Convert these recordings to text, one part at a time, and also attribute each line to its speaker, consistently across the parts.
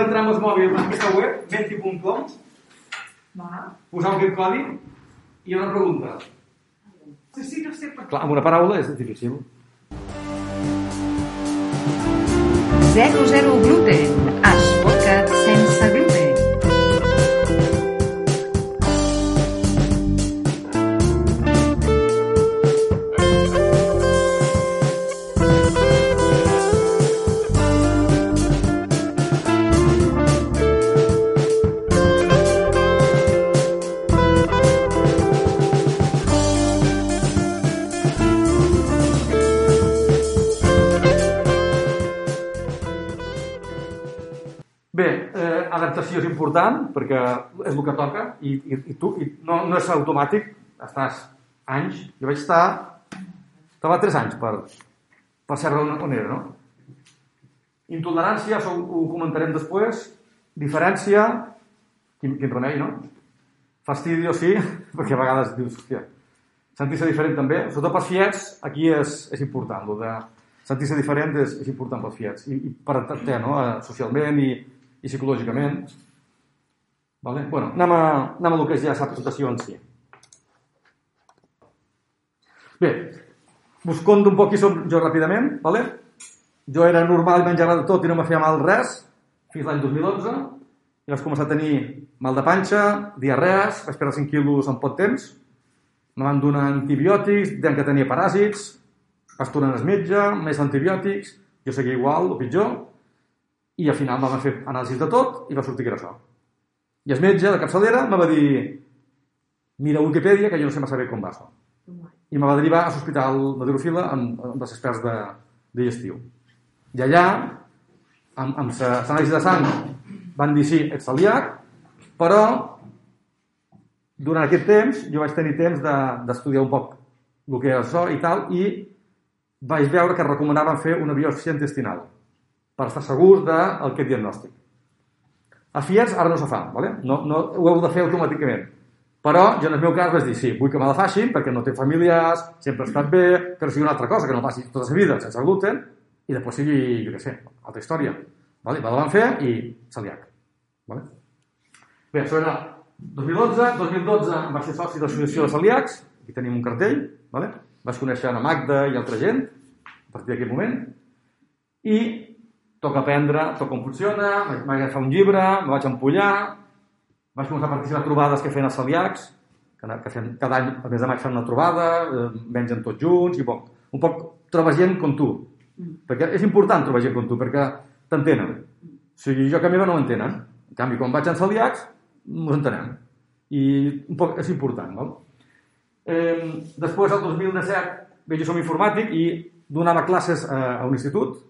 Speaker 1: d'entrar amb els mòbils en aquesta web, menti.com,
Speaker 2: Va.
Speaker 1: posar aquest codi i hi ha una pregunta.
Speaker 2: Sí, sí, no sé per
Speaker 1: Clar, amb una paraula és difícil.
Speaker 3: 00 gluten.
Speaker 1: Adaptació és important perquè és el que toca i, i, i tu i no, no és automàtic, estàs anys, jo vaig estar estava 3 anys per, per saber on, on era, no? Intolerància, això ho, ho comentarem després, diferència, quin, quin remei, no? Fastidio, sí, perquè a vegades dius, hòstia, sentir-se diferent també, sobretot pels fiets, aquí és, és important, el de sentir-se diferent és, és important pels fiets, i, i per entendre, no?, eh, socialment i, i psicològicament. Vale? Bueno, anem a, anem a el que és ja la presentació en si. Bé, us conto un poc qui som jo ràpidament, vale? Jo era normal menjava de tot i no me feia mal res, fins l'any 2011, i vaig començar a tenir mal de panxa, diarrees, vaig perdre 5 quilos en poc temps, me van donar antibiòtics, deien que tenia paràsits, vaig tornar al metge, més antibiòtics, jo seguia igual o pitjor, i al final vam fer anàlisis de tot i va sortir que era això. I el metge de capçalera me va dir mira Wikipedia, que jo no sé massa bé com va això. I me va derivar a l'Hospital Madrofila amb, amb els experts de, digestiu. I allà, amb, amb l'anàlisi de sang, van dir sí, ets celíac, però durant aquest temps jo vaig tenir temps de- d'estudiar un poc el que era això i tal, i vaig veure que recomanaven fer una biòpsia intestinal per estar segurs del que diagnòstic. A FIES ara no se fa, ¿vale? no, no, ho heu de fer automàticament. Però jo en el meu cas vaig dir, sí, vull que me la facin perquè no tinc familiars, sempre he estat bé, però sigui una altra cosa, que no passi tota la vida sense gluten i després sigui, jo què sé, altra història. Vale? Me la van fer i celíac. Vale? Bé, això era 2011. 2012 em vaig ser soci de l'Associació de Celíacs, aquí tenim un cartell, vale? vaig conèixer la Magda i altra gent a partir d'aquell moment, i toca aprendre tot com funciona, vaig, agafar un llibre, me vaig empollar, vaig començar a participar a trobades que feien els celíacs, que, que feien, cada any, al mes de maig fan una trobada, eh, mengen tots junts, i poc, un poc trobar gent com tu. Perquè és important trobar gent com tu, perquè t'entenen. O sigui, jo que a meva no m'entenen. En canvi, quan vaig en celíacs, ens entenem. I un poc és important, val? Eh, després, el 2017, bé, jo som informàtic i donava classes eh, a un institut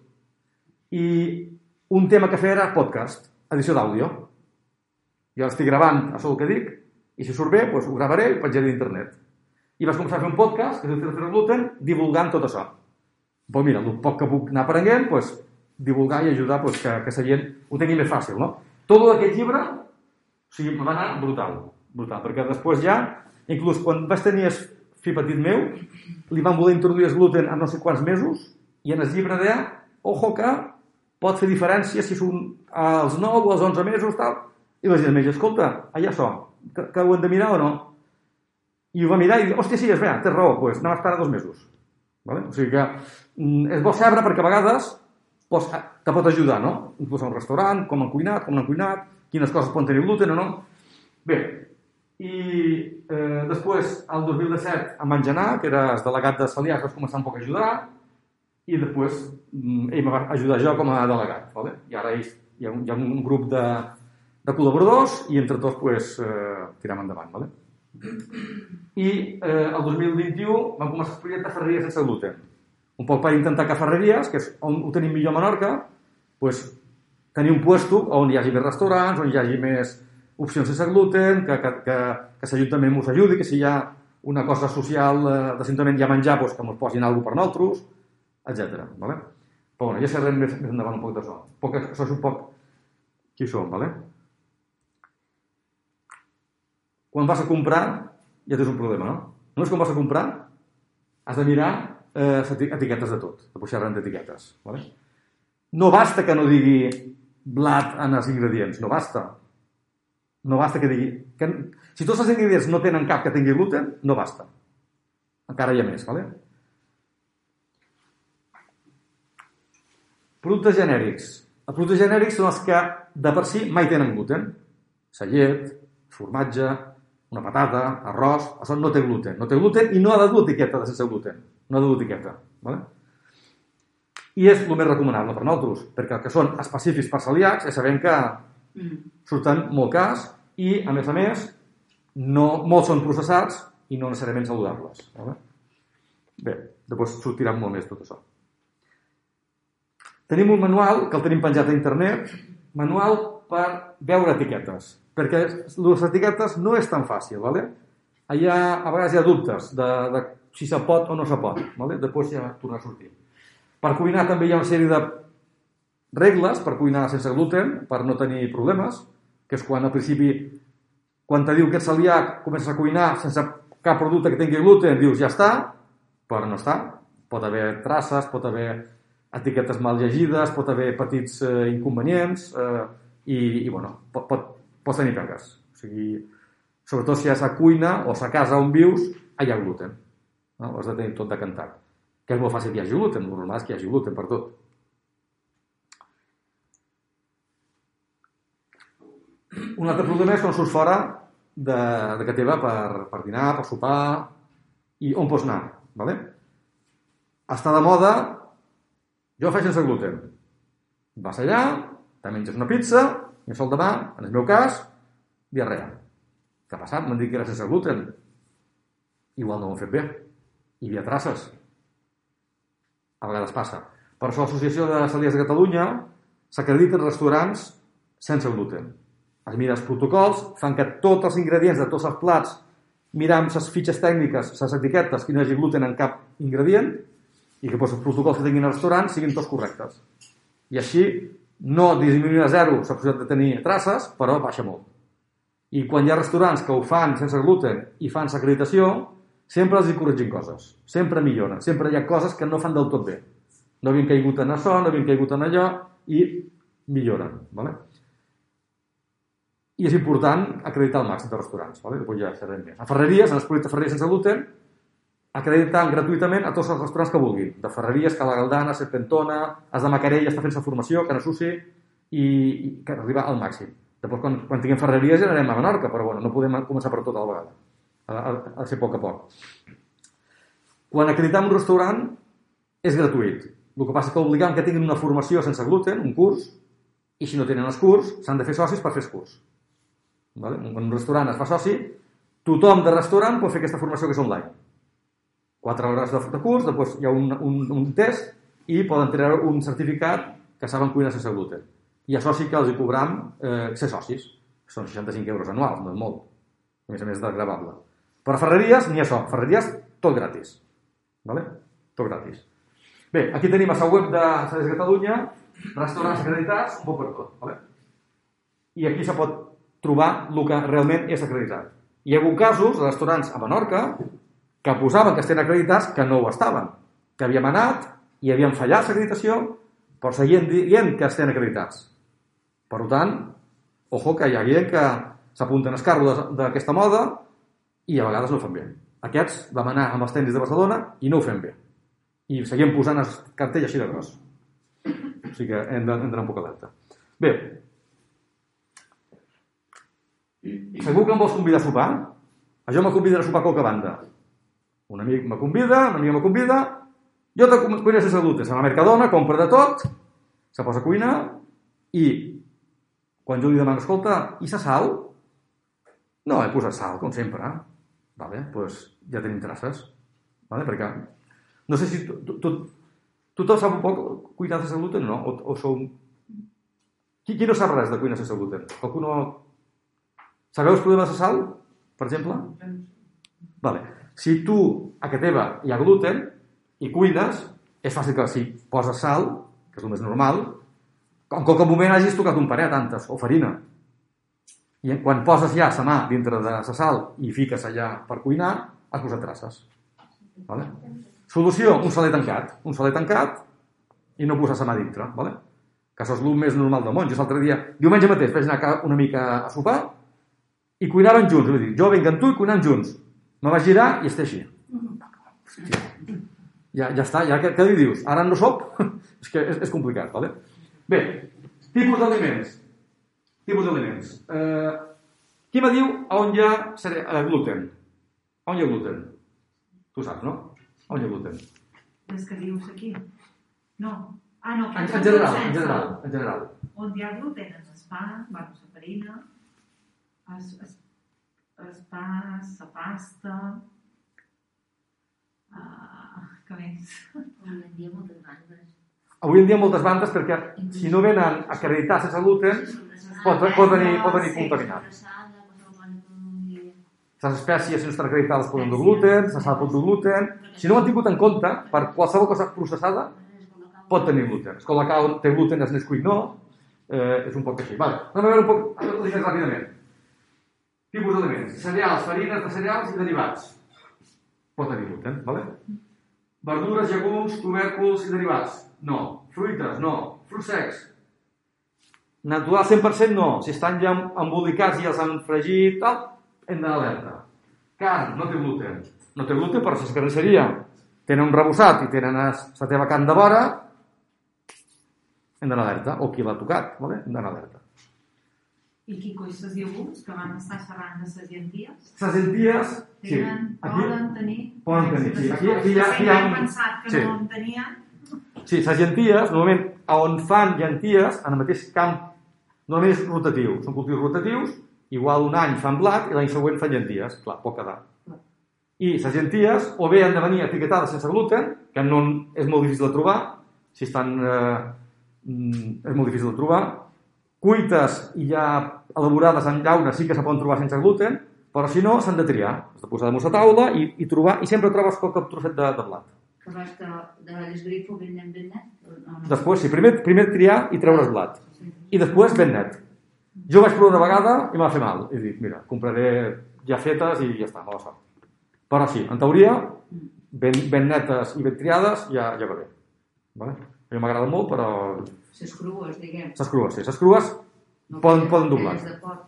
Speaker 1: i un tema que feia era podcast, edició d'àudio. Jo estic gravant això el que dic i si surt bé, doncs ho gravaré i ho penjaré d'internet. I vaig començar a fer un podcast, que és el Tercer Gluten, divulgant tot això. Doncs mira, el poc que puc anar aprenent, doncs, divulgar i ajudar doncs, que, que la gent ho tingui més fàcil, no? Tot aquest llibre, o sigui, va anar brutal, brutal, perquè després ja, inclús quan vaig tenir el fill petit meu, li van voler introduir el gluten a no sé quants mesos, i en el llibre deia, ojo que pot fer diferència si són als 9 o als 11 mesos, tal. I vaig dir al metge, escolta, allà això, que, que ho hem de mirar o no? I ho va mirar i dir, hòstia, sí, és vera, tens raó, doncs pues, anem a esperar dos mesos. Vale? O sigui que mm, és bo saber perquè a vegades pues, te pot ajudar, no? Inclús a un restaurant, com han cuinat, com han cuinat, quines coses poden tenir gluten o no. Bé, i eh, després, el 2017, em van genar, que el delegat de Celíacs, vaig començar un poc a ajudar, i després mm, ell me va ajudar jo com a delegat. Vale? I ara hi ha un, hi ha un grup de, de col·laboradors i entre tots pues, eh, tirem endavant. Vale? I eh, el 2021 vam començar el projecte Ferreries sense gluten. Un poc per intentar que Ferreries, que és on ho tenim millor a Menorca, pues, tenir un puesto on hi hagi més restaurants, on hi hagi més opcions sense gluten, que, que, que, que l'Ajuntament ens ajudi, que si hi ha una cosa social eh, de l'Ajuntament hi ha menjar, pues, que ens posin alguna per nosaltres, etc. Vale? Però bueno, ja xerrem més, més endavant un poc d'això. Poc, això és un poc qui som, vale? Quan vas a comprar, ja tens un problema, no? Només quan vas a comprar, has de mirar eh, etiquetes de tot, de pujar d'etiquetes. Vale? No basta que no digui blat en els ingredients. No basta. No basta que digui... Que, si tots els ingredients no tenen cap que tingui gluten, no basta. Encara hi ha més, ¿vale? Productes genèrics. Els productes genèrics són els que de per si mai tenen gluten. La llet, formatge, una patata, arròs, això no té gluten. No té gluten i no ha de dur etiqueta de sense gluten. No ha de dur etiqueta. ¿vale? I és el més recomanable per nosaltres, perquè el que són específics per celíacs ja sabem que surten molt cars i, a més a més, no, molts són processats i no necessàriament saludables. Vale? Bé, després sortirà molt més tot això. Tenim un manual que el tenim penjat a internet, manual per veure etiquetes, perquè les etiquetes no és tan fàcil, ¿vale? Allà, a vegades hi ha dubtes de, de si se pot o no se pot, ¿vale? després ja torna a sortir. Per cuinar també hi ha una sèrie de regles per cuinar sense gluten, per no tenir problemes, que és quan al principi, quan te diu que ets celíac, comences a cuinar sense cap producte que tingui gluten, dius ja està, però no està. Pot haver traces, pot haver etiquetes mal llegides, pot haver petits eh, inconvenients eh, i, i bueno, pot, pot, pots tenir pegues. O sigui, sobretot si és a cuina o a casa on vius, hi ha gluten. No? Ho has de tenir tot decantat. Que és molt fàcil que hi hagi gluten, el normal és que hi hagi gluten per tot. Un altre problema és quan surts fora de, de casa teva per, per dinar, per sopar i on pots anar, ¿vale? Està de moda, jo faig sense gluten. Vas allà, te menges una pizza i el sol demà, en el meu cas, diarrea. Què ha passat? M'han dit que era sense gluten. Igual no ho han fet bé. Hi havia traces. A vegades passa. Per això l'Associació de Celies de Catalunya s'acrediten restaurants sense gluten. Es mira els protocols, fan que tots els ingredients de tots els plats, miram les fitxes tècniques, les etiquetes, que no hi hagi gluten en cap ingredient, i que doncs, els protocols que tinguin al restaurant siguin tots correctes. I així no disminuir a zero la possibilitat de tenir traces, però baixa molt. I quan hi ha restaurants que ho fan sense gluten i fan l'acreditació, sempre els hi corregin coses. Sempre milloren. Sempre hi ha coses que no fan del tot bé. No havien caigut en això, no havien caigut en allò, i milloren. ¿vale? I és important acreditar el màxim de restaurants. ¿vale? Ja serem més. A ferreries, en els de ferreries sense gluten, acreditant gratuïtament a tots els restaurants que vulguin. De ferreries, Cala Galdana, Serpentona, els de Macarell està fent la formació, que no s'usi, i, i que arriba al màxim. Després, quan, quan tinguem ferreries, ja anem a Menorca, però bueno, no podem començar per tot a la vegada. Ha de ser a poc a poc. Quan acreditam un restaurant, és gratuït. El que passa és que obligam que tinguin una formació sense gluten, un curs, i si no tenen els curs, s'han de fer socis per fer el curs. Vale? Quan un restaurant es fa soci, tothom de restaurant pot fer aquesta formació que és online. 4 hores de, de curs, després hi ha un, un, un test i poden treure un certificat que saben cuinar sense gluten. I això sí que els hi cobram eh, ser socis. Són 65 euros anuals, no és molt. A més a més de gravable. Per ferreries, ni això. Ferreries, tot gratis. Vale? Tot gratis. Bé, aquí tenim a la web de Sales Catalunya, restaurants acreditats, un poc per tot. Vale? I aquí se pot trobar el que realment és acreditat. Hi ha hagut casos de restaurants a Menorca que posaven que estan acreditats que no ho estaven, que havíem anat i havien fallat l'acreditació, però seguien dient que estan acreditats. Per tant, ojo que hi ha gent que s'apunten als carros d'aquesta moda i a vegades no ho fan bé. Aquests vam anar amb els tècnics de Barcelona i no ho fem bé. I seguim posant el cartell així de gros. O sigui que hem d'anar un poc alerta. Bé, segur que em vols convidar a sopar? Jo me convidarà a sopar a qualque banda. Un amic me convida, una amiga me convida, jo te cuines sense gluten. Se va a Mercadona, compra de tot, se posa a cuinar i quan jo li demano, escolta, i sa sal? No, he posat sal, com sempre. Vale, doncs ja tenim traces. Vale? Perquè no sé si tu, tu, tothom sap un poc cuinar sense gluten, no? O, o sou... Qui, qui no sap res de cuinar sense gluten? Qualcú no... Sabeu els problemes de sal, per exemple? Vale. Si tu a casa teva hi ha gluten i cuines, és fàcil que si poses sal, que és el més normal, en qualque moment hagis tocat un paret, tantes, o farina. I quan poses ja la mà dintre de la sal i fiques allà per cuinar, has posat traces. Vale? Solució, un saler tancat. Un saler tancat i no posar la mà dintre. Vale? que això és el més normal del món. Jo l'altre dia, diumenge mateix, vaig anar una mica a sopar i cuinaven junts. Jo vinc amb tu i cuinem junts. Me vaig girar i estic així. Hòstia. Ja, ja està, ja què, què li dius? Ara no soc? és que és, és complicat, vale? Bé, tipus d'aliments. Tipus d'aliments. Eh, qui me diu on hi ha cere- eh, gluten? On hi ha gluten? Tu saps, no? On hi ha gluten?
Speaker 2: Les que dius aquí. No. Ah, no.
Speaker 1: En, en general, en general, en general.
Speaker 2: On hi ha gluten és el pa, bueno, la farina, es, es, el pa, la pasta... Uh, què més?
Speaker 4: Avui en dia moltes bandes.
Speaker 1: Avui en dia moltes bandes, perquè si no venen acreditats sense gluten, pot, pot venir, pot venir
Speaker 2: Sí.
Speaker 1: contaminat. Les espècies, si no estan acreditades, poden dur gluten, la sal pot dur gluten. Si no ho han tingut en compte, per qualsevol cosa processada, pot tenir gluten. El colacao té gluten, el Nesquik no. Eh, és un poc així. Vale. Anem a veure un poc ràpidament. Tipus d'aliments. Cereals, farines de cereals i derivats. Pot tenir gluten, vale? Verdures, llegums, tubèrculs i derivats. No. Fruites, no. Fruits secs. Natural 100% no. Si estan ja embolicats i els han fregit, tal, hem d'anar alerta. Carn, no té gluten. No té gluten, però és carnisseria tenen un rebossat i tenen la teva carn de vora, hem d'anar alerta. O qui l'ha tocat, vale? hem d'anar alerta.
Speaker 2: I qui coi les llegums, que van estar xerrant de les llenties,
Speaker 1: Les llenties, sí.
Speaker 2: tenen,
Speaker 1: Aquí,
Speaker 2: poden tenir...
Speaker 1: poden tenir, sí. Aquí, aquí, hi ha, aquí hi ha un...
Speaker 2: pensat que
Speaker 1: sí.
Speaker 2: no en tenien.
Speaker 1: Sí, les llenties, normalment, on fan llenties, en el mateix camp, normalment és rotatiu. Són cultius rotatius, igual un any fan blat i l'any següent fan llenties. Clar, pot quedar. I les llenties, o bé han de venir etiquetades sense gluten, que no és molt difícil de trobar, si estan... Eh, mm, és molt difícil de trobar. Cuites i ja elaborades en llauna sí que se poden trobar sense gluten, però si no, s'han de triar. Has de posar damunt la taula i, i trobar, i sempre trobes qualque trosset de, de blat.
Speaker 4: Que vas de, de l'esgrifo ben net, ben net? No.
Speaker 1: Després, sí, primer, primer triar i treure el blat. I després ben net. Jo vaig provar una vegada i em va fer mal. I dic, mira, compraré ja fetes i ja està, mala sort. Però sí, en teoria, ben, ben netes i ben triades ja, ja va bé. Vale? A mi m'agrada molt, però
Speaker 4: Les crues, diguem.
Speaker 1: les crues, sí. Les crues poden, poden
Speaker 4: clar.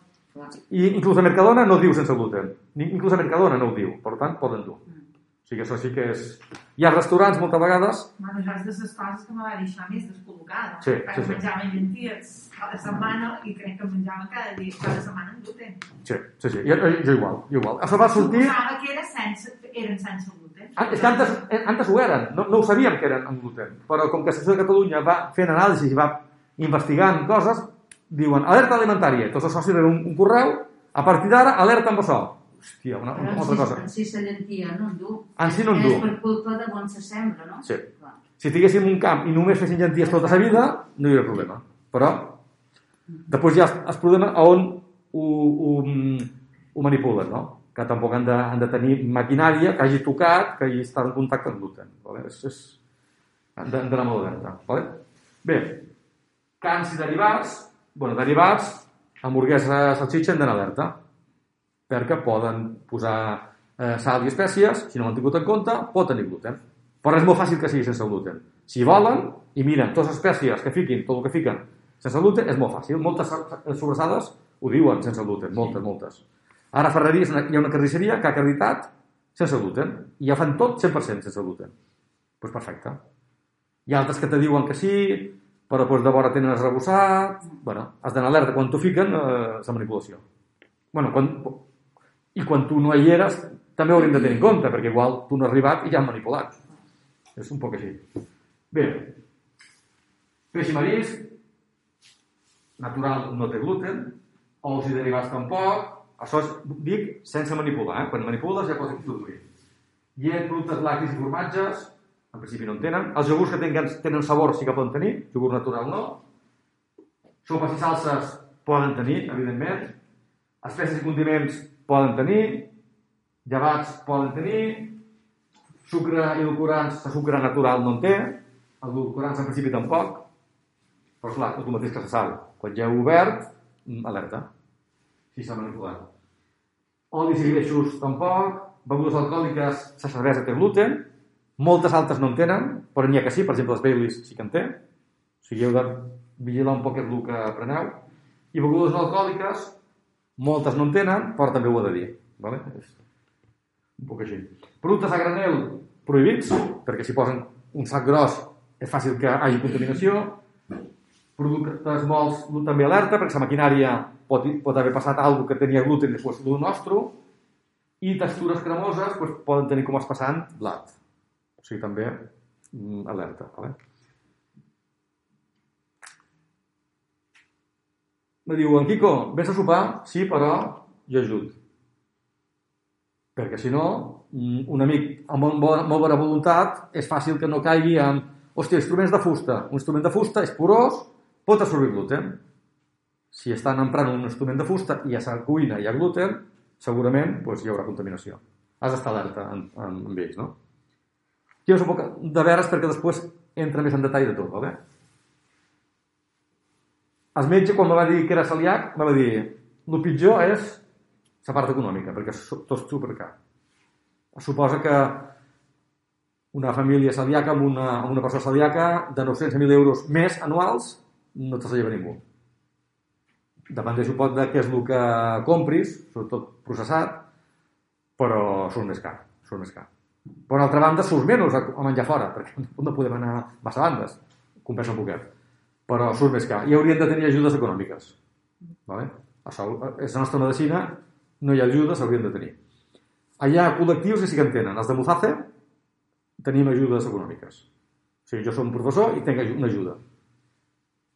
Speaker 1: I inclús a Mercadona no diu sense gluten. Ni- Inclús a Mercadona no ho diu. Per tant, poden dur. O sigui que això sí que és... Hi ha restaurants moltes vegades
Speaker 2: Bueno, això és de les coses que me va deixar més descol·locada.
Speaker 1: Sí,
Speaker 2: Perquè
Speaker 1: sí, sí.
Speaker 2: menjaven llenties cada setmana i crec que menjaven cada dia, cada setmana amb gluten.
Speaker 1: Sí, sí, sí. Jo, jo igual, jo igual. Això va sortir...
Speaker 2: Suposava que era sense, eren sense gluten.
Speaker 1: Ah, és que antes, eh, antes ho eren, no, no ho sabíem que eren amb gluten, però com que Secció de Catalunya va fent anàlisis i va investigant coses, diuen alerta alimentària, tots els socis reben un, un correu, a partir d'ara alerta amb això. Hòstia, una, una altra cosa.
Speaker 4: en si se llentia no en du.
Speaker 1: En si no en du.
Speaker 4: És per culpa de on se sembra, no?
Speaker 1: Sí.
Speaker 4: Clar.
Speaker 1: Si tinguéssim un camp i només fessin llenties tota la vida, no hi hauria problema. Però, després ja el problema a on ho, ho, ho manipulen, no? Que tampoc han de, han de tenir maquinària que hagi tocat, que hagi estat en contacte amb gluten. Vale? És, és... Han d'anar molt alerta. Vale? Bé, cans i derivats, bueno, derivats, hamburguesa, salsitxa, hem d'anar alerta perquè poden posar eh, sal i espècies, si no ho han tingut en compte, pot tenir gluten. Però és molt fàcil que sigui sense gluten. Si volen i miren totes les espècies que fiquin, tot el que fiquen sense gluten, és molt fàcil. Moltes so- sobrassades ho diuen sense gluten, moltes, moltes. Ara a Ferreries hi ha una carnisseria que ha acreditat sense gluten i ja fan tot 100% sense gluten. Doncs pues perfecte. Hi ha altres que te diuen que sí, però doncs de vora tenen el rebossat... bueno, has d'anar alerta quan t'ho fiquen, eh, la manipulació. bueno, quan, i quan tu no hi eres, també ho hauríem de tenir en compte, perquè igual tu no has arribat i ja han manipulat. És un poc així. Bé, peix i marisc, natural no té gluten, ous i derivats tampoc, això és, dic, sense manipular, eh? quan manipules ja pots introduir. Llet, productes lactis i formatges, en principi no en tenen. Els iogurts que tenen, tenen sabor sí que poden tenir, iogurt natural no. Sopes i salses poden tenir, evidentment. Espècies i condiments poden tenir. Llevats poden tenir. Sucre i edulcorants, el sucre natural no en té. Edulcorants en principi tampoc. Però clar, és el mateix que se sal. Quan ja heu obert, mm, alerta. Si s'ha manipulat. Olis i greixos tampoc. Begudes alcohòliques, la cervesa té gluten. Moltes altres no en tenen, però n'hi ha que sí, per exemple, els Baileys sí que en té. O sigui, heu de vigilar un poc el que preneu. I begudes no alcohòliques, moltes no en tenen, però també ho he de dir. Vale? És un poc així. Productes a granel prohibits, perquè si posen un sac gros és fàcil que hi hagi contaminació. Productes molts també alerta, perquè la maquinària pot, pot haver passat alguna que tenia gluten i després del nostre. I textures cremoses doncs, poden tenir com es passant blat. O sigui, també mm, alerta. Vale? Me diu, en Quico, vés a sopar? Sí, però jo ajut. Perquè si no, mm, un amic amb molt bona, molt bona voluntat és fàcil que no caigui en hòstia, instruments de fusta. Un instrument de fusta és porós, pot absorbir gluten. Si estan emprant un instrument de fusta i a la cuina hi ha gluten, segurament doncs, hi haurà contaminació. Has d'estar alerta en, en, amb ells, no? Us ho puc de veres perquè després entra més en detall de tot, vale? El metge, quan me va dir que era celíac, me va dir el pitjor és la part econòmica, perquè és tot supercar. Suposa que una família celíaca amb una, amb una persona celíaca de 900.000 euros més anuals no te lleva ningú. Dependeix un poc de què és el que compris, sobretot processat, però surt més car. Surt més car. Per una altra banda, surt menys a, a menjar fora, perquè no podem anar massa bandes, compensa un poquet. Però surt més car. I haurien de tenir ajudes econòmiques. Vale? Això és la nostra medicina, no hi ha ajudes, haurien de tenir. Ha col·lectius que sí que en tenen. Els de Muzace tenim ajudes econòmiques. O sigui, jo som professor i tinc una ajuda.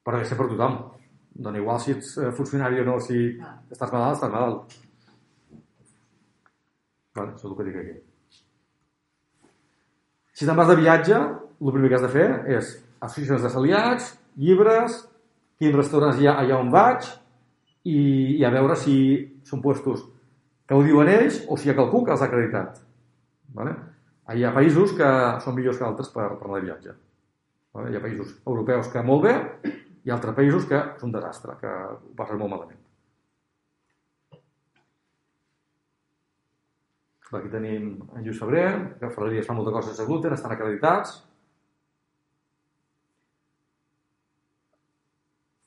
Speaker 1: Però ha de ser per tothom. Dona igual si ets eh, funcionari o no, si estàs malalt, estàs malalt. Vale, això és el que dic aquí. Si te'n vas de viatge, el primer que has de fer és associacions de celiacs, llibres, quins restaurants hi ha allà on vaig, i, i a veure si són puestos que ho diuen ells o si hi ha qualcú que els ha acreditat. Vale? Hi ha països que són millors que altres per, per anar de viatge. Vale? Hi ha països europeus que molt bé i altres països que és un desastre, que ho passen molt malament. Aquí tenim en Lluís Febrer, que Ferreries fa molta cosa sense gluten, estan acreditats.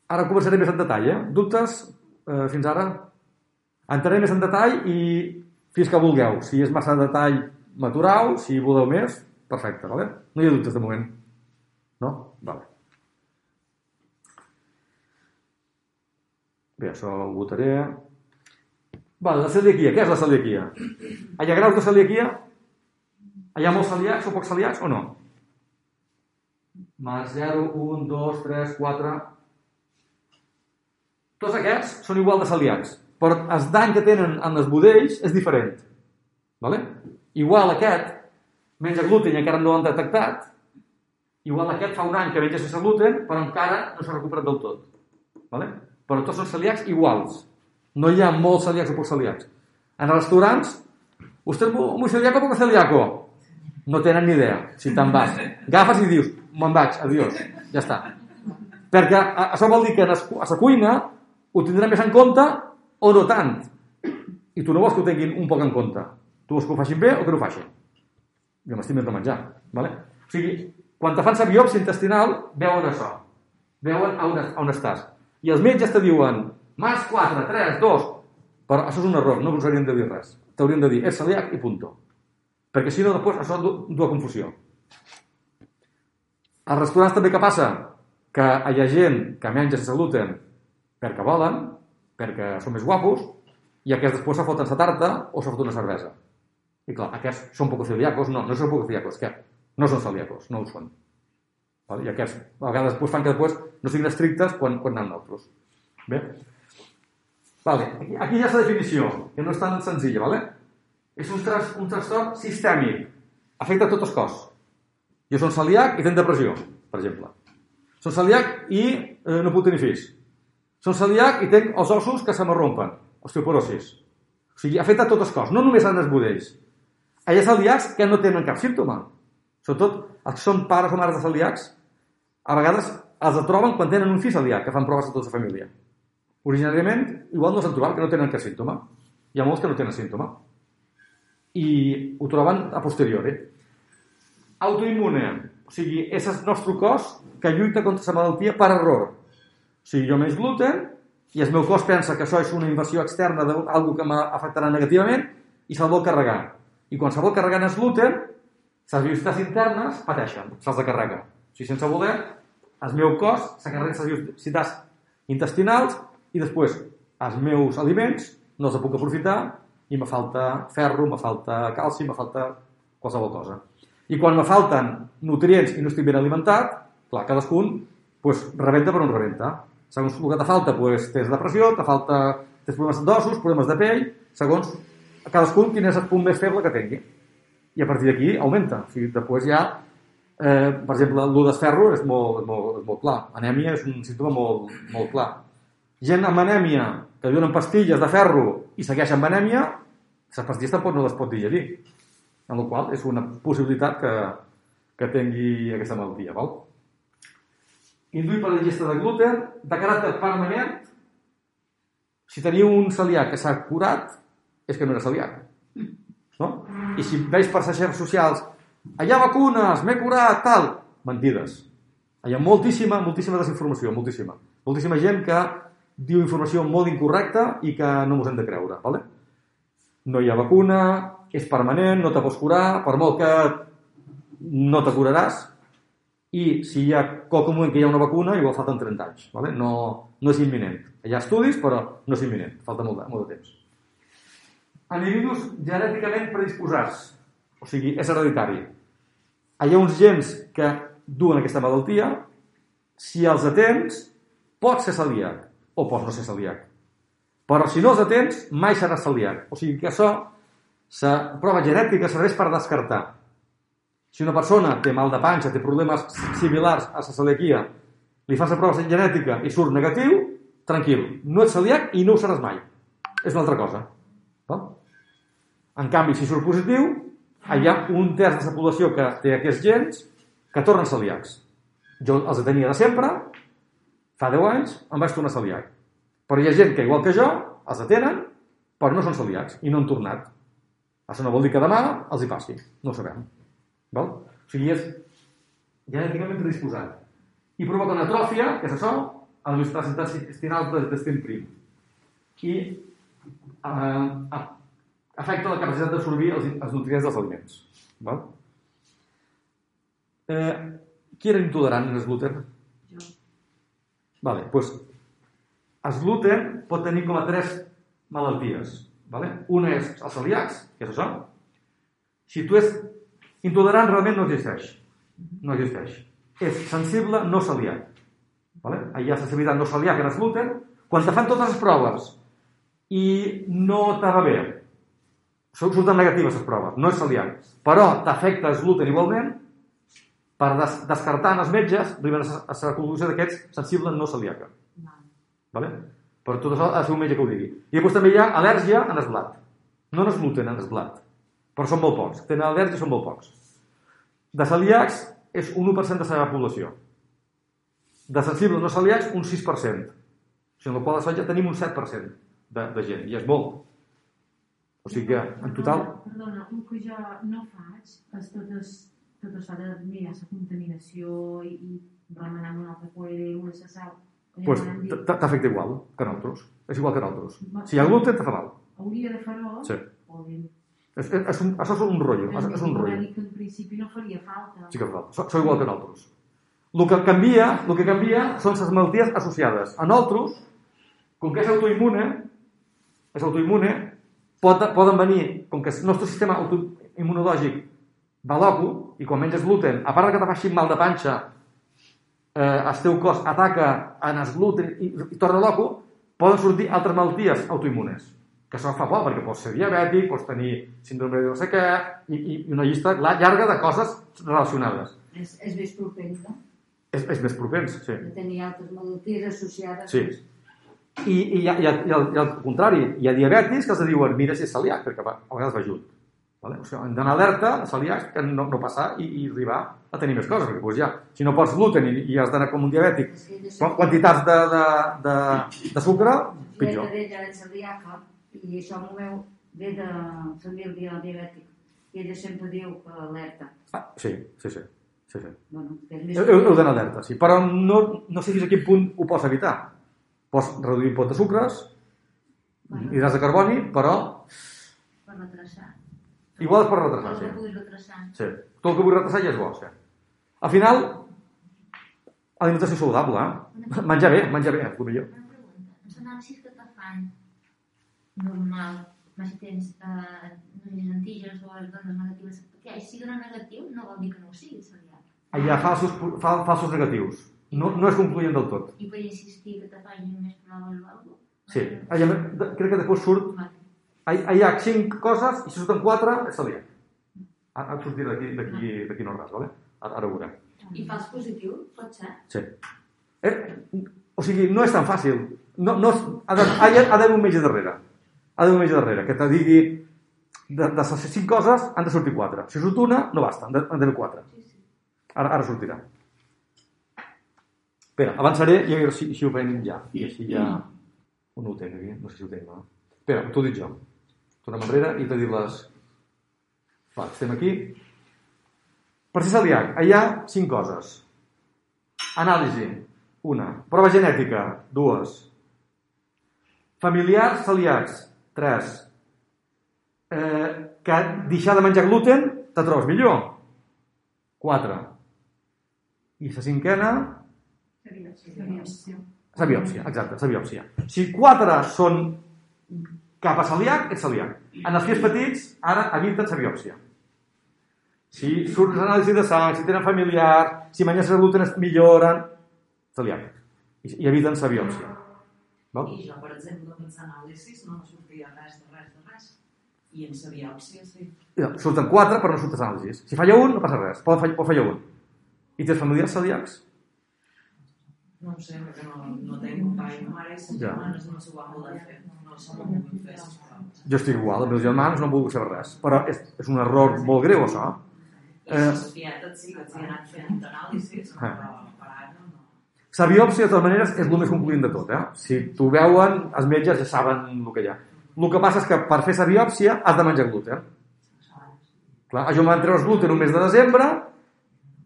Speaker 1: Ara començaré més en detall, eh? Dubtes eh, fins ara? Entraré més en detall i fins que vulgueu. Si és massa detall, m'aturau. Si voleu més, perfecte, vale? No hi ha dubtes de moment. No? Vale. Bé, això ho votaré. Vale, la celiaquia. Què és la celiaquia? Hi ha graus de celiaquia? Hi ha molts celiacs o pocs celiacs o no? Mas 0, 1, 2, 3, 4... Tots aquests són igual de celiacs, però el dany que tenen en els budells és diferent. Vale? Igual aquest menja gluten i encara no l'han detectat, igual aquest fa un any que menja sense gluten, però encara no s'ha recuperat del tot. Vale? Però tots són celíacs iguals. No hi ha molts celíacs o pocs celíacs. En restaurants, ¿usted es muy celíaco o poco celíaco? No tenen ni idea, si te'n vas. Agafes i dius, me'n vaig, adiós, ja està. Perquè això vol dir que a la cuina ho tindrà més en compte o no tant. I tu no vols que ho tinguin un poc en compte. Tu vols que ho facin bé o que no ho facin. Jo m'estim de menjar. Vale? O sigui, quan te fan la biòpsia intestinal, veuen això. Veuen on, on estàs. I els metges te diuen, més 4, 3, 2... Però això és un error, no us haurien de dir res. T'haurien de dir, és celíac i punto. Perquè si no, després això du, du a confusió. Als restaurants també què passa? Que hi ha gent que menja sense gluten perquè volen, perquè són més guapos, i aquests després se foten la tarta o se foten una cervesa. I clar, aquests són poco celíacos? No, no són poco celíacos, que no són celíacos, no ho són. I aquests a vegades després fan que després no siguin estrictes quan, quan anem nosaltres. Bé? Vale. Aquí, aquí hi ha la definició, que no és tan senzilla, vale? És un, tras, un trastorn sistèmic. Afecta tot el cos. Jo som celíac i tenc depressió, per exemple. Som celíac i eh, no puc tenir fills. Som celíac i tenc els ossos que se m'arrompen, osteoporosis. O sigui, afecta tot el cos, no només en els budells. Hi ha celíacs que no tenen cap símptoma. Sobretot els que són pares o mares de celíacs, a vegades els troben quan tenen un fill celíac, que fan proves a tota la família. Originàriament, igual no s'han trobat que no tenen cap símptoma. Hi ha molts que no tenen símptoma. I ho troben a posteriori. Autoimmune. O sigui, és el nostre cos que lluita contra la malaltia per error. sigui, jo menys gluten i el meu cos pensa que això és una inversió externa d'algú que m'afectarà negativament i se'l vol carregar. I quan se vol carregar en el gluten, les biocitats internes pateixen, se'ls carrega. O sigui, sense voler, el meu cos s'encarrega les biocitats intestinals i després els meus aliments no els puc aprofitar i me falta ferro, me falta calci, me falta qualsevol cosa. I quan me falten nutrients i no estic ben alimentat, clar, cadascun pues, rebenta per on rebenta. Segons el que te falta, pues, tens depressió, te falta, tens problemes d'ossos, problemes de pell, segons cadascun quin és el punt més feble que tingui. I a partir d'aquí augmenta. O sigui, després ja, eh, per exemple, el d'esferro és molt, és, molt, és molt clar. Anèmia és un símptoma molt, molt clar. Gent amb anèmia que donen pastilles de ferro i segueix amb anèmia, les pastilles tampoc no les pot digerir. En la qual és una possibilitat que, que tingui aquesta malaltia. Val? Induir per la ingesta de gluten de caràcter permanent, si teniu un celíac que s'ha curat, és que no era celíac. No? I si veus per les xarxes socials allà vacunes, m'he curat, tal, mentides. Hi ha moltíssima, moltíssima desinformació, moltíssima. Moltíssima gent que diu informació molt incorrecta i que no mos hem de creure. Vale? No hi ha vacuna, és permanent, no te pots curar, per molt que no te curaràs, i si hi ha qualque moment que hi ha una vacuna, igual falten 30 anys. Vale? No, no és imminent. Hi ha estudis, però no és imminent. Falta molt de, molt de temps. Individus genèticament predisposats, o sigui, és hereditari. Hi ha uns gens que duen aquesta malaltia, si els atens, pot ser celíac o pots no ser celíac. Però si no els atens, mai seràs celíac. O sigui que això, la prova genètica serveix per descartar. Si una persona té mal de panxa, té problemes similars a la celiaquia, li fas la prova genètica i surt negatiu, tranquil, no ets celíac i no ho seràs mai. És una altra cosa. No? En canvi, si surt positiu, hi ha un terç de la població que té aquests gens que tornen celíacs. Jo els tenia de sempre, fa 10 anys em vaig tornar celíac. Però hi ha gent que, igual que jo, els atenen, però no són celíacs i no han tornat. Això no vol dir que demà els hi passi. No ho sabem. Val? O sigui, és genèticament predisposat. I provoca una atròfia, que és això, a la velocitat intestinal de l'intestin prim. I eh, afecta la capacitat d'absorbir els, els nutrients dels aliments. Val? Eh, qui era intolerant en el gluten? Vale, pues, el gluten pot tenir com a tres malalties. Vale? Una és els celíacs, que és això. Si tu és intolerant, realment no existeix. No existeix. És sensible no celíac. Vale? Hi ha sensibilitat no celíac en el gluten. Quan te fan totes les proves i no te va bé, surten negatives les proves, no és celíac, però t'afecta el gluten igualment, per des descartar en els metges, arriben a la conclusió d'aquests sensible no celíaca.
Speaker 2: Val.
Speaker 1: Vale? Per tot això ha de ser un metge que ho digui. I després també hi ha al·lèrgia en el blat. No en el gluten, en el blat. Però són molt pocs. Tenen al·lèrgia són molt pocs. De celíacs és un 1% de la població. De sensibles no celíacs, un 6%. O sigui, en la qual cosa ja tenim un 7% de, de gent, i és molt. O sigui que, en total...
Speaker 2: Perdona, el que jo no faig és tot, es, tot això de mirar la contaminació i, i remenar amb un altre coere, una se sal.
Speaker 1: Pues, t'afecta igual que nosaltres. És igual que nosaltres. Si hi ha gluten, te fa mal.
Speaker 2: Hauria de fer-ho,
Speaker 1: Sí. És, és, és un, això és un rotllo. És, és un rotllo.
Speaker 2: que en principi no faria falta.
Speaker 1: Sí que fa falta. Són igual que nosaltres. El que canvia, el que canvia són les malalties associades. A nosaltres, com que és autoimmune, és autoimmune, poden venir, com que el nostre sistema autoimmunològic va loco, i quan menges gluten, a part que te faci mal de panxa, eh, el teu cos ataca en el gluten i, i torna loco, poden sortir altres malalties autoimmunes. Que això fa por, perquè pots ser diabètic, pots tenir síndrome de no sé què, i, i i una llista la- llarga de coses relacionades.
Speaker 4: És, és més propens, no?
Speaker 1: És, és més propens, sí.
Speaker 4: De tenir altres malalties associades.
Speaker 1: Sí. I, i, i, i, al, i al contrari, hi ha diabètics que els diuen mira si és celíac, perquè a vegades va junt. Vale? O sigui, d'anar alerta a celíacs que no, no passar i, i arribar a tenir més coses, perquè doncs, ja, si no pots gluten i, i has d'anar com un diabètic, quantitats de, de, de, de sucre,
Speaker 4: Jo
Speaker 1: pitjor.
Speaker 4: he d'ella de celíaca i això el meu ve de família diabètica. I ella sempre diu que alerta.
Speaker 1: Ah, sí, sí, sí. sí, sí.
Speaker 4: Bueno, més
Speaker 1: Heu, heu d'anar alerta, sí. Però no, no sé fins a quin punt ho pots evitar. Pots reduir un pot de sucres, hidrats de carboni, però
Speaker 4: Per retrasar.
Speaker 1: Igual és per retrasar,
Speaker 4: que
Speaker 1: sí.
Speaker 4: retrasar.
Speaker 1: sí. Tot el que vull retrasar ja és bo, sí. Al final, alimentació saludable, eh? Menjar bé, menjar bé, el millor.
Speaker 5: Una pregunta. Els anàlisis que te fan normal, si tens eh, antígens o dones negatives, perquè si dona negatiu no vol dir que no ho sigui celíac.
Speaker 1: Hi ha falsos, fa, falsos negatius. No, no és concluent del tot.
Speaker 5: I per insistir que te facin més proves o alguna
Speaker 1: Sí. Hi ha, de- crec que després surt... Hi, hi ha cinc coses i si surten quatre, és celíac. Ara ara sortirà d'aquí d'aquí d'aquí no res, vale? Ara, ara ho veurem.
Speaker 4: I fals positiu, pot ser?
Speaker 1: Sí. Eh, o sigui, no és tan fàcil. No, no, ha de- ha de- ha d'haver un metge darrere. Ha d'haver un metge darrere que te digui de, de les cinc coses han de sortir quatre. Si surt una, no basta, han de- han d'haver quatre. Ara, ara sortirà. Espera, avançaré i a veure si, si ho veiem ja. I així ja... On ho tenc aquí? No sé si ho tenc, no? Espera, t'ho dic jo. Tornem enrere i t'he dit les... Va, estem aquí. Per ser celíac, hi ha cinc coses. Anàlisi, una. Prova genètica, dues. Familiars celíacs, tres. Eh, que deixar de menjar gluten te trobes millor. Quatre. I la cinquena, la biòpsia, exacte, la biòpsia. Si quatre són cap a celíac, ets celíac. En els fills petits, ara eviten la biòpsia. Si surt l'anàlisi de sang, si tenen familiar, si menges gluten es milloren, celíac. I, i eviten la biòpsia. Val?
Speaker 6: I jo, per exemple, amb els anàlisis no sortia res de res de res. I en la biòpsia sí.
Speaker 1: Ja, Surten quatre, però no surten anàlisis. Si falla un, no passa res. Pot, fall- pot fallar un. I tens familiars celíacs?
Speaker 6: No ho sé, perquè no, no tenc un pare i una mare i les
Speaker 1: Ja.
Speaker 6: germanes no s'ho van voler fer. No s'ho van voler fer, sisplau.
Speaker 1: Jo estic igual, els meus germans no han volgut saber res. Però és, és un error molt greu, això. Eh.
Speaker 6: les fietes sí que els hi he anat fent anàlisis,
Speaker 1: Eh.
Speaker 6: però per ara no.
Speaker 1: De totes maneres, és el més concluent de tot. Eh? Si t'ho veuen, els metges ja saben el que hi ha. El que passa és que per fer la biòpsia has de menjar gluten. Clar, jo em van treure el gluten un mes de desembre,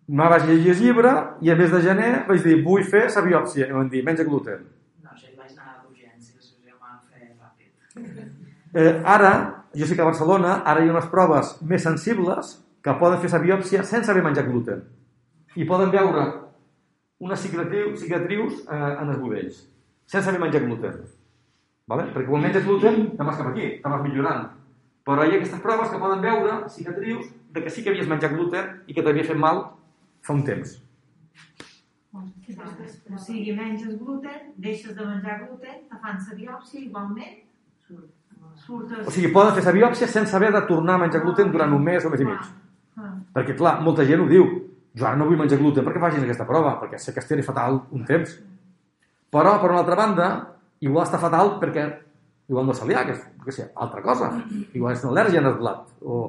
Speaker 1: me vaig llegir el llibre i a mes de gener vaig dir, vull fer la biòpsia. I em van dir, menja gluten.
Speaker 6: No, hi vaig anar d'urgències, ja ho van fer ràpid.
Speaker 1: Eh, ara, jo sé que a Barcelona, ara hi ha unes proves més sensibles que poden fer la biòpsia sense haver menjat gluten. I poden veure unes cicatrius, cicatrius eh, en els budells, sense haver menjat gluten. Vale? Perquè quan menges gluten, te'n vas cap aquí, te'n vas millorant. Però hi ha aquestes proves que poden veure cicatrius de que sí que havies menjat gluten i que t'havia fet mal fa un temps.
Speaker 2: O sigui, menges gluten, deixes de menjar gluten, te fan la biòpsia igualment, surtes...
Speaker 1: O sigui, poden fer la biòpsia sense haver de tornar a menjar gluten durant un mes o mes i mig.
Speaker 2: Ah,
Speaker 1: Perquè, clar, molta gent ho diu. Jo ara no vull menjar gluten perquè facin aquesta prova, perquè sé que estaré fatal un temps. Però, per una altra banda, igual està fatal perquè igual no és celíac, és, jo què sé, altra cosa. Igual és una al·lèrgia en el blat. O,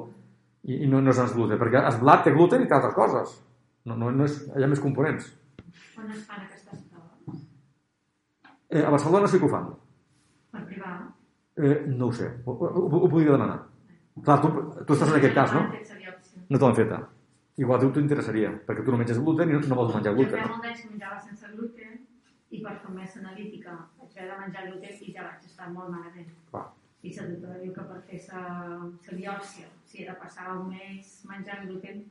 Speaker 1: i, I no, no és el gluten, perquè el blat té gluten i té altres coses. No, no, no és, hi ha més components.
Speaker 2: On es fan aquestes proves?
Speaker 1: Eh, a Barcelona sí que ho fan.
Speaker 2: Per privar?
Speaker 1: Eh, no ho sé, ho, ho, ho, podria demanar. Clar, tu, tu estàs en aquest cas, no? No te l'han feta. Igual tu t'interessaria, perquè tu no menges gluten i no, no vols menjar
Speaker 2: Jo
Speaker 1: gluten.
Speaker 2: feia molt d'anys que menjava sense gluten i per fer més analítica vaig haver de menjar gluten i ja vaig estar molt malament.
Speaker 1: Clar.
Speaker 2: I la doctora diu que per fer la biòpsia, si he de passar un mes menjant gluten,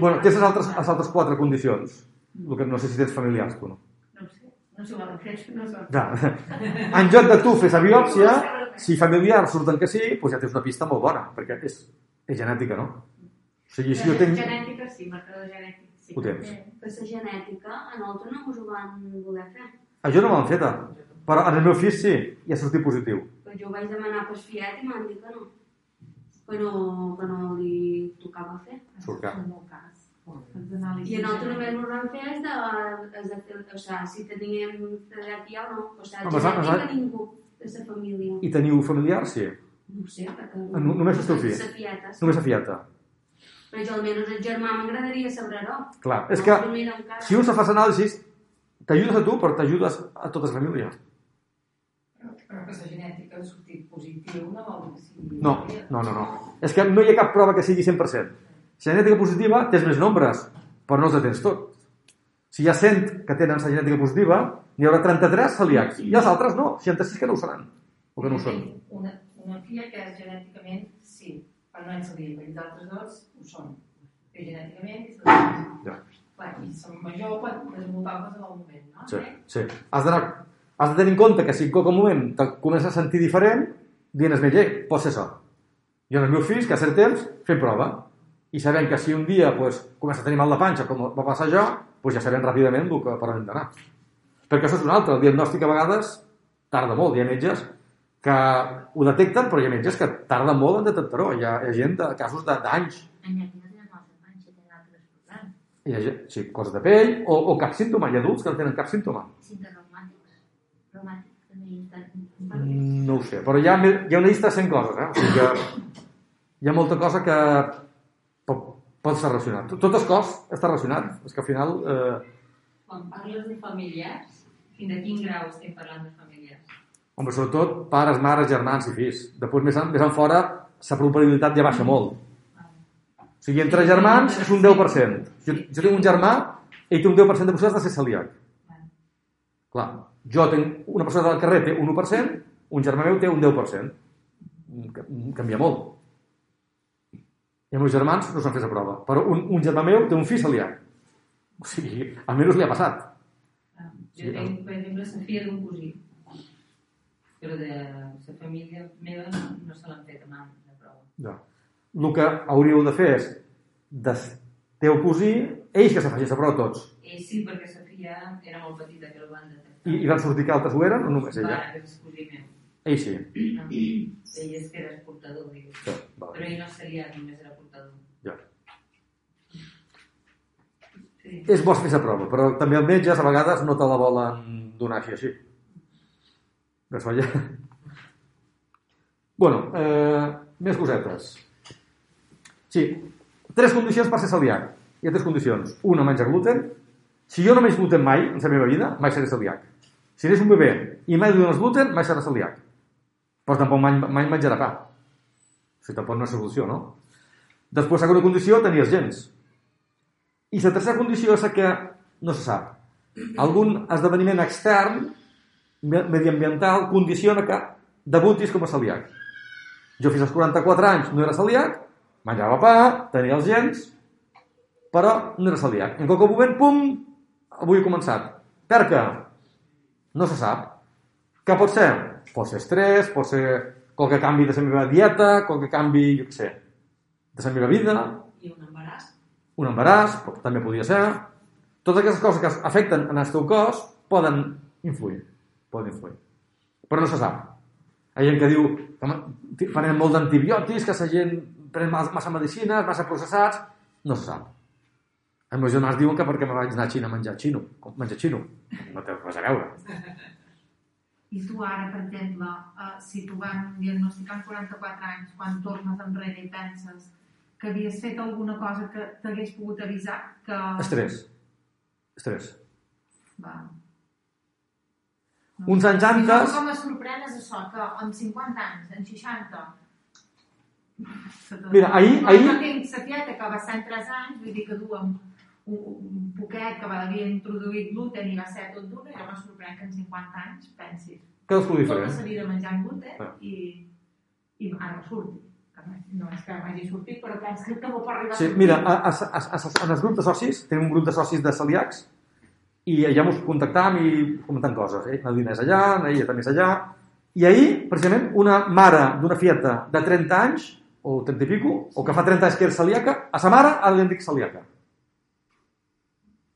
Speaker 1: Bueno, les altres, les altres quatre condicions. El que no sé si tens familiars, tu no.
Speaker 2: No ho sé, no fer, no volen
Speaker 1: Ja. En lloc de tu fer la biòpsia, si familiars surten que sí, doncs ja tens una pista molt bona, perquè és, és genètica, no? O sigui, si jo tinc...
Speaker 2: Genètica sí, marcador genètic sí.
Speaker 1: Ho tens.
Speaker 4: Que la genètica, a nosaltres no us ho van voler fer.
Speaker 1: A jo no m'han feta, però en el meu fill sí, i ha sortit positiu.
Speaker 4: Però jo ho vaig demanar per fiat i m'han dit que no. No, que no li tocava fer.
Speaker 1: Surt car.
Speaker 2: En el cas.
Speaker 4: I a nosaltres només ens van fer és de, és de, o sigui, si teníem celiaquia o no. O
Speaker 1: Home, s'ha-
Speaker 4: genètica
Speaker 1: s'ha-
Speaker 4: ningú de la família.
Speaker 1: I teniu familiars? Sí.
Speaker 4: No ho sé, perquè...
Speaker 1: Ah, no- només el teu fill?
Speaker 4: Fieta, sí.
Speaker 1: Només a fiata.
Speaker 4: Però jo almenys el germà m'agradaria saber-ho.
Speaker 1: Clar, és que
Speaker 4: No,
Speaker 1: si un se fa anàlisis, t'ajudes a tu, però t'ajudes a tota la família.
Speaker 7: Però, però que la genètica ha sortit positiu no vol dir que sigui...
Speaker 1: No, no, no, no. És que no hi ha cap prova que sigui 100%. Si genètica positiva, tens més nombres, però no els tens tot. Si hi ha 100 que tenen la genètica positiva, n'hi haurà 33 celíacs. I els altres no, 66 que no ho seran. O que no ho són.
Speaker 7: Una, una filla que és genèticament sí, però no és celíaca, i els altres dos ho són. Que genèticament és celíaca.
Speaker 1: Ja.
Speaker 7: Clar, i som major pot desenvolupar en qualsevol moment, no?
Speaker 1: Sí, sí. Has, d'anar- has de tenir en compte que si en qualque moment te comences a sentir diferent, dient es metge, pot ser això. Jo en els meus fills, que a cert temps, fem prova. I sabem que si un dia pues, comença a tenir mal de panxa, com va passar jo, pues ja sabem ràpidament el que, per on hem d'anar. Perquè això és un altre. El diagnòstic a vegades tarda molt. Hi ha metges que ho detecten, però hi ha metges que tarden molt en detectar-ho. Hi, ha, hi ha gent de casos de- d'anys. Hi ha gent, sí, coses de pell o, o cap símptoma. Hi ha adults que no tenen cap símptoma.
Speaker 5: Reumàtics. Estan.
Speaker 1: Mm, No ho sé, però hi ha, hi ha una llista de 100 coses, eh? O sigui que hi ha molta cosa que pot, pot estar relacionat. Tot, tot el cos està relacionat. És que al final... Eh,
Speaker 8: Quan parles de familiars, fins a quin grau estem parlant de familiars?
Speaker 1: home, sobretot pares, mares, germans i fills. Després, més, en, més en fora, la probabilitat ja baixa molt. O sigui, entre germans és un 10%. Jo, jo tinc un germà i té un 10% de possibilitats de ser celíac. Clar, jo tinc una persona del carrer té un 1%, un germà meu té un 10%. Ca- Canvia molt. I els meus germans no s'han fet la prova. Però un, un germà meu té un fill celíac. O sigui, almenys li ha passat.
Speaker 8: Jo
Speaker 1: Sí,
Speaker 8: tenc, per exemple, la filla d'un cosí, però de la família meva no, se l'han fet mai, la prova.
Speaker 1: Ja. El que hauríeu de fer és de teu cosí, ells que se facin la prova tots.
Speaker 8: Ell sí, perquè la filla era molt petita, que el van detectar.
Speaker 1: I, i van sortir que altres ho eren o només ella?
Speaker 8: Meu.
Speaker 1: Ell sí.
Speaker 8: No. Ell és que era portador,
Speaker 1: sí vale.
Speaker 8: Però ell no seria, només era portador.
Speaker 1: ja.
Speaker 8: Sí.
Speaker 1: És bo fer la prova, però també els metges a vegades no te la volen donar així, així. Ves allà. Bueno, eh, més cosetes. Sí, tres condicions per ser celíac. Hi ha tres condicions. Una, menjar gluten. Si jo no menys gluten mai en la meva vida, mai seré celíac. Si eres un bebè i mai dones gluten, mai serà celíac. Però tampoc mai, mai menjarà pa. O sigui, tampoc no és solució, no? Després, segona condició, tenir els gens. I la tercera condició és que no se sap. Algun esdeveniment extern, me- mediambiental, condiciona que debutis com a celíac. Jo fins als 44 anys no era celíac, menjava pa, tenia els gens, però no era celíac. En qualque moment, pum, avui he començat. Per què? No se sap. Què pot ser? Pot ser estrès, pot ser qualque canvi de la meva dieta, qualque canvi, jo què sé, de la meva vida,
Speaker 6: I un embaràs?
Speaker 1: un embaràs, també podria ser. Totes aquestes coses que afecten en el teu cos poden influir. Poden influir. Però no se sap. Hi ha gent que diu que prenen molt d'antibiòtics, que la gent pren mas- massa medicines, massa processats... No se sap. Els meus germans diuen que perquè me vaig anar a Xina a menjar xino, com menjar xino. No té res a veure.
Speaker 2: I tu ara, per exemple, eh, si tu van diagnosticar amb 44 anys, quan tornes enrere i penses que havies fet alguna cosa que t'hagués pogut avisar que...
Speaker 1: Estrès. Estrès.
Speaker 2: Va.
Speaker 1: Uns anys antes...
Speaker 2: que me sorprèn és això, que amb 50 anys, en 60...
Speaker 1: Mira, ahir-
Speaker 2: No,
Speaker 1: ahir-
Speaker 2: No tinc sa tieta que va ser en 3 anys, vull dir que du poquet que va havia introduït gluten i va ser tot dur, i jo me sorprèn que en 50 anys pensis
Speaker 1: Cadascú
Speaker 2: tota
Speaker 1: diferent.
Speaker 2: la vida menjant gluten
Speaker 1: Ah.
Speaker 2: i, i ara no surti. No és que m'hagi sortit, però penso que no pot arribar
Speaker 1: Sí,
Speaker 2: a sortir.
Speaker 1: mira, a, a, a, a, en el grup de socis, tenim un grup de socis de celíacs i allà ens contactam i comentant coses. Eh? La Dina és allà, ella també és allà. I ahir, precisament, una mare d'una fieta de 30 anys, o 30 i pico, o que fa 30 anys que era celíaca, a sa mare ara li han dit celíaca.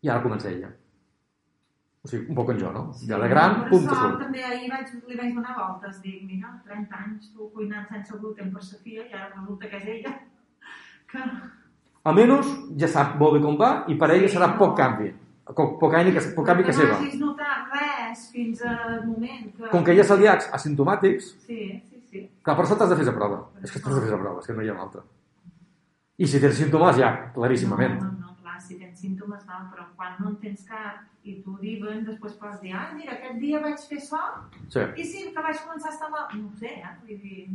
Speaker 1: I ara comença ella. O sigui, un poc en jo, no? Ja de gran,
Speaker 2: Per això
Speaker 1: surt.
Speaker 2: també ahir vaig, li vaig donar voltes, dic, mira, 30 anys tu cuinant sense gluten per Sofia i ara resulta que és ella. Que...
Speaker 1: Almenys ja sap molt bé com va i per ella serà poc canvi. Poc, poc, que, poc canvi que
Speaker 2: no
Speaker 1: seva.
Speaker 2: hagis notat res fins al moment que...
Speaker 1: Com que hi ha celíacs asimptomàtics,
Speaker 2: Sí, sí, sí.
Speaker 1: Clar, per això t'has de fer la prova. És que t'has de fer la prova, és que no hi ha una altra. I si tens símptomes, ja, claríssimament.
Speaker 2: No, no, no, si tens símptomes, no, però quan no en tens cap i t'ho diuen, després pots dir, ai, mira, aquest dia vaig fer això,
Speaker 1: Sí.
Speaker 2: i sí, que vaig començar a estar mal... No ho sé, eh? Vull dir...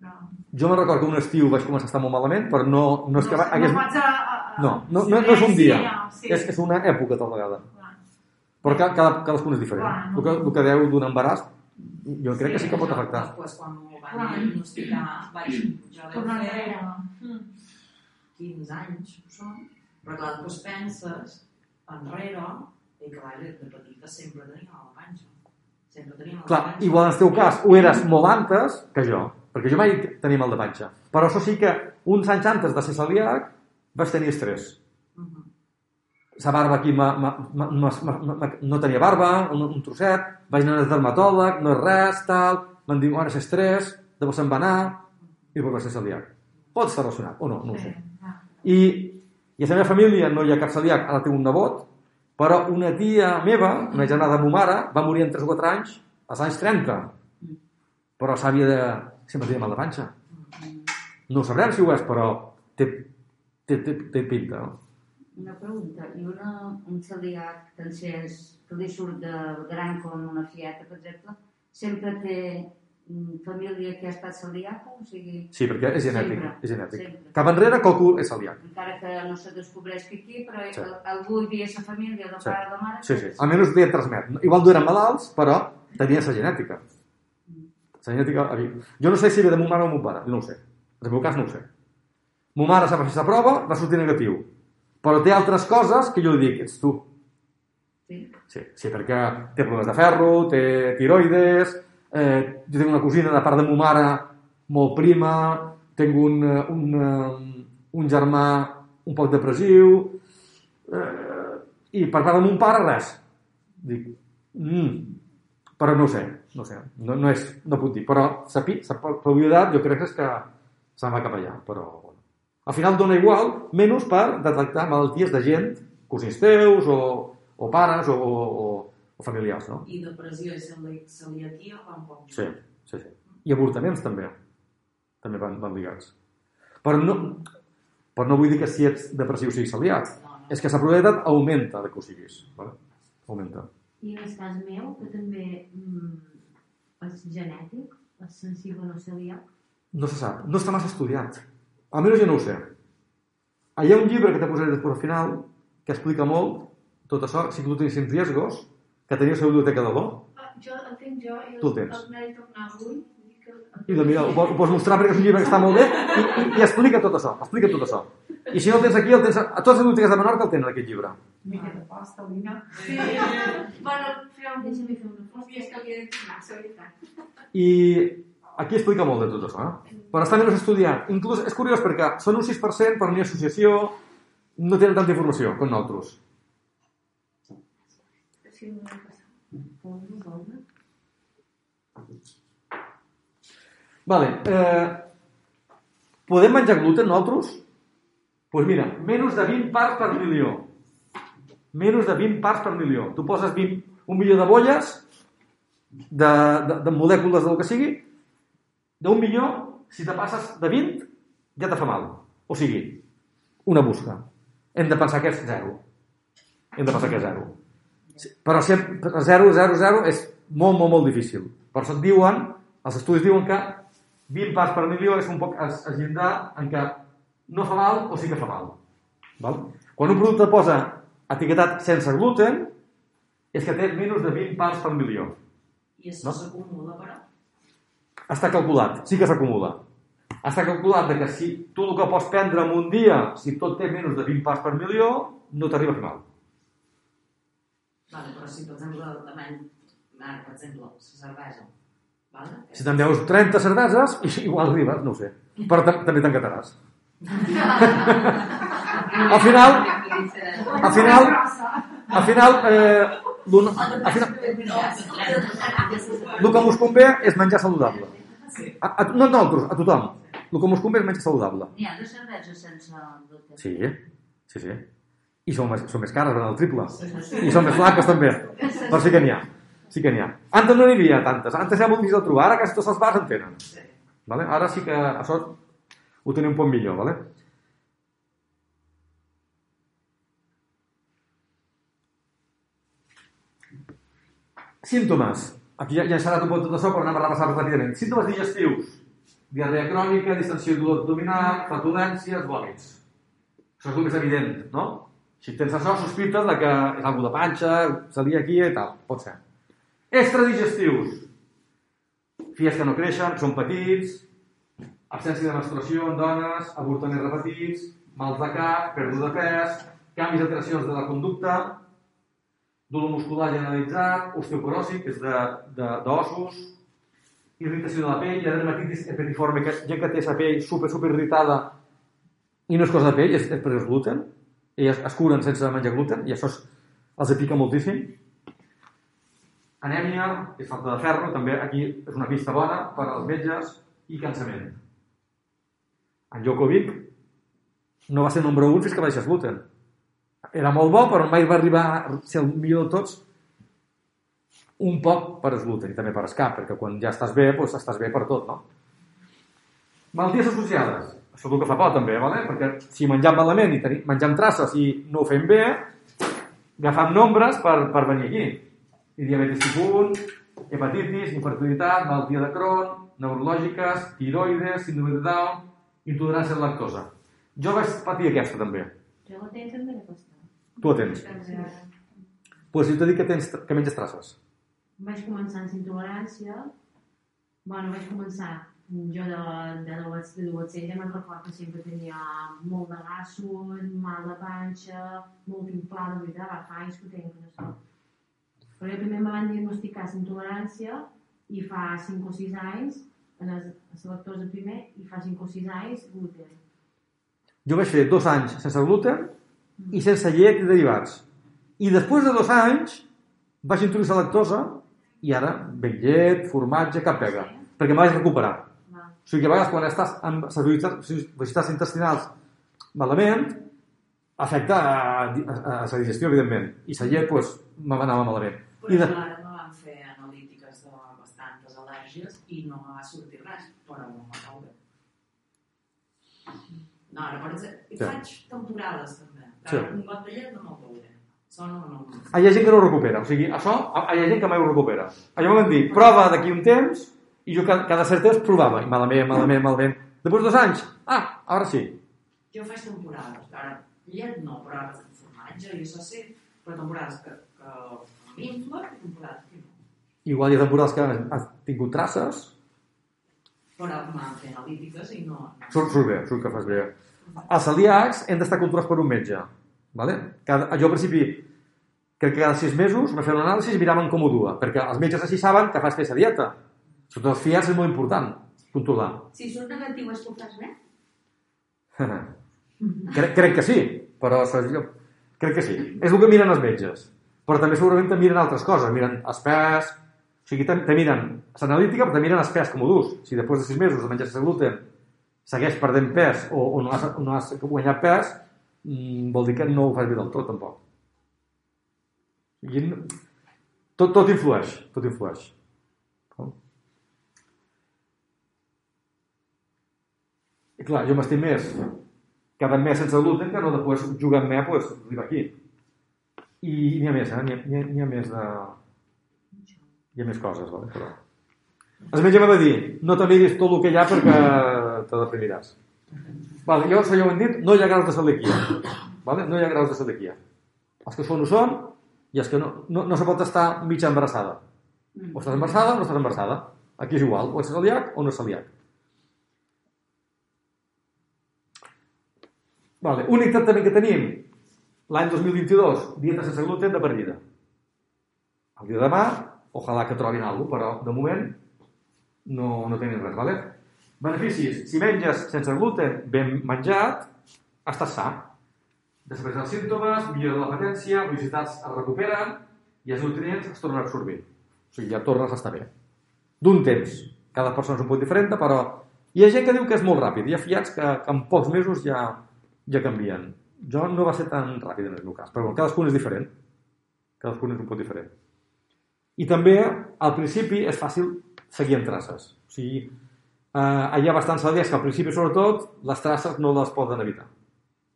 Speaker 2: Però...
Speaker 1: Jo me recordo que un estiu vaig començar a estar molt malament, però no, no és que va, hagués,
Speaker 2: no a, a, a...
Speaker 1: No, no, no, no és un dia.
Speaker 2: Sí,
Speaker 1: És, és una època tal vegada.
Speaker 2: Clar.
Speaker 1: Però cada, cada, cadascun és diferent.
Speaker 2: Clar, no.
Speaker 1: El que, el que deu d'un embaràs, jo crec que sí que pot afectar.
Speaker 6: Després, quan m'ho van diagnosticar, vaig, jo deu
Speaker 2: Tornar
Speaker 6: fer
Speaker 2: enrere. Mm.
Speaker 6: 15 anys, ho són, però clar, després penses enrere, i clar, de petita sempre tenia la panxa. Sempre tenia la
Speaker 1: Clar,
Speaker 6: panxa.
Speaker 1: igual en el teu cas, ho eres molt antes que jo, perquè jo mai tenia mal de panxa. Però això sí que uns anys antes de ser celíac vaig tenir estrès.
Speaker 6: Mhm.
Speaker 1: La barba aquí ma, ma, ma, ma, ma, ma, no tenia barba, un, un trosset, vaig anar al dermatòleg, no és res, tal, van dir, ara és estrès, llavors se'n va anar, i després va ser celíac. Pot estar relacionat, o no, no ho sé.
Speaker 2: clar.
Speaker 1: I, I a la meva família no hi ha cap celíac, ara té un nebot, però una tia meva, una germana de ma mare, va morir en 3 o 4 anys, als anys 30. Però s'havia de... sempre tenia mal de panxa. No sabrem si ho és, però té, té, té, té pinta. No?
Speaker 4: Una pregunta. I una, un celíac francès que li surt de gran com una fieta, per exemple, sempre té família que ha estat celíaca? O sigui,
Speaker 1: Sí, perquè és genètic.
Speaker 4: Sempre,
Speaker 1: és genètic.
Speaker 4: sempre.
Speaker 1: Cap enrere, qualcú és celíac.
Speaker 4: encara que no se descobreix que aquí, però
Speaker 1: Sí.
Speaker 4: algú hi havia sa família, de
Speaker 1: Sí.
Speaker 4: pare o de mare...
Speaker 1: Sí, sí. Almenys ho transmet. Igual no eren malalts, però tenia la genètica. La genètica... havia- Jo no sé si ve de mon mare o mon pare, no ho sé. En el meu cas no ho sé. Mon mare s'ha fet la prova, va sortir negatiu. Però té altres coses que jo li dic, ets tu.
Speaker 4: Sí.
Speaker 1: Sí, sí perquè té problemes de ferro, té tiroides, eh, jo tinc una cosina de part de ma mare molt prima, tinc un, eh, un, eh, un germà un poc depressiu, eh, i per part de mon pare res. Dic, mm, però no ho sé, no ho sé, no, no, és, no puc dir, però la pi- la probabilitat jo crec que és que se'n va cap allà, però bueno. Al final dona igual, menys per detectar malalties de gent, cosins teus o, o pares o, o, o familiars, no?
Speaker 6: I depressió i celi- celiaquia van poc
Speaker 1: Sí, sí, sí. I avortaments també. També van, van ligats. Però no, però no vull dir que si ets depressiu siguis celíac.
Speaker 6: No, no.
Speaker 1: És que la probabilitat augmenta de que ho siguis. Vale? Augmenta.
Speaker 5: I en el cas meu, que també mm, és genètic, és sensible no celíac,
Speaker 1: No se sap. No està massa estudiat. Almenys jo no ho sé. Hi ha un llibre que te posaré després al final que explica molt tot això, si tu tens riesgos, que tenia la biblioteca de l'O,
Speaker 2: Ah, Jo el tinc jo i
Speaker 1: Tu el
Speaker 2: el,
Speaker 1: tens.
Speaker 2: el m'he avui. Que-
Speaker 1: i de mira, ho, ho pots mostrar perquè és un llibre que està molt bé i, i, i explica tot això, explica tot això. I si no el tens aquí, el tens a, a totes les biblioteques de Menorca el tenen aquest llibre.
Speaker 2: Mica de posta, vinga. Sí.
Speaker 5: Bueno, feu, deixa'm fer una
Speaker 2: que de tornar, és veritat.
Speaker 1: I aquí explica molt de tot això, eh? Però està menys estudiat. Inclús és curiós perquè són un 6%, però ni associació no tenen tanta informació com nosaltres.
Speaker 2: Sí, no m'ha passat.
Speaker 1: Vale, eh, podem menjar gluten nosaltres? Doncs pues mira, menys de 20 parts per milió. Menys de 20 parts per milió. Tu poses 20, un milió de bolles, de, de, de molècules del que sigui, d'un milió, si te passes de 20, ja te fa mal. O sigui, una busca. Hem de pensar que és zero. Hem de pensar que és zero. Però si 0, 0, 0 és molt, molt, molt difícil. Per això et diuen, els estudis diuen que 20 parts per milió és un poc es, es llindar en què no fa mal o sí que fa mal. Val? Quan un producte posa etiquetat sense gluten, és que té menys de 20 parts per milió.
Speaker 6: I això
Speaker 1: No?
Speaker 6: s'acumula, però.
Speaker 1: Està calculat, sí que s'acumula. Està calculat que si tu el que pots prendre en un dia, si tot té menys de 20 parts per milió, no t'arriba a fer mal.
Speaker 6: Vale, però si, per exemple, el tamany, ara, per exemple, la cervesa, vale?
Speaker 1: Si te'n veus 30 cerveses, igual arribes, no ho sé. Però tam també t'encataràs. al final, al final, al final, eh, l'un- al final, el que mos convé és menjar saludable. A, a, no a nosaltres, a tothom. El que mos convé és menjar saludable.
Speaker 4: N'hi ha de cerveses sense gluten.
Speaker 1: Sí, sí, sí. I són més, són més cares, al triple. I són més flaques també. Però sí que n'hi ha. Sí que n'hi ha. Antes no n'hi havia tantes. Antes era molt difícil de trobar. Ara quasi tots els bars en tenen. Vale? Ara sí que això ho tenim un poc millor. Vale? Símptomes. Aquí ja, ja s'ha dat un poc tot això, però anem a repassar ràpidament. Símptomes digestius. Diarrea crònica, distensió i dolor abdominal, flatulències, vòmits. Això és el més evident, no? Si tens això, sospites de que és algú de panxa, celíaquia i tal. Pot ser. Extradigestius. Fies que no creixen, són petits, absència de menstruació en dones, avortaments repetits, mals de cap, pèrdua de pes, canvis alteracions de la conducta, dolor muscular generalitzat, osteoporosi, que és d'ossos, irritació de la pell, la dermatitis epetiforme, que gent que té la pell super, super irritada i no és cosa de pell, és, és per el gluten, i es, es curen sense menjar gluten, i això es, els pica moltíssim. Anèmia, és falta de ferro, també aquí és una pista bona per als metges, i cansament. En Djokovic no va ser número 1 fins que va deixar gluten. Era molt bo, però mai va arribar a ser el millor de tots un poc per el gluten i també per escap, perquè quan ja estàs bé, doncs estàs bé per tot, no? Malalties associades. Això és el que fa por, també, vale? perquè si mengem malament i tenim, mengem traces i no ho fem bé, agafam nombres per, per venir aquí. I diabetis tipus 1, hepatitis, infertilitat, malaltia de Crohn, neurològiques, tiroides, síndrome de Down, intolerància a la lactosa. Jo vaig patir aquesta, també.
Speaker 5: Jo la tens també aquesta.
Speaker 1: Tu la tens. Doncs pues jo t'he dit que, tens, que menges traces.
Speaker 9: Vaig començar amb intolerància. Bueno, vaig començar jo de, de, d'adolescent ja me'n record que sempre tenia molt de gassos, mal de panxa, molt inflada, de veritat, va, fa anys que ho tenc, no sé. Però jo també me van diagnosticar la intolerància i fa 5 o 6 anys, en el, la lactosa primer, i fa 5 o 6 anys gluten.
Speaker 1: Jo vaig fer dos anys sense gluten i sense llet i derivats. I després de dos anys vaig introduir la lactosa i ara ben llet, formatge, cap pega. Perquè me vaig recuperar.
Speaker 9: Va.
Speaker 1: O sigui que a vegades quan estàs amb les velocitats intestinals malament, afecta a, a, a la digestió, evidentment. I la llet, doncs, me anava malament.
Speaker 6: Però
Speaker 1: I de...
Speaker 6: me van fer analítiques de bastantes al·lèrgies i no va sortir res, però no me cau bé. No, ara, per exemple,
Speaker 1: Sí.
Speaker 6: faig temporades també.
Speaker 1: Sí.
Speaker 6: Un got de llet no me'l veuré. No, no...
Speaker 1: Ah, hi ha gent que no ho recupera. O sigui, això, hi ha gent que mai ho recupera. Allò m'han dit, prova d'aquí un temps, i jo cada, cada cert temps provava. I malament, malament, malament. Després de dos anys, ah, ara sí.
Speaker 6: Jo faig temporades. Ara, llet no, però ara formatge i això sí, però temporades que, que m'infla i temporades que no.
Speaker 1: Igual hi ha temporades que has tingut traces,
Speaker 6: Però m'han fet analítiques i no...
Speaker 1: surt, surt bé, surt que fas bé. Els celíacs hem d'estar controlats per un metge. Vale? Cada, jo al principi, crec que cada sis mesos me feien una anàlisi i miraven com ho dua, perquè els metges així saben que fas fer dieta. Sobretot els fiats és molt important, controlar.
Speaker 4: Si surt negatiu és que ho fas bé?
Speaker 1: crec, crec que sí, però crec que sí. És el que miren els metges. Però també segurament te miren altres coses, miren els pes, o sigui, te, te miren l'analítica, però te miren els pes com ho dus. Si després de sis mesos de menjar sense gluten segueix perdent pes o, o no, has, no has guanyat pes, mm, vol dir que no ho fas bé del tot, tampoc. I tot, tot influeix, tot influeix. I clar, jo m'estic més cada mes sense gluten que no després jugant més, pues, arriba aquí. I n'hi ha més, eh? N'hi ha, ha, més de... Hi ha més coses, vale? però... Metge m'ha de dir, no te miris tot el que hi ha perquè te deprimiràs. Vale, això ja ho hem dit, no hi ha graus de celiaquia. Vale? No hi ha graus de celiaquia. Els que són ho són i els que no, no, no se pot estar mitja embarassada. O estàs embarassada o no estàs embarassada. Aquí és igual, o ets celíac o no ets celíac. Vale. Únic tractament que tenim l'any 2022, dieta sense gluten de per vida. El dia de demà, ojalà que trobin alguna cosa, però de moment no, no tenim res. Vale? Beneficis. Si menges sense gluten ben menjat, estàs sa. Després dels símptomes, millora la patència, velocitats es recuperen i els nutrients es tornen a absorbir. O sigui, ja tornes a estar bé. D'un temps. Cada persona és un poc diferent, però hi ha gent que diu que és molt ràpid. Hi ha fiats que, que en pocs mesos ja, ja canvien. Jo no va ser tan ràpid en el meu cas, però bueno, cadascun és diferent. Cadascun és un poc diferent. I també, al principi, és fàcil seguir amb traces. O sigui, eh, hi ha bastants aliats que al principi, sobretot, les traces no les poden evitar.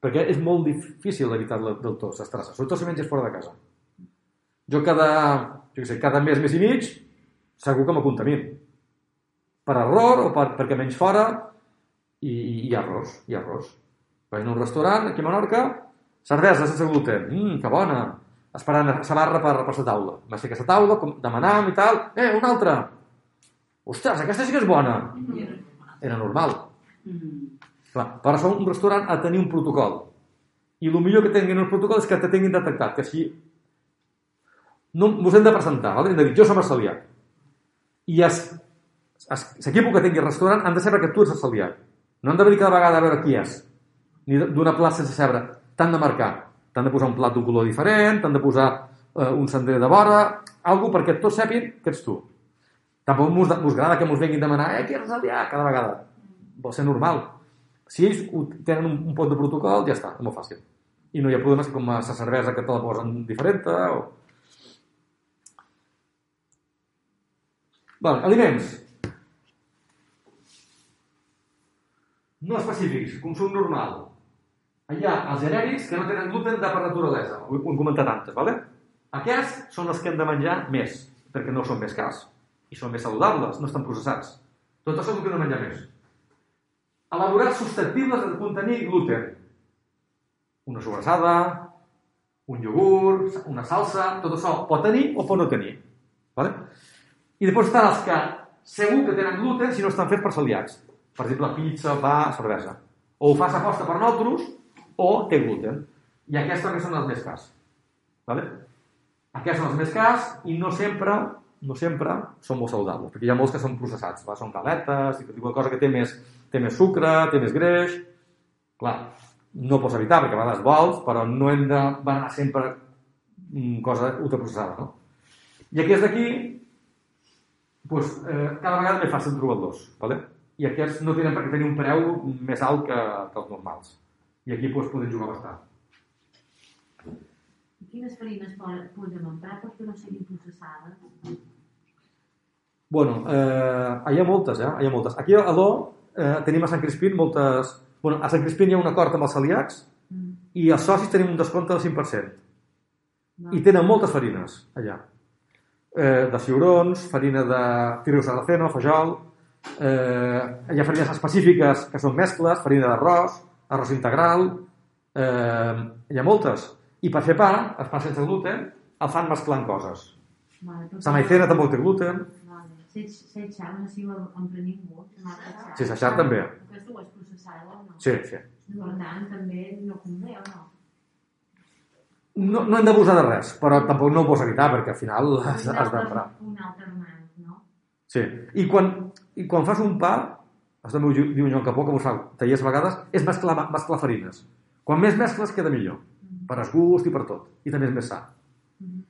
Speaker 1: Perquè és molt difícil evitar del tot, les traces, sobretot si menges fora de casa. Jo cada, jo sé, cada mes, mes i mig, segur que m'acontamin. Per error o per, perquè menys fora, i, i ha errors, ha errors. Vaig a un restaurant aquí a Menorca, cervesa sense gluten, mmm, que bona, esperant a sa barra per, la taula. Va ser aquesta taula, com, demanàvem i tal, eh, una altra. Ostres, aquesta sí que és bona. Era normal. Clar, per això un restaurant ha de tenir un protocol. I el millor que tinguin un protocol és que te tinguin detectat, que si no, us hem de presentar, vale? hem de dir, jo som el celíac. I es, es, l'equip que tingui el restaurant han de saber que tu ets el celíac. No han de venir cada vegada a veure qui és, ni d'una plaça sense saber. T'han de marcar, t'han de posar un plat d'un color diferent, t'han de posar eh, un cendrer de vora, algo perquè tots sàpin que ets tu. Tampoc mos, mos agrada que mos vinguin a demanar eh, qui és el celíac cada vegada. Vol ser normal. Si ells tenen un, un pot de protocol, ja està, és molt fàcil. I no hi ha problemes com a la cervesa que te la posen diferent o... Vale, aliments. No específics, consum normal. Hi ha els genèrics que no tenen gluten de per naturalesa. Ho, hem comentat antes, ¿vale? Aquests són els que hem de menjar més, perquè no són més cars i són més saludables, no estan processats. Tot això és el que de menjar més. Elaborats susceptibles de contenir gluten. Una sobrassada, un iogurt, una salsa, tot això pot tenir o pot no tenir. ¿vale? I després estan els que segur que tenen gluten si no estan fets per celíacs. Per exemple, pizza, pa, cervesa. O ho fas aposta per nosaltres o té gluten. I aquests també són els més cars. ¿vale? Aquests són els més cars i no sempre no sempre són molt saludables, perquè hi ha molts que són processats, va? són galetes, i de cosa que té més, té més sucre, té més greix... Clar, no pots evitar, perquè a vegades vols, però no hem de berenar sempre mm, cosa ultraprocessada, no? I aquests d'aquí, pues, eh, cada vegada és més fàcil trobar-los, ¿vale? i aquests no tenen per què tenir un preu més alt que, que els normals. I aquí pues, podem jugar bastant.
Speaker 9: Quines farines po- podem emprar perquè no siguin processades?
Speaker 1: Bueno, eh, hi ha moltes, eh? Hi ha moltes. Aquí a l'O eh, tenim a Sant Crispín moltes... Bueno, a Sant Crispín hi ha un acord amb els celíacs
Speaker 9: Mm.
Speaker 1: i els socis tenim un descompte del 5%.
Speaker 9: No.
Speaker 1: I tenen moltes farines, allà. Eh, de ciurons, farina de tiro sarraceno, fajol... Eh, hi ha farines específiques que són mescles, farina d'arròs, arròs integral... Eh, hi ha moltes. I per fer pa, el pa sense gluten, el fan mesclant coses.
Speaker 9: Vale,
Speaker 1: La maicena tampoc té gluten.
Speaker 9: Vale. Si ets, si ets xar, no si ho empren ningú.
Speaker 1: Sí, xar també.
Speaker 9: Aquesta ho és processada o no?
Speaker 1: Sí, sí.
Speaker 9: Per tant, també no convé o no?
Speaker 1: No, no hem d'abusar de res, però tampoc no ho pots evitar, perquè al final has, has d'emprar.
Speaker 9: Un alternant, no?
Speaker 1: Sí. I quan, I quan fas un pa, això també ho diu Joan Capó, que us fa tallers a vegades, és mesclar, mesclar farines. Quan més mescles, queda millor. Per el gust i per tot. I també és més sa.
Speaker 9: Mhm.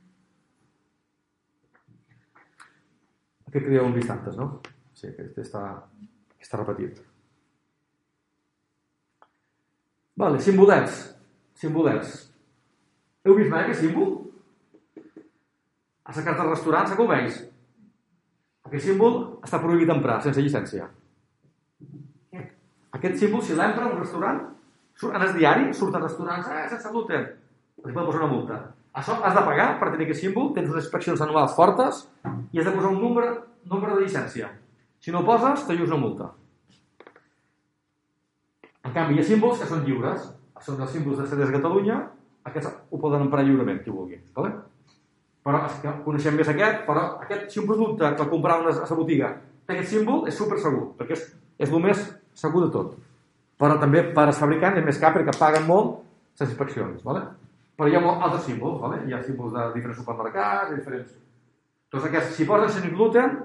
Speaker 1: Aquest que ho hem vist no? Sí, aquest està, està repetit. Vale, simbolets. Simbolets. Heu vist mai aquest símbol? A la carta del restaurant, que ho veus? Aquest símbol està prohibit emprar, sense llicència. Aquest símbol, si l'empra un restaurant, surt, en el diari, surten restaurants, eh, sense gluten. Els poden posar una multa. Això has de pagar per tenir aquest símbol, tens unes inspeccions anuals fortes i has de posar un nombre, nombre de llicència. Si no poses, te una multa. En canvi, hi ha símbols que són lliures. Són els símbols de CDS Catalunya, aquests ho poden emprar lliurement, qui vulgui. Vale? Però és que coneixem més aquest, però aquest, si un producte que comprava a la botiga té aquest símbol, és super segur, perquè és, és el més segur de tot. Però també per als fabricants és més car perquè paguen molt les inspeccions. Vale? Però hi ha molt altres símbols, vale? hi ha símbols de diferents supermercats, de diferents... Tots aquests, si posen sense gluten,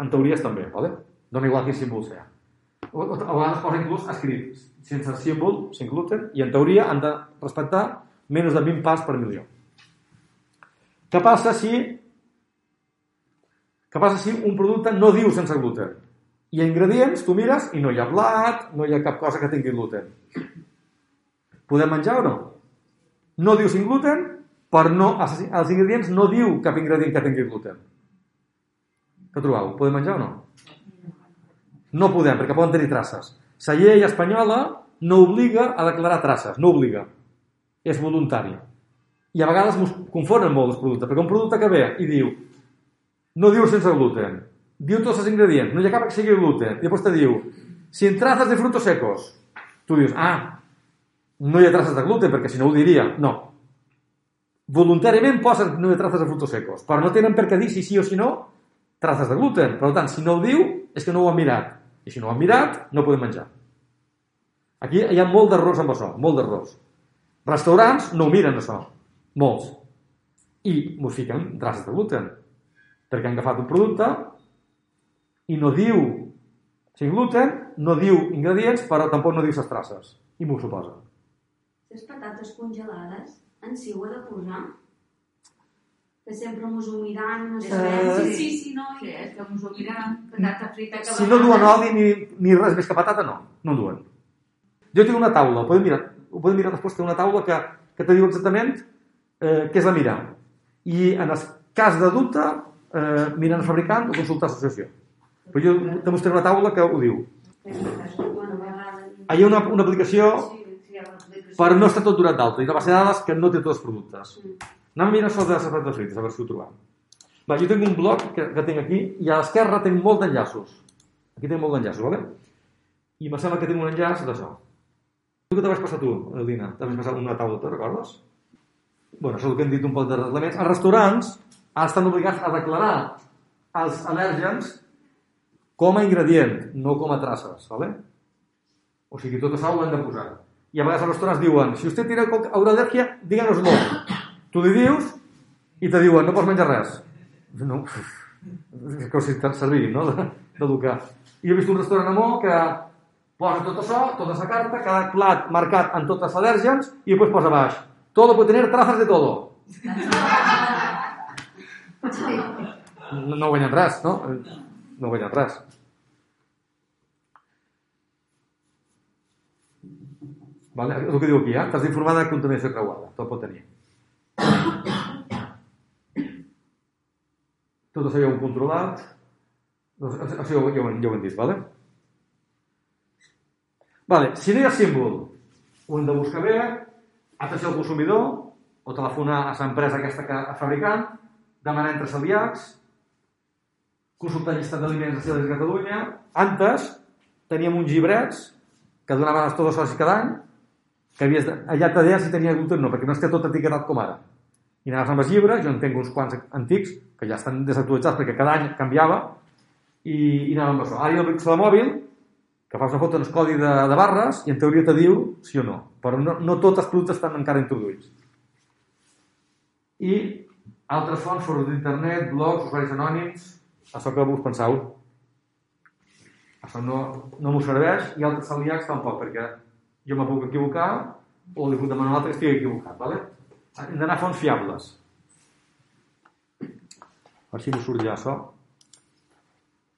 Speaker 1: en teoria estan bé, vale? dona igual quin símbol sigui. O, o, a vegades posa inclús escrit sense símbol, sense gluten, i en teoria han de respectar menys de 20 pas per milió. Què passa si què passa si un producte no diu sense gluten? I ingredients, tu mires i no hi ha blat, no hi ha cap cosa que tingui gluten. Podem menjar o no? No diu sin gluten, però no, els ingredients no diu cap ingredient que tingui gluten. Què trobeu? Podem menjar o no? No podem, perquè poden tenir traces. La llei espanyola no obliga a declarar traces, no obliga. És voluntari. I a vegades mos confonen molt els productes, perquè un producte que ve i diu no diu sense gluten, diu tots els ingredients, no hi ha cap que sigui gluten, i després te diu sin trazas de frutos secos. Tu dius, ah, no hi ha traces de gluten, perquè si no ho diria. No. Voluntàriament posen no hi ha traces de frutos secos, però no tenen per què dir si sí o si no traces de gluten. Per tant, si no ho diu, és que no ho han mirat. I si no ho han mirat, no podem menjar. Aquí hi ha molt d'errors amb això, molt d'errors. Restaurants no ho miren, això. Molts. I m'ho fiquen traces de gluten. Perquè han agafat un producte i no diu sin gluten, no diu ingredients, però tampoc no diu les traces. I m'ho suposa.
Speaker 10: Les patates congelades, en si ho he de posar? Que sempre mos ho mirant, no sé.
Speaker 1: Eh,
Speaker 10: sí, sí, sí, no.
Speaker 4: Sí, és que mos ho patata frita que
Speaker 1: Si no duen oli ni, ni res més que patata, no. No en duen. Jo tinc una taula, ho podem mirar, ho podem mirar després, té una taula que, que te diu exactament eh, què és la mirar. I en el cas de dubte, eh, mirant el fabricant o consultar l'associació. Però jo te mostraré una taula que ho diu. Hi ha una, una aplicació però no està tot durat d'alta. I la base de dades que no té tots els productes. Anem a mirar això de les patates frites, a veure si ho trobam. Va, jo tinc un blog que, que tinc aquí i a l'esquerra tinc molt d'enllaços. Aquí tinc molt d'enllaços, vale? I me sembla que tinc un enllaç d'això. Tu que te vas passar tu, Elina? Te vas passar una taula, te'n recordes? bueno, això és el que hem dit un poc de reglaments. Els restaurants estan obligats a declarar els al·lèrgens com a ingredient, no com a traces, ¿vale? O sigui, tot això ho hem de posar. I a vegades els restaurants diuen, si usted tiene alguna al·lèrgia, díganos-lo. Tu li dius i te diuen, no pots menjar res. No, és com si te'n servir, no?, de- d'educar. I he vist un restaurant a Mó que posa tot això, tota la carta, cada plat marcat amb tots els al·lèrgens i després posa a baix. Todo puede tener trazas de todo. No, no guanyen res, no? No guanyen res. Vale? És el que diu aquí, eh? T'has d'informar de contaminació creuada. Tot pot tenir. Tot això ja ho hem controlat. Això ja ho, ja, ho, hem- vale? Vale, si no hi ha símbol, ho hem de buscar bé, atenció al consumidor, o telefonar a l'empresa aquesta que ha fabricant, demanar entre celíacs, consultar el llistat d'aliments de Catalunya. Antes teníem uns llibrets que donaven els tots socis cada any, que havies de, allà te deia si tenia gluten o no, perquè no està tot etiquetat com ara. I anaves amb els llibres, jo en tinc uns quants antics, que ja estan desactualitzats perquè cada any canviava, i, i anàvem amb això. Ara hi ha el pixel mòbil, que fas una foto en el codi de, de barres i en teoria te diu sí o no. Però no, no tots els productes estan encara introduïts. I altres fonts, fòrums d'internet, blogs, usuaris anònims, això que vos penseu. Això no, no m'ho serveix i altres celíacs tampoc, perquè jo me puc equivocar o li puc demanar a un altre que estigui equivocat. Vale? Hem d'anar a fonts fiables. A veure si no surt ja això.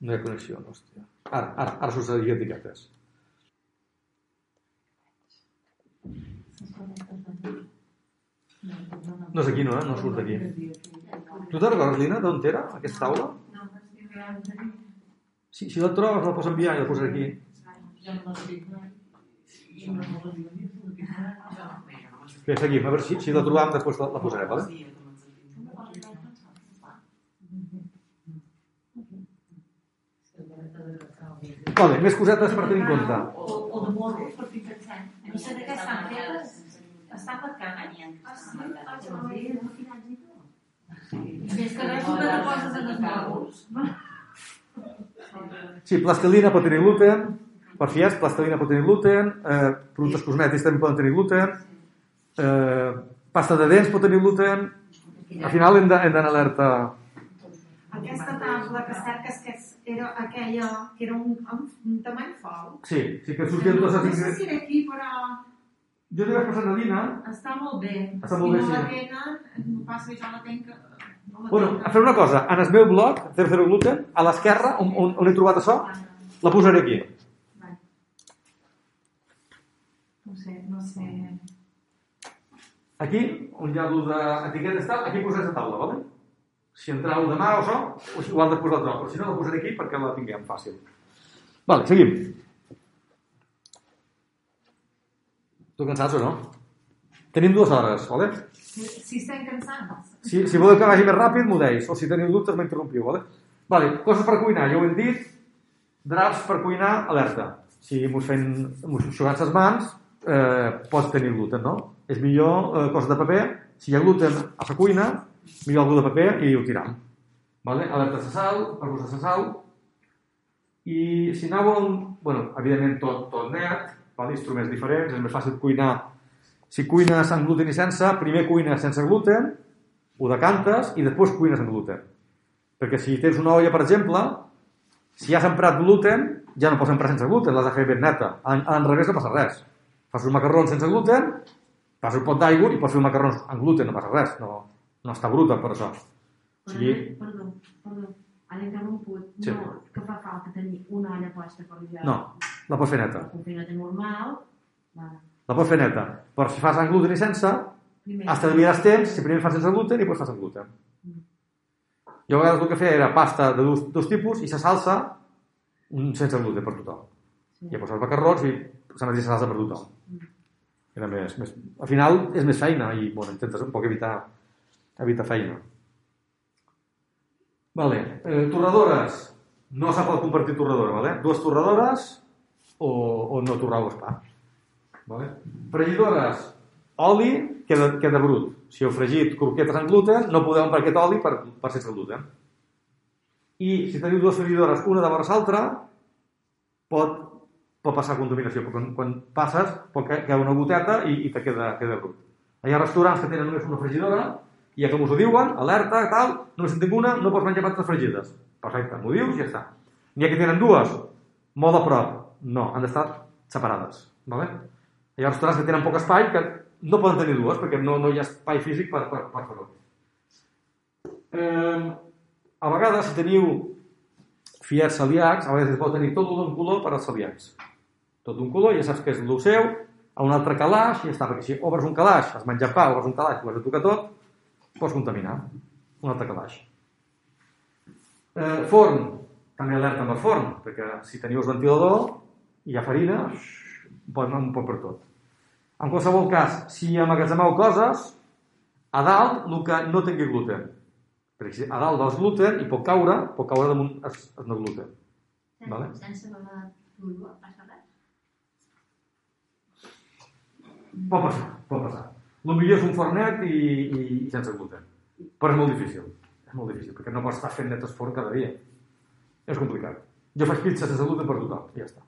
Speaker 1: No hi ha connexió, hòstia. Ara, ara, ara succeïa etiquetes. No és aquí, no, eh? No surt d'aquí. Tu te'n recordes, Lina, d'on era aquesta taula? Si, si la trobes, la pots enviar i la posaré aquí. Bé, seguim, a veure si, si la trobam, després la, la posaré, vale? Vale, més cosetes per tenir en compte.
Speaker 2: O, o de morros, per fi pensant. A mi sé de què estan fetes? Estan per canya? Ah, sí? Ah, és que res una de coses en els morros.
Speaker 1: Sí, plastilina pot tenir gluten, per fies, plastilina pot tenir gluten, eh, productes cosmètics també poden tenir gluten, eh, pasta de dents pot tenir gluten, al final hem d'anar alerta.
Speaker 2: Aquesta taula que cerques que era aquella que era un, un, tamany fort.
Speaker 1: Sí, sí que sortien tots els
Speaker 2: No sé si era aquí, però
Speaker 1: Jo li vaig passar a Lina,
Speaker 2: està molt bé.
Speaker 1: Està molt bé,
Speaker 2: si no la tenen, no passa, jo la tenc...
Speaker 1: Bueno, fer una cosa, en el meu blog, 00 Gluten, a l'esquerra, on, on, on he trobat això, la posaré aquí.
Speaker 2: No sé, no sé...
Speaker 1: Aquí, on hi ha el d'etiquetes tal, aquí posaré la taula, vale? Si entrau demà o això, o si- igual després la trobo, però si no la posaré aquí perquè la tinguem fàcil. Vale, seguim. Tu cansats o no? Tenim dues hores, vale?
Speaker 2: Si, si estem cansats.
Speaker 1: Si, si voleu que vagi més ràpid, m'ho deis, o si teniu dubtes m'interrompiu, vale? Vale, coses per cuinar, ja ho hem dit. Draps per cuinar, alerta. Si mos fem, mos enxugant les mans, eh, pot tenir gluten, no? És millor eh, coses de paper, si hi ha gluten a la cuina, millor algú de paper i ho tiram. Vale? Alerta de sal, arbust de sal, i si anàveu, bueno, evidentment tot, tot net, vale? instruments diferents, és més fàcil cuinar. Si cuines amb gluten i sense, primer cuines sense gluten, ho decantes i després cuines amb gluten. Perquè si tens una olla, per exemple, si has emprat gluten, ja no pots emprar sense gluten, l'has de fer ben neta. En, en revés no passa res. Fas uns macarrons sense gluten, fas un pot d'aigua i pots fer macarrons amb gluten, no passa res. No, no està bruta per això. O sigui,
Speaker 9: Perdó, perdó. Ara interromput.
Speaker 1: Sí.
Speaker 9: No, que fa falta tenir una olla posta per ja...
Speaker 1: no, la pots fer neta.
Speaker 9: Un finet normal. Vale.
Speaker 1: La pots fer neta. Però si fas amb gluten i sense, d'estalviar temps, si primer fas sense gluten i després fas amb gluten. Jo a vegades el que feia era pasta de dos, dos tipus i la salsa mm, sense gluten per tothom. I llavors els macarrons i se m'ha dit salsa per tothom. Era més, més... Al final és més feina i bueno, intentes un poc evitar, evitar feina. Vale. Eh, torradores. No se pot compartir torradora, vale? Dues torradores o, o no torrau el pa. Vale? Fregidores. Oli queda, queda brut. Si heu fregit croquetes amb gluten, no podeu emprar aquest oli per, per sense gluten. I si teniu dues fregidores, una de vora l'altra, pot, pot passar contaminació. Quan, quan passes pot quedar una goteta i, i te queda, queda brut. Hi ha restaurants que tenen només una fregidora i ja que us ho diuen, alerta, tal, només en tinc una, no pots menjar patates fregides. Perfecte, m'ho dius i ja està. N'hi ha que tenen dues, molt a prop. No, han d'estar separades. Vale? Hi ha restaurants que tenen poc espai que no poden tenir dues perquè no, no hi ha espai físic per, per, per fer-ho. Eh, a vegades, si teniu fiats celíacs, a vegades es pot tenir tot d'un color per als celíacs. Tot d'un color, ja saps que és el seu, a un altre calaix, ja està, perquè si obres un calaix, has menjat pa, obres un calaix, ho has de tocar tot, pots contaminar. Un altre calaix. Eh, forn, també alerta amb el forn, perquè si teniu el ventilador hi ha farina, pot anar un poc per tot. En qualsevol cas, si amagatzemeu coses, a dalt el que no tingui gluten. Perquè si a dalt dels gluten i pot caure, pot caure damunt el, el no gluten. Vale.
Speaker 5: Sense?
Speaker 1: Pot passar, pot passar. El millor és un fornet i, i, i sense gluten. Però és molt difícil. És molt difícil, perquè no pots estar fent net el forn cada dia. És complicat. Jo faig pizza sense gluten per tothom, i ja està.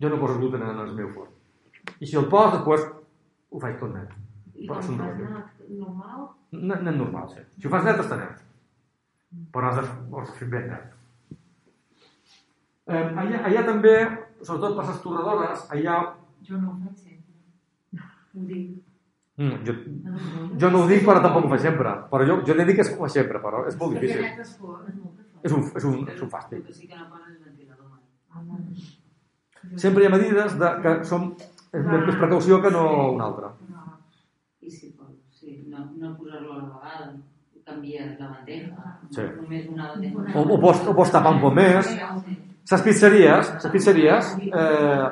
Speaker 1: Jo no poso gluten en el meu forn. I si el pos, després ho faig tot net.
Speaker 9: I
Speaker 1: Però un
Speaker 9: fas net normal,
Speaker 1: Net, net normal, sí. Si ho fas net, està net. Però has de, ho has de fer ben net. Eh, allà, allà també, sobretot per les torradores, allà...
Speaker 2: Jo no ho faig sempre.
Speaker 9: ho dic.
Speaker 1: Mm, jo, jo no ho dic, però tampoc ho faig sempre. Però jo, jo n'he dit que es fa sempre, però és molt difícil.
Speaker 2: És molt fort.
Speaker 1: És un, és un, és un fàstic.
Speaker 6: Mai.
Speaker 9: Ah.
Speaker 1: Sempre hi ha medides de, que som és més, més precaució que no una altra.
Speaker 2: No.
Speaker 6: I si pot, sí, no, no posar-lo a la vegada, canvies la bandeja,
Speaker 1: Sí.
Speaker 6: només una bandeja.
Speaker 1: O, o, pots, o pots tapar un poc més. Les pizzeries, les pizzeries eh,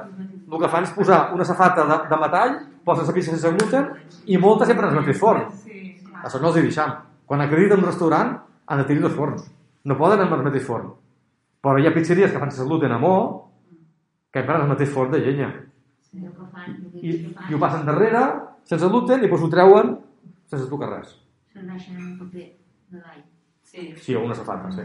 Speaker 1: el que fan és posar una safata de, de metall, poses la pizza sense gluten i moltes sempre en el mateix forn.
Speaker 2: Sí.
Speaker 1: Això no els hi deixam. Quan acrediten un restaurant, han de tenir dos forns. No poden en el mateix forn. Però hi ha pizzeries que fan sense gluten a mo, que empren el mateix forn de llenya. I, i ho passen darrere, sense gluten, i després ho treuen sense tocar res.
Speaker 5: serveixen un paper de l'all.
Speaker 6: Sí,
Speaker 1: Sí, o una safata, sí.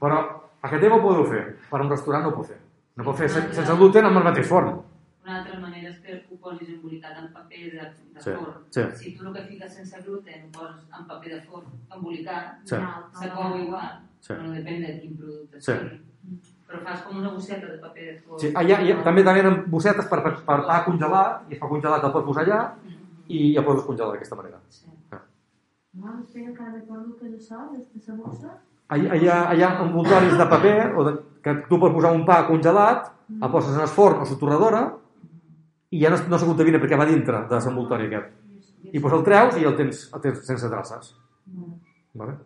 Speaker 1: Però aquest tema ho podeu fer, per a un restaurant no ho pot fer. No pot fer sen- sense gluten amb el mateix forn.
Speaker 6: Una altra manera és que ho posis embolicat en paper de, de
Speaker 1: Sí,
Speaker 6: forn.
Speaker 1: sí.
Speaker 6: Si tu el que fiques sense gluten ho poses en paper de forn embolicat,
Speaker 1: Sí.
Speaker 6: se cou igual.
Speaker 1: Sí.
Speaker 6: No depèn de quin producte
Speaker 1: Sí.
Speaker 6: sigui. Però fas com una bosseta de paper de forn.
Speaker 1: Sí, allà, allà, també tenen bossetes per, per, per pa congelat, i fa congelat el pots posar allà, i ja pots congelar d'aquesta manera.
Speaker 6: Sí.
Speaker 9: No, espera, encara recordo que això, de la bossa.
Speaker 1: Allà, allà, allà envoltoris de paper, o de, que tu pots posar un pa congelat, el poses en el forn o la torradora, i ja no, no se contamina perquè va dintre de l'envoltori aquest. I doncs el treus i el tens, el tens sense traces. Vale?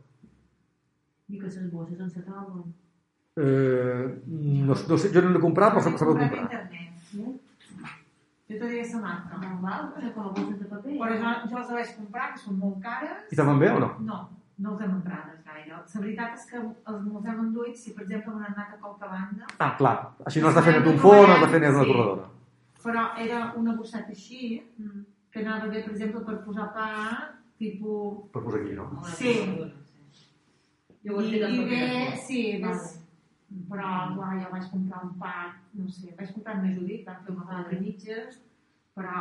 Speaker 9: I que les bosses on se troben.
Speaker 1: Eh, no, no sé, jo no l'he comprat, però pot
Speaker 2: per
Speaker 1: comprar.
Speaker 2: internet.
Speaker 9: No?
Speaker 2: Jo te diré la marca.
Speaker 9: Normal, però com a bosses de paper.
Speaker 2: Però jo, jo les vaig comprar, que són molt cares.
Speaker 1: I te van bé o no?
Speaker 2: No, no els hem emprades gaire. La veritat és que els els hem enduit si, per exemple, han anat a qualque banda.
Speaker 1: Ah, clar. Així no has de fer net un forn, no has de fer net una torradora.
Speaker 2: però era una bosseta així, que anava bé, per exemple, per posar pa, tipus...
Speaker 1: Per posar aquí, no?
Speaker 2: Sí.
Speaker 8: Jo ho he
Speaker 2: I, i bé, sí, ves, però clar, jo vaig comprar un pa, no sé, vaig comprar més judit, vam fer una cosa de mitges, però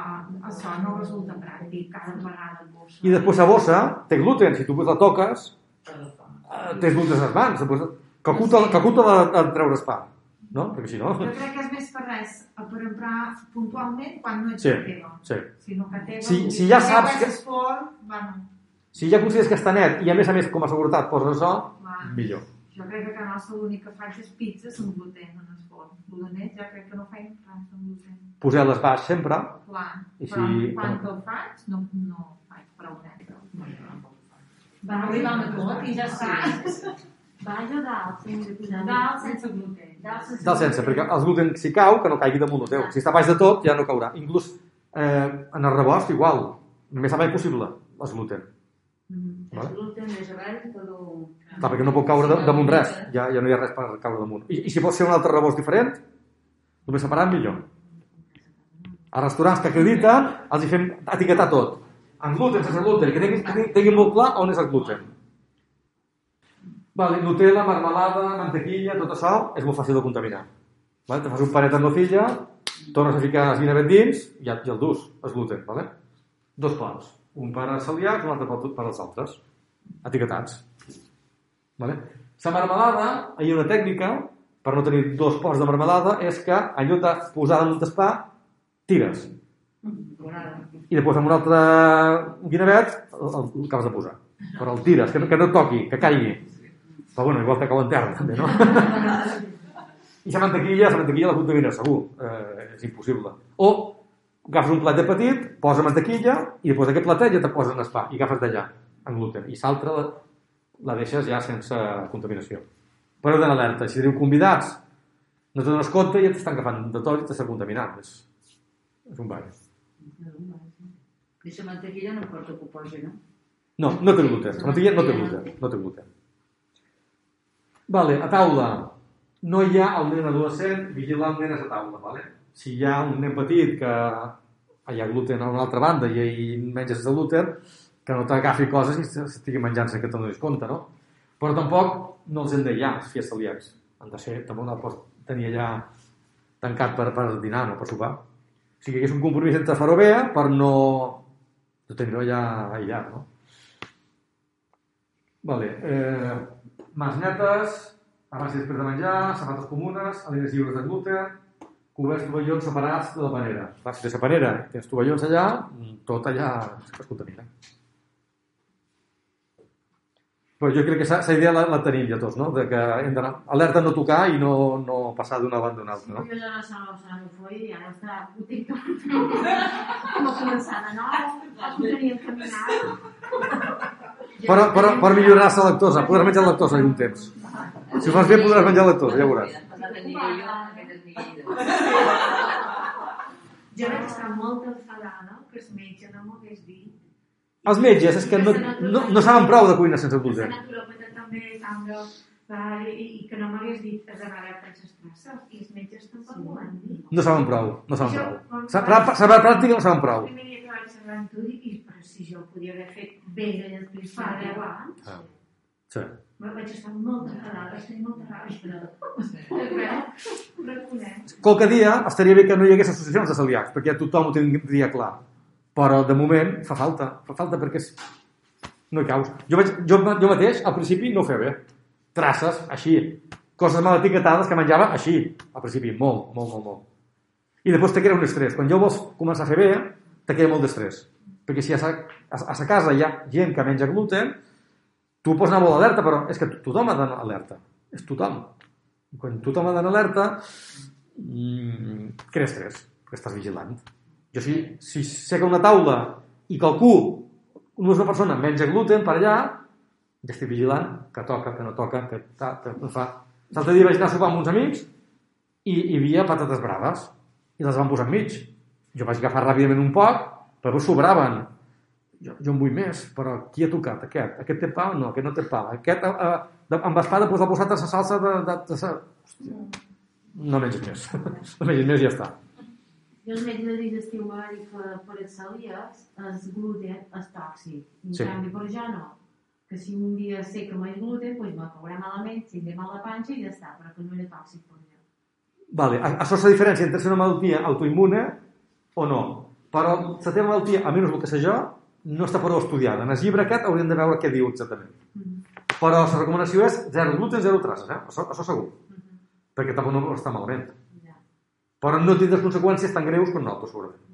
Speaker 2: això no resulta pràctic, cada vegada en bossa.
Speaker 1: I després la bossa té gluten, si tu la toques, eh, tens gluten a les mans. Després, cacuta, cacuta de, de treure el pa, no? Perquè si no...
Speaker 2: Jo crec que és més per res, per emprar puntualment quan no ets
Speaker 1: Sí,
Speaker 2: a teva.
Speaker 1: sí.
Speaker 2: Si no que a teva,
Speaker 1: Si- si ja saps que-
Speaker 2: que... Esport, bueno,
Speaker 1: Si ja consideres que està net i a més a més com a seguretat poses això, millor.
Speaker 2: Jo crec que a casa l'únic que faig és pizza amb gluten en el forn. El més ja crec que no faig res amb gluten.
Speaker 1: Poseu-les baix sempre.
Speaker 2: Clar,
Speaker 1: I
Speaker 2: però
Speaker 1: si-
Speaker 2: quan que el faig, no, no faig prou net.
Speaker 9: Va
Speaker 2: arribar a tot i ja saps.
Speaker 9: Baix o dalt? Sense
Speaker 2: sense gluten.
Speaker 9: Dalt sense
Speaker 1: Del sense, perquè el gluten si cau, que no caigui damunt el teu. Si està baix de tot, ja no caurà. Inclús eh, en el rebost, igual. Més avall possible, el gluten.
Speaker 4: El gluten més avall que el...
Speaker 1: Clar, perquè no pot caure de, damunt res. Ja, ja no hi ha res per caure damunt. I, i si pot ser un altre rebost diferent, el més separat, millor. A restaurants que acrediten, els hi fem etiquetar tot. En gluten, sense gluten, que tinguin, que tinguin- molt clar on és el gluten. Vale, Nutella, marmelada, mantequilla, tot això és molt fàcil de contaminar. Vale? Te fas un panet amb nocilla, tornes a ficar esguinavet dins i, ja- i el dus, el gluten. Vale? Dos pots. Un per als celíacs, un altre per, per als altres. Etiquetats. Vale? La marmelada, hi ha una tècnica per no tenir dos pots de marmelada, és que en lloc de posar damunt pa, tires. I després amb un altre guinevet el, el, acabes de posar. Però el tires, que, no- que no toqui, que caigui. Però bueno, igual que cau en terra, també, no? I la mantequilla, la mantequilla la contamina segur. Eh, és impossible. O agafes un platet petit, posa mantequilla i després aquest platet ja te posen el pa i agafes d'allà, en gluten. I l'altra la, la deixes ja sense contaminació. Però heu d'anar alerta. Si teniu convidats, no te dones compte i ja t'estan agafant de tot i t'està contaminant. És, és un ball.
Speaker 4: La mantequilla no ho posi, no?
Speaker 1: No, no té gluten. La mantequilla no té gluten. No té gluten. Vale, a taula. No hi ha el nen adolescent vigilant nenes a taula, vale? Si hi ha un nen petit que hi ha gluten a una altra banda i hi menges el gluten, que no t'agafi coses i s'estigui menjant sense que te'n compte, no? Però tampoc no els hem d'aïllar, els fies celíacs. Han de ser, tampoc no pots tenir allà tancat per, per dinar, no per sopar. O sigui que és un compromís entre bé per no, no tenir-ho allà aïllat, no? Vale. Eh, mans netes, abans i després de menjar, sabates comunes, aliments lliures de gluten, coberts tovallons separats de la panera. Clar, si tens la panera, tens tovallons allà, tot allà es contamina. Però jo crec que la idea la, la tenim ja tots, no? De que hem d'anar alerta a no tocar i no, no passar d'una banda a una altra, no?
Speaker 9: Jo ja no sé no sé no foi i ara està ho tinc tot. No començar de nou, els ho teníem caminat.
Speaker 1: Però, però, per millorar la lactosa, podràs menjar lactosa en un temps. Si ho fas bé podràs menjar lactosa, ja veuràs.
Speaker 9: Jo vaig estar molt enfadada que el metge no m'hagués dit
Speaker 1: Els metges és que no, no, no saben prou de cuina sense gluten.
Speaker 9: La també, i, i que no m'hagués dit has d'anar a prendre les traces, i els metges tampoc m'ho van dir.
Speaker 1: No saben prou, no saben prou. Saber, pràctica no saben prou.
Speaker 9: El primer dia que vaig saber amb tu, dic, "I, però si jo ho podia haver fet bé fa 10 anys,
Speaker 1: Ah. Sí.
Speaker 9: Vaig estar molt enfadada, vaig tenir molta ràbia. Reconec.
Speaker 1: Qualque dia estaria bé que no hi hagués associacions de celíacs, perquè tothom ho tindria clar. Però, de moment, fa falta. Fa falta perquè és... no hi caus. Jo, vaig, jo, jo mateix, al principi, no ho feia bé. Traces, així. Coses mal etiquetades que menjava així. Al principi, molt, molt, molt, molt. I després te crea un estrès. Quan ja ho vols començar a fer bé, te queda molt d'estrès. Perquè si a sa, a, a sa casa hi ha gent que menja gluten, tu pots anar molt alerta, però és que tothom ha d'anar alerta. És tothom. I quan tothom ha d'anar alerta, mm, crea estrès, perquè estàs vigilant. Jo si, si que una taula i que algú, una persona menja gluten per allà, ja estic vigilant que toca, que no toca, que, ta, que no fa. L'altre dia vaig anar a sopar amb uns amics i hi havia patates braves i les van posar enmig. Jo vaig agafar ràpidament un poc, però sobraven. Jo, jo en vull més, però qui ha tocat? Aquest. Aquest té pa no? Aquest no té pa. Aquest, eh, eh, amb espada, l'ha posat a la salsa de... de, de, de... Hòstia. No mengis més. No mengis més i ja està.
Speaker 9: I el mètode digestiu va dir que per als celíacs el gluten és tòxic. En
Speaker 1: Sí.
Speaker 9: canvi, per jo no. Que si un dia sé que m'he gluten, doncs me cauré malament, tindré mal de panxa i ja està, però que no era tòxic per jo.
Speaker 1: Vale. a- Això és la diferència entre ser una malaltia autoimmune o no. Però la teva malaltia, almenys el que sé jo, no està prou estudiada. En el llibre aquest hauríem de veure què diu exactament. Però la recomanació és zero gluten, zero traces, eh? Això, això segur. Perquè tampoc no està malament. Però no tindràs conseqüències tan greus com nosaltres, segurament.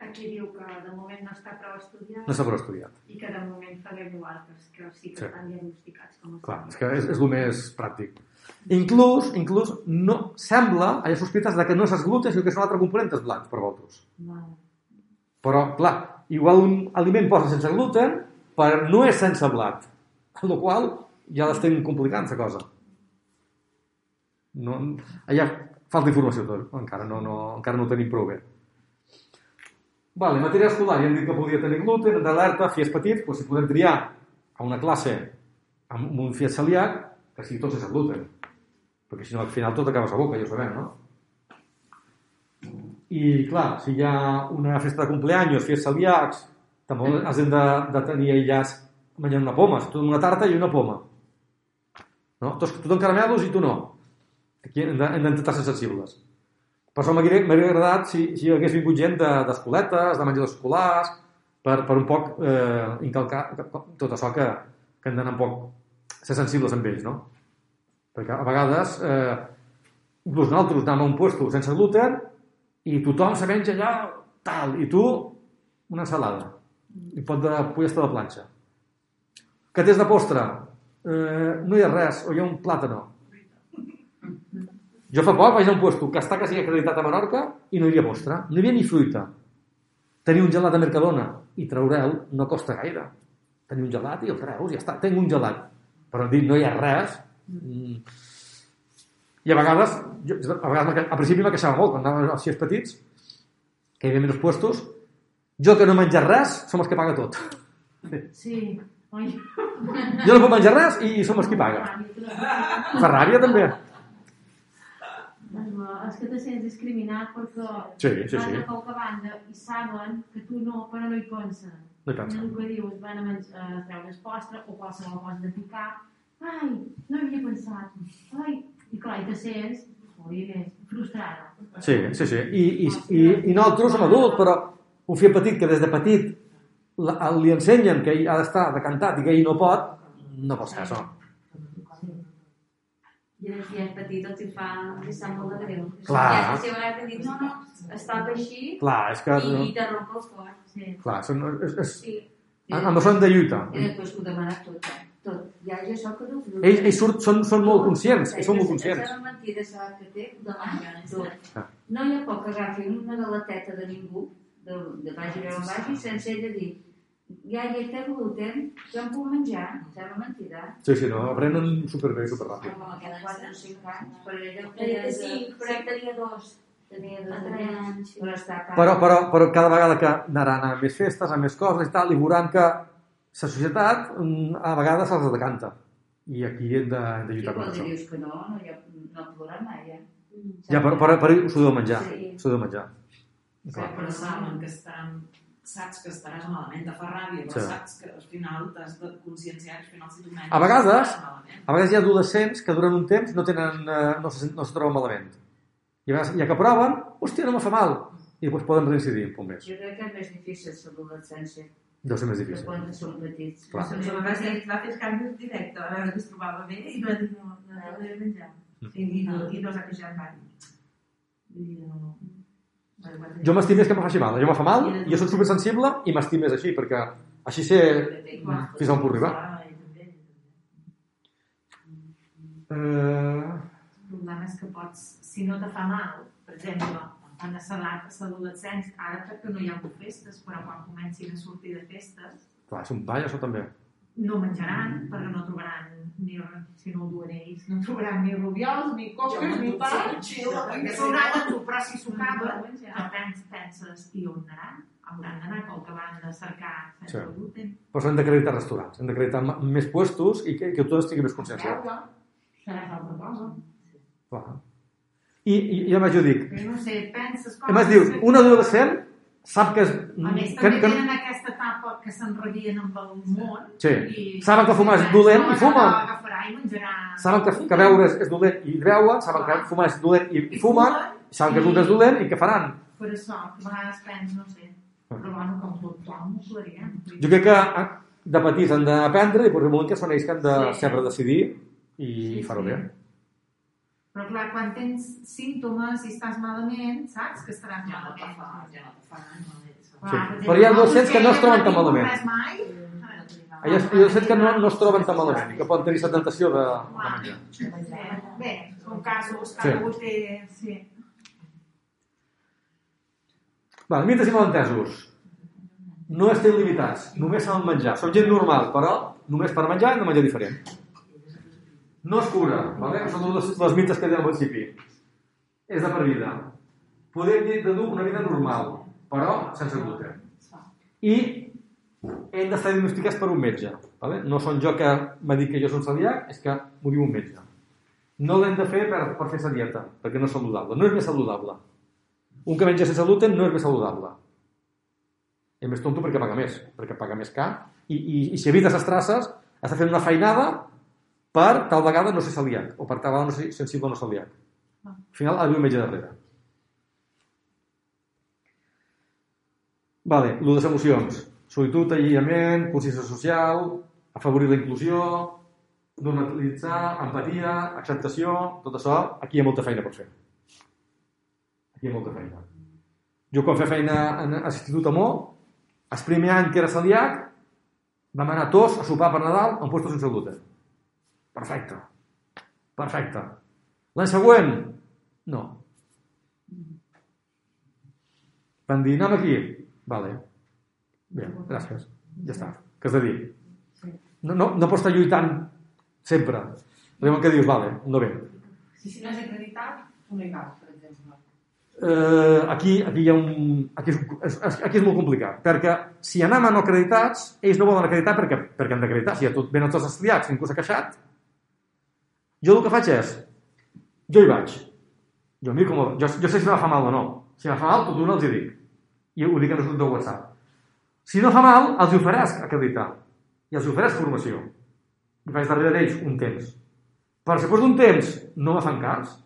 Speaker 2: Aquí diu que de moment no està prou estudiat
Speaker 1: No s'ha prou estudiat.
Speaker 2: i que de moment farem igual que, sí que
Speaker 1: Sí.
Speaker 2: estan diagnosticats com
Speaker 1: Clar, és que és, és el més pràctic. Inclús, inclús, no, sembla, hi ha sospites de que no és el gluten, sinó que és un altre component dels blancs per vosaltres.
Speaker 9: Vale.
Speaker 1: Però, clar, igual un aliment posa sense gluten, però no és sense blat. Amb la qual ja l'estem complicant, la cosa. No, allà falta informació tot, encara no, no, encara no ho tenim prou bé. Vale, matèria escolar, ja hem dit que podia tenir gluten, d'alerta, fies petits, doncs si podem triar a una classe amb un fies celíac, que sigui tot sense gluten. Perquè si no, al final tot acaba a la boca, ja ho sabem, no? I, clar, si hi ha una festa de cumpleaños, fies celíacs, també has de, de tenir aïllats menjant una poma. Tu una tarta i una poma. No? Tu en caramelos i tu no. Aquí hem d'intentar ser sensibles. Per això m'hauria agradat si, si hagués vingut gent de- d'escoletes, de, de menjadors escolars, per, per un poc eh, incalcar tot això que, que hem d'anar un poc ser sensibles amb ells, no? Perquè a vegades, eh, inclús nosaltres anem a un puesto sense gluten i tothom se menja allà tal, i tu una ensalada i pot de pollastre de planxa. Que tens de postre? Eh, no hi ha res, o hi ha un plàtano. Jo fa poc vaig a un puesto que està quasi acreditat a Menorca i no hi havia postre, no hi havia ni fruita. Tenir un gelat de Mercadona i treure'l no costa gaire. Tenir un gelat i el treus, ja està, tinc un gelat. Però dir no hi ha res... mm. I a vegades, jo, a vegades que- al principi me queixava molt, quan anàvem als xies petits, que hi havia menys puestos, jo que no he menjat res, som els que paga tot.
Speaker 9: Sí. Oi.
Speaker 1: Jo no puc menjar res i som els qui paga. Fa ràbia, també.
Speaker 9: És que te sents discriminat perquè
Speaker 1: Sí, sí,
Speaker 9: van
Speaker 1: sí.
Speaker 9: a qualque banda i saben que tu no, però no hi pensen.
Speaker 1: No hi pensen.
Speaker 9: El que dius, van a menjar, a treure el postre o qualsevol cosa de picar. Ai, no hi havia pensat. Ai, i clar, i te sents, frustrada.
Speaker 1: Sí, sí, sí. I, i, i, i nosaltres som adults, però un fill petit que des de petit li ensenyen que ell ha d'estar decantat i que ell no pot, no pot ser això.
Speaker 10: I si és petit els hi fa, li sap molt de greu.
Speaker 1: Clar.
Speaker 10: I és seva edat que diu, no, no, estava així
Speaker 1: Clar, és que...
Speaker 10: i, i te romp el cor. Sí.
Speaker 1: Clar, són, és, és,
Speaker 10: Sí.
Speaker 1: amb això hem de lluitar.
Speaker 10: I després ho demana tot, eh? Tot. Ja, jo sóc adult.
Speaker 1: Ells, ells surt, són, són molt conscients, ells són molt conscients.
Speaker 10: La mentida sabe que té, ho demana tot.
Speaker 1: Ah.
Speaker 10: No hi ha por que agafi una galateta de ningú, de, de vagi on vagi, sense ella dir ja hi té gluten, jo em puc menjar, sembla mentida.
Speaker 1: Sí, sí, no, aprenen superbé, superràpid.
Speaker 10: Com aquests 4 o 5 anys, però ella ho
Speaker 7: Tenia
Speaker 10: feia
Speaker 7: cinc,
Speaker 10: però ell tenia dos. Tenia dos
Speaker 7: A tres anys.
Speaker 10: Però està a
Speaker 1: Però, però, però cada vegada que anaran a més festes, a més coses i tal, i veuran que la societat mm, a vegades se'ls decanta. I aquí hem de, hem de
Speaker 10: I
Speaker 1: lluitar
Speaker 10: quan
Speaker 1: contra això.
Speaker 10: dius que no, no, hi ha, no podrà mai, eh?
Speaker 1: Ja, però, però, però s'ho deu menjar.
Speaker 10: Sí.
Speaker 1: S'ho deu menjar.
Speaker 6: Sí,
Speaker 1: Clar.
Speaker 6: però saben que estan saps que estaràs malament, te fa ràbia, però
Speaker 1: Sí.
Speaker 6: saps que al final t'has de conscienciar que al final si tu menys
Speaker 1: A vegades, a vegades hi ha adolescents que durant un temps no tenen, eh, no, se, no se troben malament. I a vegades, ja que proven, hòstia, no me fa mal. I després poden reincidir un poc més.
Speaker 10: Jo crec que és més difícil l'adolescència
Speaker 1: Deu ser més difícil.
Speaker 10: quan són petits.
Speaker 1: Clar.
Speaker 7: Doncs jo va fer, va fer canvis directe, a veure que es trobava bé i va dir no, no, no podria menjar. I, i, no, i no s'ha queixat mai. I no...
Speaker 1: Jo m'estim més que em faci mal. Jo me fa mal, jo soc supersensible i m'estim més així, perquè així sé fins on puc arribar. Eh,
Speaker 2: El problema és que pots, si no te fa mal, per exemple, en la salat a l'adolescència, ara que no hi ha hagut festes, però quan comencin a sortir de festes,
Speaker 1: clar, és un ball, això també.
Speaker 2: no menjaran, perquè no trobaran ni, si no ho duen ells, no trobaran ni rubiols, ni coques, ni pa, ni
Speaker 7: sí.
Speaker 2: tu, però si s'ho acaba, ja penses, penses, i on anaran? Hauran d'anar com que van de cercar sense
Speaker 1: Sí.
Speaker 2: gluten.
Speaker 1: Però hem d'acreditar restaurants, hem d'acreditar més puestos i que, que tot estigui més conscienciat.
Speaker 2: Veure, serà altra cosa.
Speaker 1: Clar. I, i, i més jo dic,
Speaker 2: Jo no sé, penses com...
Speaker 1: més dius, un adolescent sap que és...
Speaker 2: A més,
Speaker 1: que,
Speaker 2: també
Speaker 1: que,
Speaker 2: tenen aquesta etapa que s'enrabien amb el món.
Speaker 1: Sí.
Speaker 2: i
Speaker 1: Saben que fumar és dolent i fumen.
Speaker 2: Agafarà i menjarà...
Speaker 1: saben que, que beure és, és dolent i beuen, saben que fumar és dolent i, i fumen, saben que és dolent i què faran?
Speaker 2: Per això, que a vegades penso, no sé, però bueno, com tothom ho faríem.
Speaker 1: Jo crec que eh, de petits han d'aprendre i per un moment que són ells que han de
Speaker 2: Sí.
Speaker 1: saber decidir i
Speaker 2: Sí,
Speaker 1: fer-ho
Speaker 2: sí. Però clar, quan tens símptomes i estàs malament, saps que estaràs
Speaker 6: Ja no
Speaker 2: malament.
Speaker 6: fa, ja no fa res, no és.
Speaker 1: Sí. Però hi ha adolescents que no es troben tan malament.
Speaker 2: Mai.
Speaker 1: Hi ha adolescents que no, no es troben tan malament que poden tenir la tentació de, de menjar.
Speaker 2: Bé, són casos,
Speaker 1: Sí.
Speaker 2: cada un té... Sí.
Speaker 1: Val, mites i malentesos. No estem limitats, només saben menjar. Som gent normal, però només per menjar hem de menjar diferent. No es cura, vale? són les, les mites que deia al principi. És de per vida. Podem dir de dur una vida normal, però sense gluten. I hem d'estar diagnosticats per un metge. Vale? No són jo que m'ha dit que jo soc celíac, és que m'ho diu un metge. No l'hem de fer per, per fer la dieta, perquè no és saludable. No és més saludable. Un que menja sense gluten no és més saludable. És més tonto perquè paga més, perquè paga més car. I, i, i si evites les traces, està fent una feinada per tal vegada no ser celíac, o per tal vegada no ser sensible o no celíac. Al final ha d'haver un metge darrere. Vale, el de les emocions. Solitud, aïllament, consciència social, afavorir la inclusió, normalitzar, empatia, acceptació, tot això, aquí hi ha molta feina per fer. Aquí hi ha molta feina. Jo quan feia feina en a l'Institut Amó, el primer any que era celíac, vam anar tots a sopar per Nadal amb puestos sense gluten. Perfecte. Perfecte. L'any següent, no. Van dir, anem aquí. Vale. Bé, gràcies. Ja està. Què has de dir? No, no, no pots estar lluitant sempre. Llavors que dius, vale, no ve.
Speaker 7: Si, si no és acreditat, un legal, per exemple.
Speaker 1: Eh, aquí, aquí, hi ha un, aquí, és, és, aquí és molt complicat, perquè si anem a no acreditats, ells no volen acreditar perquè, perquè han d'acreditar. Si ja tot, venen tots estudiats, ningú s'ha queixat, jo el que faig és, jo hi vaig. Jo, miro com, jo, jo sé si me fa mal o no. Si me fa mal, tot d'una els hi dic. I ho dic en el de WhatsApp. Si no fa mal, els ofereix acreditar. I els ofereix formació. I faig darrere d'ells un temps. Si després d'un temps no me fan cas,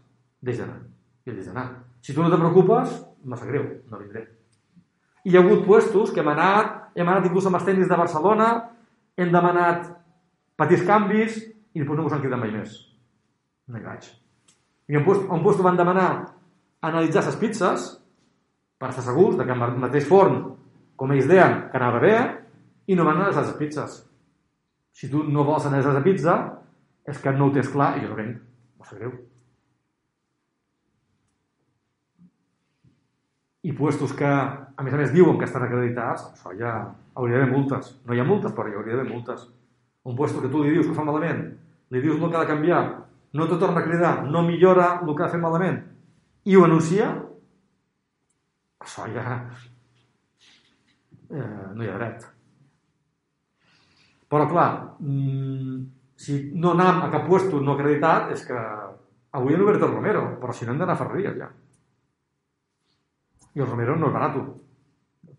Speaker 1: deix d'anar. I deix d'anar. Si tu no te preocupes, em sap greu, no vindré. I hi ha hagut puestos que hem anat, hem anat inclús amb els tècnics de Barcelona, hem demanat petits canvis i després no ens han cridat mai més. No hi vaig. I puesto, un puesto van demanar analitzar les pizzas per estar segurs que el mateix forn, com ells deien, que anava bé, i no van analitzar les pizzas. Si tu no vols analitzar la pizza, és que no ho tens clar i jo no venc. Em sap greu. i puestos que, a més a més, diuen que estan acreditats, això ja hauria d'haver multes. No hi ha multes, però hi hauria d'haver multes. Un puesto que tu li dius que fa malament, li dius el que ha de canviar, no te torna a cridar, no millora el que ha fet malament, i ho anuncia, això ja... Eh, no hi ha dret. Però, clar, mmm, si no anam a cap puesto no acreditat, és que avui han obert el Romero, però si no hem d'anar a Ferreries ja. I el Romero no és barat.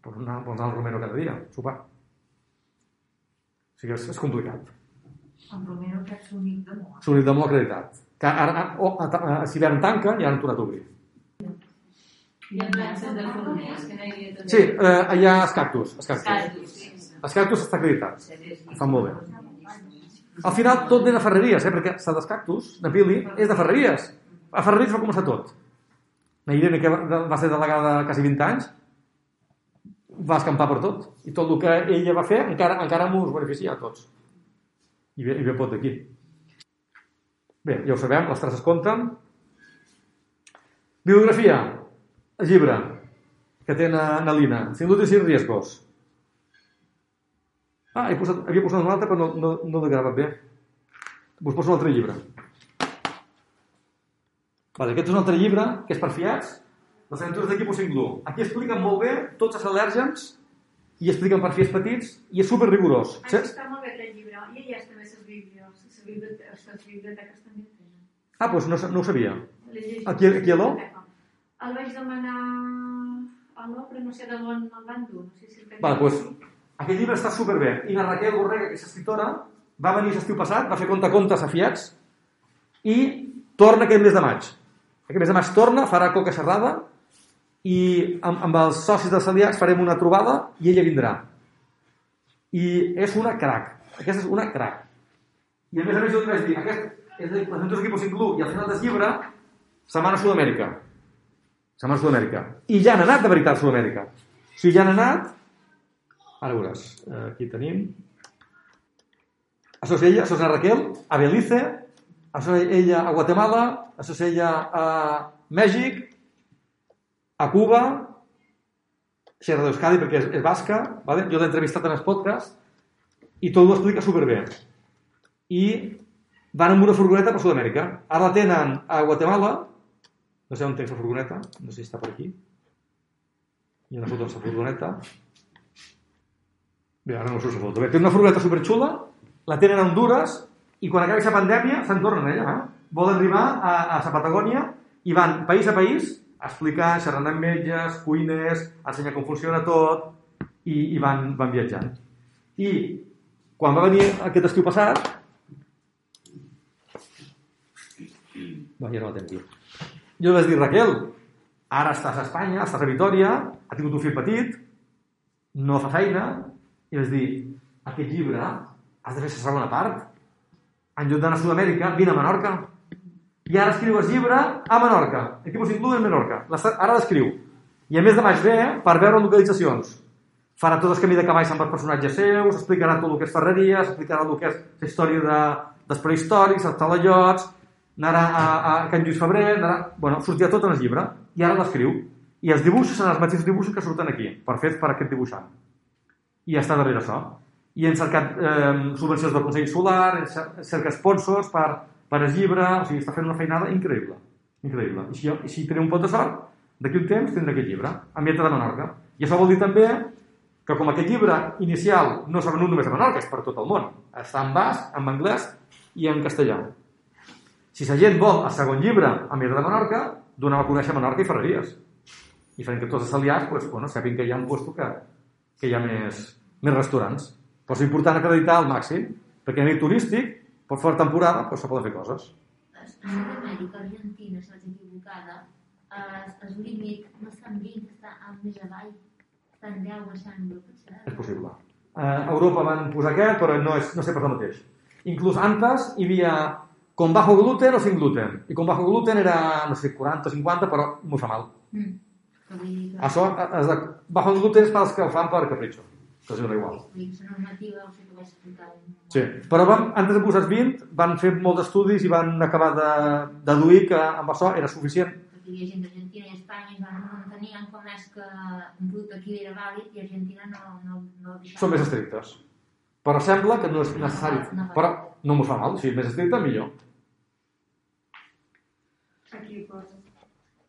Speaker 1: Pots anar, pots anar al Romero cada dia, sopar. O sigui, és, és complicat.
Speaker 2: Romero aquest s'únic de mort.
Speaker 1: És l'únic de molt acreditat. Que ara, oh, a, a, a, si l'hivern tanca, ja han tornat a obrir.
Speaker 8: De que havia.
Speaker 1: Sí, eh, hi ha els cactus. Els cactus.
Speaker 8: Cactus, sí.
Speaker 1: Els cactus està acreditat. Estan molt bé. Al final tot ve de ferreries, eh? perquè la dels cactus, de Pili, és de ferreries. A ferreries va començar tot. La Irene, que va va ser delegada quasi 20 anys, va escampar per tot. I tot el que ella va fer encara, encara ens beneficia a tots. I ve, i ve pot d'aquí. Bé, ja ho sabem, les traces compten. Biografia. El llibre que té na, na Lina. Sin gluten sin riesgos. Ah, he posat, havia posat un altre, però no, no, no l'he gravat bé. Us poso un altre llibre. Vale, aquest és un altre llibre, que és per fiats, les aventures d'equip Singlu. Aquí expliquen molt bé tots els al·lèrgens i expliquen per fiats petits i és super rigorós.
Speaker 11: Això està molt bé aquest llibre. I allà també les biblioteques, les biblioteques també tenen.
Speaker 1: Ah, doncs no, no ho sabia. Aquí- aquí a l'O?
Speaker 9: El vaig demanar a l'O, però no sé de on el van dur. No sé si el
Speaker 1: Vale, doncs, aquest llibre està superbé. I la Raquel Borrega, que és escriptora, va venir l'estiu passat, va fer conte contes a Fiats i torna aquest mes de maig. Aquest mes de maig torna, farà coca xerrada i amb, amb els socis de Celiacs farem una trobada i ella vindrà. I és una crac. Aquesta és una crac. I a més a més jo et vaig dir, aquest és el Presentós Equipos Inclú i al final del llibre se'n van a Sud-amèrica. Se'n van a Sud-amèrica. I ja han anat de veritat a Sud-amèrica. O sigui, ja han anat Ara veuràs, aquí tenim. Això és ella, això és la Raquel, a Belize, això és ella a Guatemala, això és ella a Mèxic, a Cuba, Sierra d'Euskadi perquè és, és basca, vale? jo l'he entrevistat en el podcast, i tot ho explica superbé. I van amb una furgoneta per Sud-amèrica. Ara la tenen a Guatemala, no sé on tens la furgoneta, no sé si està per aquí. Hi ha una foto de la furgoneta. Bé, ara no surt la foto. Bé, té una furgoneta superxula, la tenen a Honduras i quan acabi la pandèmia se'n tornen allà. Eh? Volen arribar a, a la Patagònia i van país a país explicar, xerrant amb metges, cuiners, ensenyar com funciona tot i, i van, van viatjant. I quan va venir aquest estiu passat, no, ja no tenc aquí. Jo vaig dir, Raquel, ara estàs a Espanya, estàs a Vitoria, ha tingut un fill petit, no fa feina, i vaig dir, aquest llibre has de fer la segona part. En lloc d'anar a Sud-amèrica, vine a Menorca. I ara escriu el llibre a Menorca. Aquí vos inclou en Menorca. Ara l'escriu. I a més de maig ve per veure localitzacions. Farà tot el camí de cavalls amb els personatges seus, explicarà tot el que és ferreries, explicarà el que és la història de, dels prehistòrics, els talaiots, anarà a, a Can Lluís Febrer, anarà... Bueno, sortirà tot en el llibre, i ara l'escriu. I els dibuixos són els mateixos dibuixos que surten aquí, per fets per aquest dibuixant. I està darrere això. I hem cercat eh, subvencions del Consell Solar, hem cer- cercat sponsors per, per el llibre, o sigui, està fent una feinada increïble. Increïble. I si, i si tenim un pot de sort, d'aquí un temps tindrà aquest llibre, ambientat a Menorca. I això vol dir també que com aquest llibre inicial no s'ha venut només a Menorca, és per tot el món. Està en basc, en anglès i en castellà. Si la gent vol el segon llibre ambientat a Menorca, donem a conèixer Menorca i Ferreries. I farem que tots els aliats pues, bueno, sàpiguen que hi ha un lloc que, que hi ha més, més restaurants. Però és important acreditar al màxim, perquè a nivell turístic, per fora temporada, pues, se poden fer coses.
Speaker 5: A Sud-amèrica, Argentina, si vaig equivocada, el, límit no està en 20, està a més avall. Està en 10, em sembla, potser.
Speaker 1: És possible. A Europa van posar aquest, però no, és, no sé per el mateix. Inclús antes hi havia con bajo gluten o sin gluten. I con bajo gluten era, no sé, 40 o 50, però m'ho fa mal.
Speaker 5: Mm.
Speaker 1: Això, és de, bajo gluten és per als que ho fan per capricho. Que és igual. Sí. Però van, antes de posar els 20, van fer molts estudis i van acabar de deduir que amb això era suficient.
Speaker 5: Perquè hi havia gent d'Argentina i Espanya i van, no entenien com és que un producte aquí era vàlid i Argentina no, no, no deixava.
Speaker 1: Són més estrictes. Però sembla que no és necessari.
Speaker 5: No.
Speaker 1: Però no m'ho fa mal. Si és més estricte, millor.
Speaker 2: Aquí posa.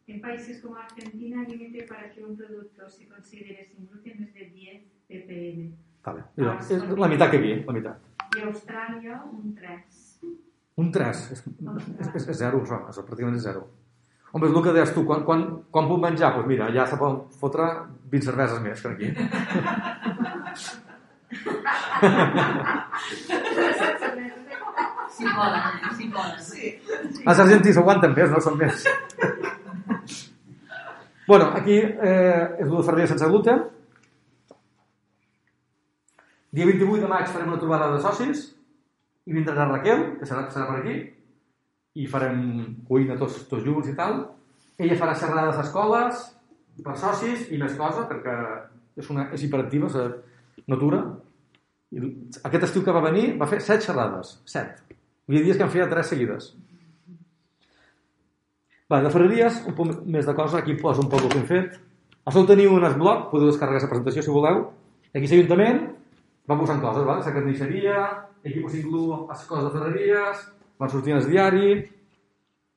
Speaker 2: En países como Argentina, el límite para que un producto se considere sin gluten es de 10 ppm.
Speaker 1: Vale. Mira, és la meitat que aquí, la meitat.
Speaker 2: Y Australia, un 3.
Speaker 1: Un 3. És, és, és, és zero, això. Això pràcticament és zero. Home, és el que deies tu. Quan, quan, quan puc menjar? Doncs pues mira, ja se poden fotre 20 cerveses més que aquí.
Speaker 8: Si poden, eh? si poden. Sí.
Speaker 1: Els argentins aguanten més, no? Són més. bueno, aquí eh, és el de Ferreria sense gluten. Dia 28 de maig farem una trobada de socis i vindrà la Raquel, que serà, serà per aquí, i farem cuina tots, tots junts i tal. Ella farà xerrades a escoles per socis i més coses, perquè és, una, és hiperactiva, és natura. I aquest estiu que va venir va fer set xerrades, set. Hi havia dies que en feia tres seguides. Va, de ferreries, un poc més de cosa, aquí poso un poc el que hem fet. A sol teniu un blog, podeu descarregar la presentació si voleu. Aquí l'Ajuntament va posant coses, vale? la carnisseria, aquí inclou les coses de ferreries, van sortint el diari,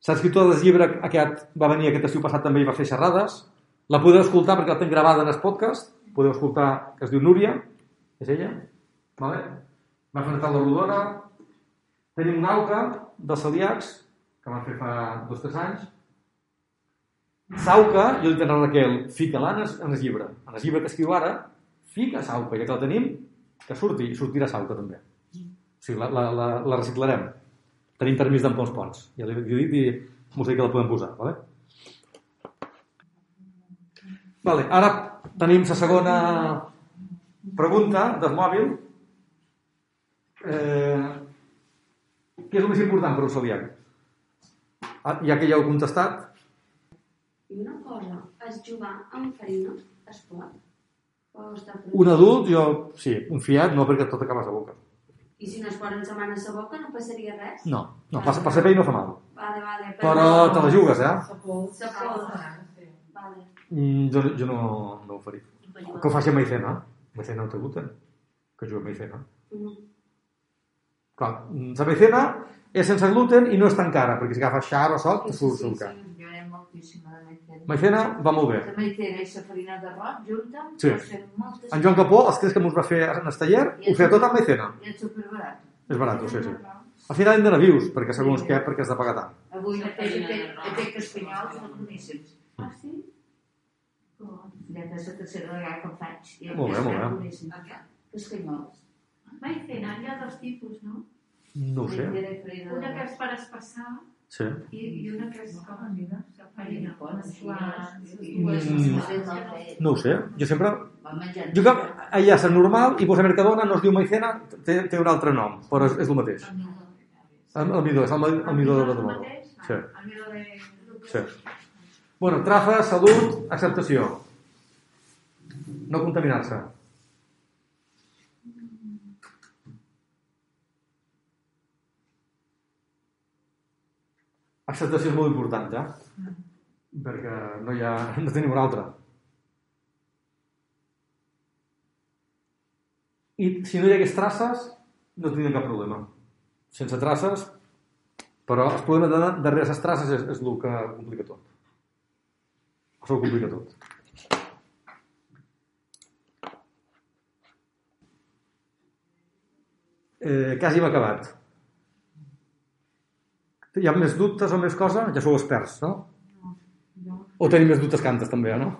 Speaker 1: l'escriptor del llibre aquest va venir aquest estiu passat també i va fer xerrades. La podeu escoltar perquè la tenc gravada en el podcast, podeu escoltar, que es diu Núria, és ella, vale? va fer una taula rodona, tenim un AUCA dels celiacs, que van fer fa dos o tres anys, Sauca, jo li dic a la Raquel, fica-la en, en el llibre. En el llibre que escriu ara, fica Sauca, ja que la tenim, que surti, i sortirà Sauca també. O sigui, la, la, la, la reciclarem. Tenim permís d'ampliar els ponts. Ja l'he l'he dit i m'ho sé que la podem posar. Vale? Vale, ara tenim la segona pregunta del mòbil. Eh, què és el més important per un celíac? Ah, ja que ja heu contestat,
Speaker 11: I una cosa, es jugar amb farina es pot?
Speaker 1: Un adult, jo, sí, un fiat, no perquè tot acaba a la boca.
Speaker 11: I si no es posen mano a boca no passaria res?
Speaker 1: No, no, per, per ser pell no fa mal.
Speaker 11: Vale, vale.
Speaker 1: Però te la jugues, eh?
Speaker 11: Se pot. Vale.
Speaker 1: Mm, jo, jo no, no ho faria. Que ho faci amb maicena. Maicena no té gluten. Que jugui amb maicena.
Speaker 11: Mm.
Speaker 1: Clar, la maicena és sense gluten i no és tan cara, perquè si agafes xar o sot, te surt sí, car.
Speaker 4: Jo anem moltíssima de maicena.
Speaker 1: Maicena va molt bé.
Speaker 4: La maicena i la farina d'arròs junta,
Speaker 1: Sí.
Speaker 4: moltes...
Speaker 1: En Joan Capó, els tres que ens va fer en el taller, ho feia tot amb maicena.
Speaker 4: I és superbarat.
Speaker 1: És barat, sí, sí. Al final hem d'anar vius, perquè segons què, perquè has de pagar tant.
Speaker 4: Avui fet cascanyols molt boníssims.
Speaker 11: Ah, sí?
Speaker 4: Ja que és la tercera vegada que faig.
Speaker 1: Molt bé, molt bé.
Speaker 4: Cascanyols.
Speaker 2: Maicena, hi ha dos tipus, no?
Speaker 1: No ho sé.
Speaker 2: Una que és per espassar
Speaker 1: Sí. No ho sé. Jo sempre... Jo que allà és normal i vos a Mercadona no es diu maicena, té, té un altre nom, però és, és el mateix. El, el midó, és el, el midó de tomada. Sí.
Speaker 2: El midó de...
Speaker 1: sí. Bueno, trafa, salut, acceptació. No contaminar-se. Acceptació és molt important, ja. Perquè no hi ha... no tenim una altra. I si no hi hagués traces, no tindríem cap problema. Sense traces, però el problema de, darrere les traces és, és el que complica tot. Això ho complica tot. Eh, quasi hem acabat. Hi ha més dubtes o més cosa? Ja sou experts, no? O tenim més dubtes que antes, també, no?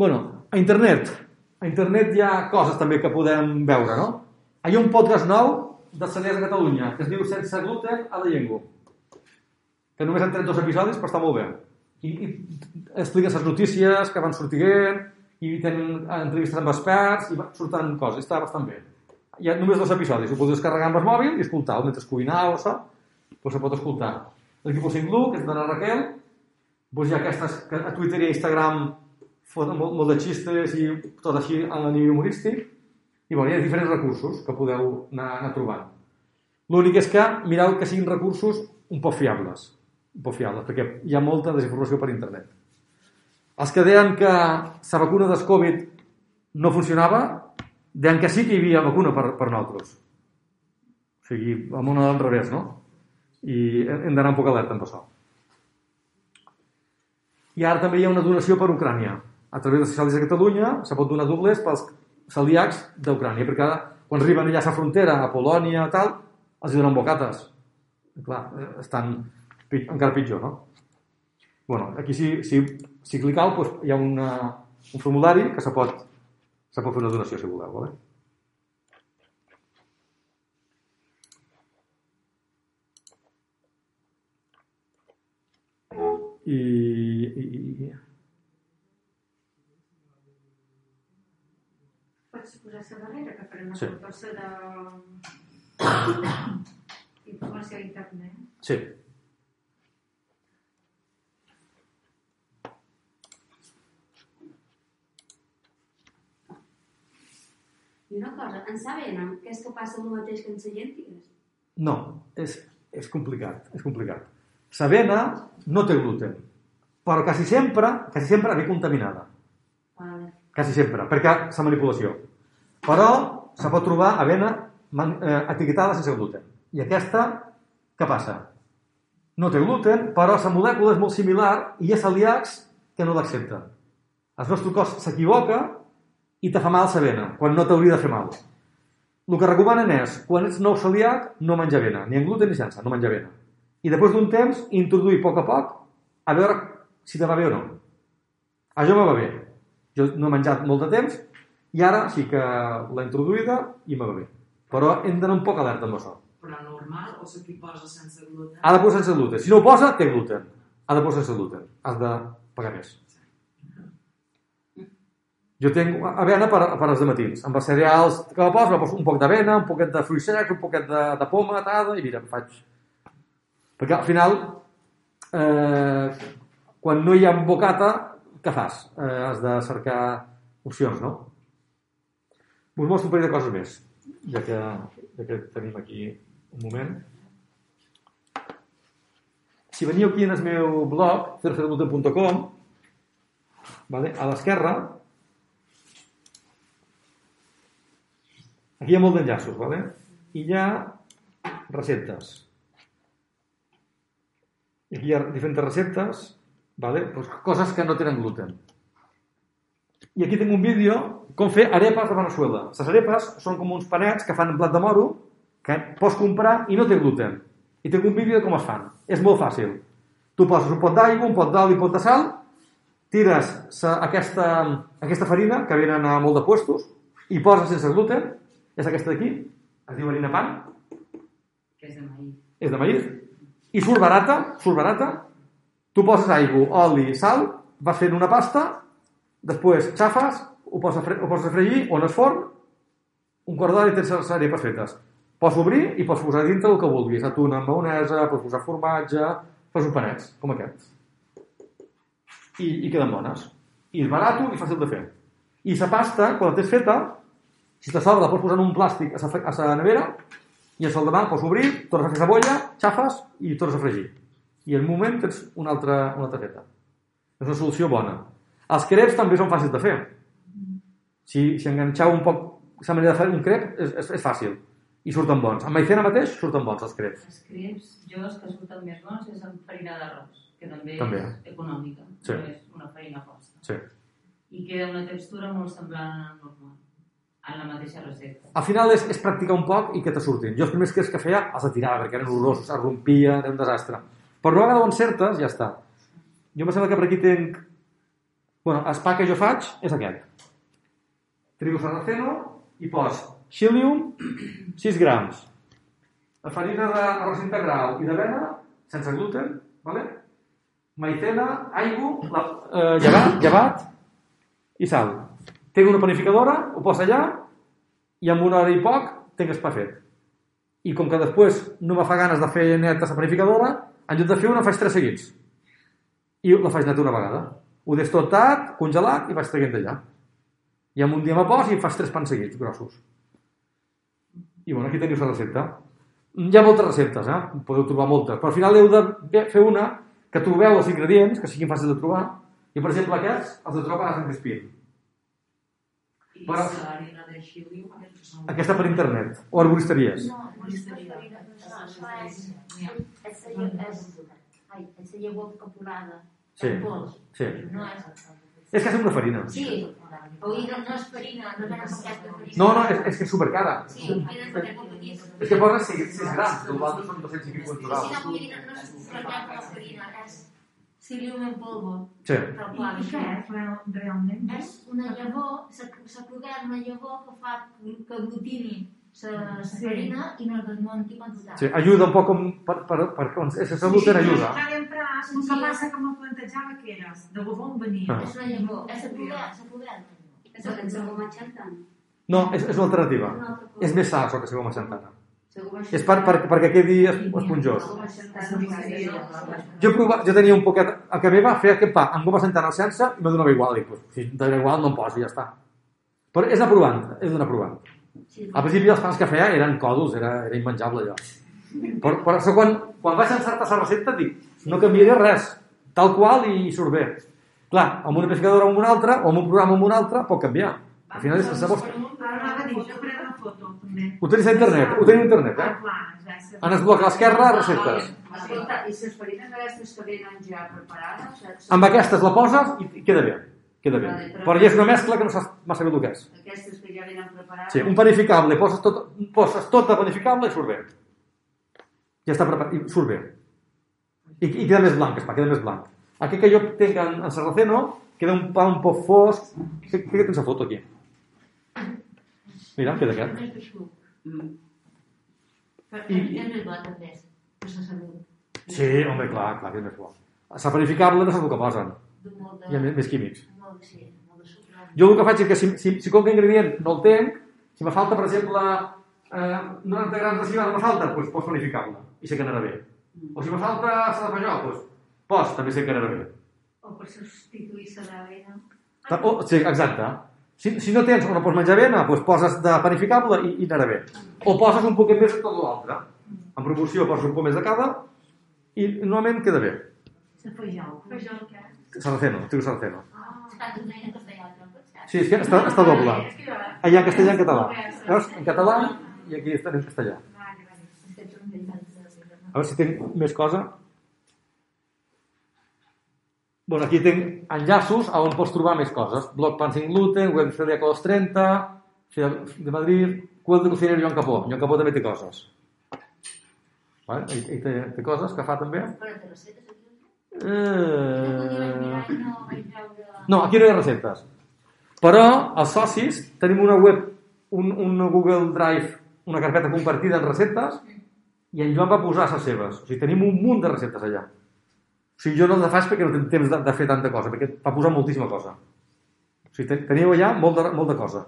Speaker 1: Bueno, a internet. A internet hi ha coses també que podem veure, no? Hi ha un podcast nou de Cellers de Catalunya que es diu Sense gluten a la llengua. Que només han tret dos episodis, però està molt bé. I, i explica les notícies que van sortint i tenen entrevistes amb experts i surten coses. Està bastant bé. Hi ha només dos episodis. Ho podeu descarregar amb el mòbil i escoltar-ho mentre cuinau això. Doncs se pot escoltar. L'equip 5 que és la Raquel. Doncs hi ha aquestes que a Twitter i a Instagram foten molt, molt de xistes i tot així el nivell humorístic. I bueno, hi ha diferents recursos que podeu anar, anar trobant. L'únic és que mireu que siguin recursos un poc fiables. Un poc fiables, perquè hi ha molta desinformació per internet. Els que deien que la vacuna del Covid no funcionava, deien que sí que hi havia vacuna per, per nosaltres. O sigui, el món al revés, no? I hem d'anar un poc alerta amb això. I ara també hi ha una donació per Ucrània. A través de Socialis de Catalunya se pot donar dobles pels celíacs d'Ucrània, perquè quan arriben allà a la frontera, a Polònia, tal, els donen bocates. I clar, estan pi- encara pitjor, no? bueno, aquí si, si, si clicau doncs, hi ha una, un formulari que se pot, se pot fer una donació si voleu. Vale? I, i, i,
Speaker 11: Pots posar la darrere, que farem
Speaker 1: Sí.
Speaker 11: una sí. de... informació a internet.
Speaker 1: sí.
Speaker 11: I una cosa, en Sabena, què és que passa el mateix que en Sallentigues?
Speaker 1: No, és, és complicat, és complicat. L'avena no té gluten, però quasi sempre, quasi sempre ve contaminada.
Speaker 11: Vale.
Speaker 1: Quasi sempre, perquè és manipulació. Però se pot trobar avena eh, etiquetada sense gluten. I aquesta, què passa? No té gluten, però la molècula és molt similar i hi ha celíacs que no l'accepten. El nostre cos s'equivoca i te fa mal l'avena, quan no t'hauria de fer mal. el que recomanen és, quan ets nou celíac, no menjar avena, ni en gluten ni sense, no menjar avena. I després d'un temps, introduir a poc a poc, a veure si te va bé o no. A jo me va bé. Jo no he menjat molt de temps, i ara sí que l'he introduïda i me va bé. Però hem d'anar un poc alerta amb això.
Speaker 6: Però normal o t'hi posa sense gluten?
Speaker 1: Ha de posar sense gluten. Si no ho posa, té gluten. Ha de posar sense gluten. Has de pagar més. Jo tinc avena per, per als matins. Amb els cereals que la poso, poso un poc d'avena, un poquet de fruit sec, un poquet de, de poma, tada, i mira, em faig. Perquè al final, eh, quan no hi ha bocata, què fas? Eh, has de cercar opcions, no? Us mostro un parell de coses més, ja que, ja que tenim aquí un moment. Si veniu aquí en el meu blog, cercergluten.com, vale? a l'esquerra, aquí hi ha molt d'enllaços, vale? i hi ha receptes. I aquí hi ha diferents receptes, vale? pues coses que no tenen gluten. I aquí tinc un vídeo com fer arepas de Venezuela. Les arepas són com uns panets que fan en blat de moro que pots comprar i no té gluten. I tinc un vídeo de com es fan. És molt fàcil. Tu poses un pot d'aigua, un pot d'oli un pot de sal, tires sa, aquesta, aquesta farina, que venen a molt de puestos, i poses sense gluten, és aquesta d'aquí, es diu harina pan,
Speaker 8: Que és de maïs.
Speaker 1: és de maïs, i surt barata, surt barata, tu poses aigua, oli, sal, vas fent una pasta, després xafes, ho poses a, fre ho poses a fregir, o en el forn, un quart d'hora i tens les arepes fetes. Pots obrir i pots posar dintre el que vulguis. Atún amb maonesa, pots posar formatge, fas un panets, com aquest. I, i queden bones. I és barat i fàcil de fer. I la pasta, quan la tens feta, si te sobra la pots posar en un plàstic a la, a la nevera i el demà pots obrir, tornes a fer cebolla, xafes i tornes a fregir. I en un moment tens una altra, una altra feta. És una solució bona. Els creps també són fàcils de fer. Si, si enganxeu un poc la manera de fer un crep, és, és, és fàcil. I surten bons. Amb maicena mateix surten bons els creps.
Speaker 8: Els creps, jo els que surten més bons és amb farina d'arròs, que també,
Speaker 1: També.
Speaker 8: és econòmica,
Speaker 1: Sí.
Speaker 8: és una farina forta.
Speaker 1: Sí.
Speaker 8: I queda una textura molt semblant a la normal, en la mateixa recepta.
Speaker 1: Al final és, és practicar un poc i que te surtin. Jo els primers creps que feia els tirava perquè eren horrorosos, es rompien, era un desastre. Però no quedaven certes, ja està. Jo em sembla que per aquí tinc... Bueno, el pa que jo faig és aquest. Trigo sarraceno i pos xilium, 6 grams. La farina d'arròs integral i d'avena, sense gluten, vale? maicena, aigua, la, eh, llevat, llevat i sal. Tinc una panificadora, ho poso allà i en una hora i poc tinc el pa fet. I com que després no me fa ganes de fer net a la panificadora, en lloc de fer una faig tres seguits. I la faig net una vegada. Ho deixo tot tat, congelat i vaig traient d'allà. I en un dia me pos i faig tres pans seguits, grossos. I bueno, aquí teniu la recepta. Hi ha moltes receptes, eh? Podeu trobar moltes. Però al final heu de fer una que trobeu els ingredients, que siguin fàcils de trobar. I, per exemple, aquests els de trobar a Sant Crispí. Però-. Aquesta per internet. O arboristeries.
Speaker 5: No, és és... És és- és la llavor capurada.
Speaker 1: Sí, sí.
Speaker 5: No és...
Speaker 1: És que és una farina.
Speaker 5: Sí, no, no és farina, no aquesta farina.
Speaker 1: No, no, és, és que és supercara.
Speaker 5: Sí.
Speaker 1: És que posa 6, 6 grams, que l'altre són 200 i pico
Speaker 5: Sí, no, no és farina com la farina, és psyllium en polvo.
Speaker 1: Sí.
Speaker 5: Tal
Speaker 2: I,
Speaker 5: qual,
Speaker 2: i què és real- realment?
Speaker 5: És una llavor, plogat una llavor que fa que aglutini la
Speaker 2: Sí.
Speaker 5: farina i no es desmunti quan total.
Speaker 1: Sí, ajuda un poc com per, per, per, per és la salut en ajuda.
Speaker 2: Cada empràs, el que passa que me plantejava que eres, de on venia.
Speaker 1: Ah.
Speaker 5: És una llavor, és a plogat, s'ha plogat.
Speaker 11: Eso que ens ho xantant.
Speaker 1: No, és, és una alternativa. És més sa, això que segó Santana.
Speaker 10: Segur
Speaker 1: És per, per, perquè quedi es- esponjós. Jo, prova, jo tenia un poquet... El que meva feia aquest pa amb goma santana al sense i me donava igual. Dic, pues, si dona igual, no em poso i ja està. Però és anar provant, és d'anar provant. Al principi els pans que feia eren còdols, era, era immenjable allò. Per, per això quan, quan vaig encertar la recepta dic, no canviaré res, tal qual i surt bé. Clar, amb una pescadora o amb una altra, o amb un programa o amb un altre, pot canviar. Al final és. Ho tenis a internet, ho tenim a internet,
Speaker 2: Ah,
Speaker 1: eh? el bloc a l'esquerra, receptes.
Speaker 10: Escolta, i les farines aquestes que venen ja preparades?
Speaker 1: Amb aquestes la poses i queda bé. queda bé.
Speaker 10: Però-
Speaker 1: ja és una mescla que no saps massa bé el que és.
Speaker 10: Aquestes que ja venen preparades...
Speaker 1: Sí, un panificable, poses tot, poses tot de panificable i surt bé. Ja està preparat, i surt bé. I, i queda més blanc, es queda més blanc. Aquest que jo tinc en, en Sarraceno, queda un pa un poc fosc. Què, què tens a foto aquí? Mira, queda aquest.
Speaker 10: Mm.
Speaker 5: Però
Speaker 1: I-
Speaker 5: és més bo també, per la salut.
Speaker 1: Sí, home, clar, clar, que és més bo. La panificable no el que posen. Hi ha més, més químics. Jo el que faig és que si, si, si com que ingredient no el tenc, si me falta, per exemple, eh, 90 grams de civada me falta, doncs pots planificar-la i sé que anarà bé. O si me falta sa de panyol, doncs pots, també sé que anarà bé.
Speaker 2: O per substituir la d'avena.
Speaker 1: O, sí, exacte. Si, si no tens o no pots menjar avena, doncs poses de panificable i, i anarà bé. O poses un poquet més de tot l'altre. En proporció poses un poc més de cada i normalment queda bé.
Speaker 9: Se fejol.
Speaker 2: Fejol què?
Speaker 1: Sarraceno, trigo sarraceno.
Speaker 5: Castellà.
Speaker 1: Sí, és que està, està doble.
Speaker 2: Jo...
Speaker 1: Allà en castellà en català. Veus? En català i aquí està en castellà.
Speaker 5: De
Speaker 1: A veure si tinc més cosa. Bueno, aquí tinc enllaços a on pots trobar més coses. Blog Pan Sin Gluten, web celíaco a los 30, Ciudad de Madrid, Cuel de cocinero Joan Capó. Joan Capó també té coses. Vale? Ell, ell té, té coses que fa també. Eh...
Speaker 5: I. No,
Speaker 1: aquí no hi ha receptes. Però els socis tenim una web, un, un Google Drive, una carpeta compartida en receptes, i en Joan va posar les seves. O sigui, tenim un munt de receptes allà. O sigui, jo no les faig perquè no tinc temps de, de fer tanta cosa, perquè va posar moltíssima cosa. O sigui, te- teniu allà molt de, molt de cosa.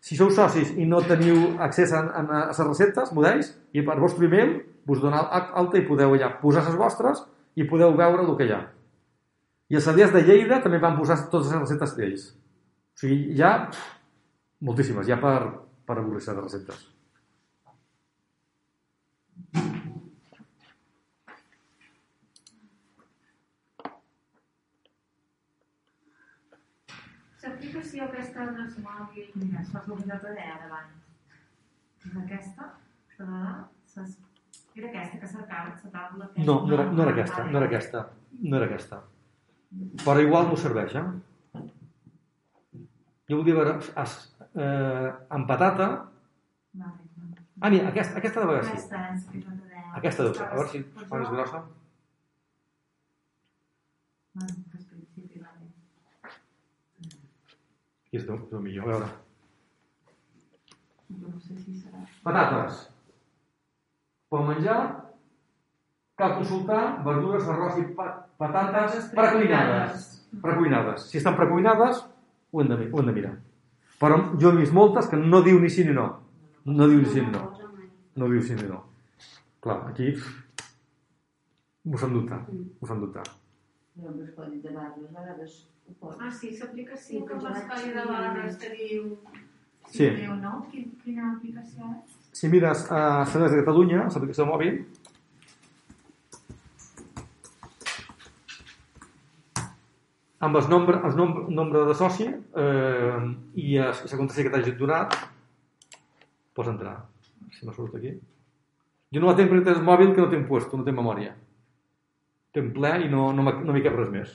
Speaker 1: Si sou socis i no teniu accés a, a, a les receptes, models, i per vostre email us dona al- alta i podeu allà posar les vostres i podeu veure el que hi ha. I els dies de Lleida també van posar totes les receptes d'ells. O sigui, hi ha moltíssimes, ha per, per avorrir-se de receptes.
Speaker 2: L'aplicació aquesta és mòbil, mira, es fa el que de davant. És aquesta, la de dalt, saps? Era aquesta que cercava, la taula.
Speaker 1: No, no era, no era aquesta, no era aquesta, no era aquesta. Però igual no serveix, eh? Jo volia veure as, eh, amb patata...
Speaker 2: Vale, vale.
Speaker 1: Ah, mira, aquesta, aquesta de vegades sí.
Speaker 2: Aquesta és.
Speaker 1: Aquesta deu ser. A veure si fa més grossa.
Speaker 2: Bueno, pues principi va bé.
Speaker 1: Aquí és el, millor, a veure.
Speaker 2: No sé si serà...
Speaker 1: Patates. Per menjar, cal consultar verdures, arròs i pa patates precuinades. Precuinades. Si estan precuinades, ho hem de, ho hem de mirar. Però jo he vist moltes que no diu ni sí ni no. No diu ni sí ni no. No diu sí ni no. Clar, aquí m'ho fan dubtar. M'ho fan dubtar.
Speaker 10: Però amb
Speaker 2: Ah, sí, l'aplicació
Speaker 10: Sí,
Speaker 2: que
Speaker 10: vaig
Speaker 2: de barres que diu...
Speaker 1: Sí.
Speaker 2: Si diu no, Quin, quina aplicació és?
Speaker 1: Si mires a Cedes de Catalunya, l'aplicació mòbil, amb el nombre, el nombre, nombre de soci eh, i la contrasenya que t'hagi donat, pots entrar. Si me surt aquí. Jo no la tinc perquè el mòbil que no tinc puesto, no té memòria. Tinc ple i no, no, m'ha- no m'hi cap res més.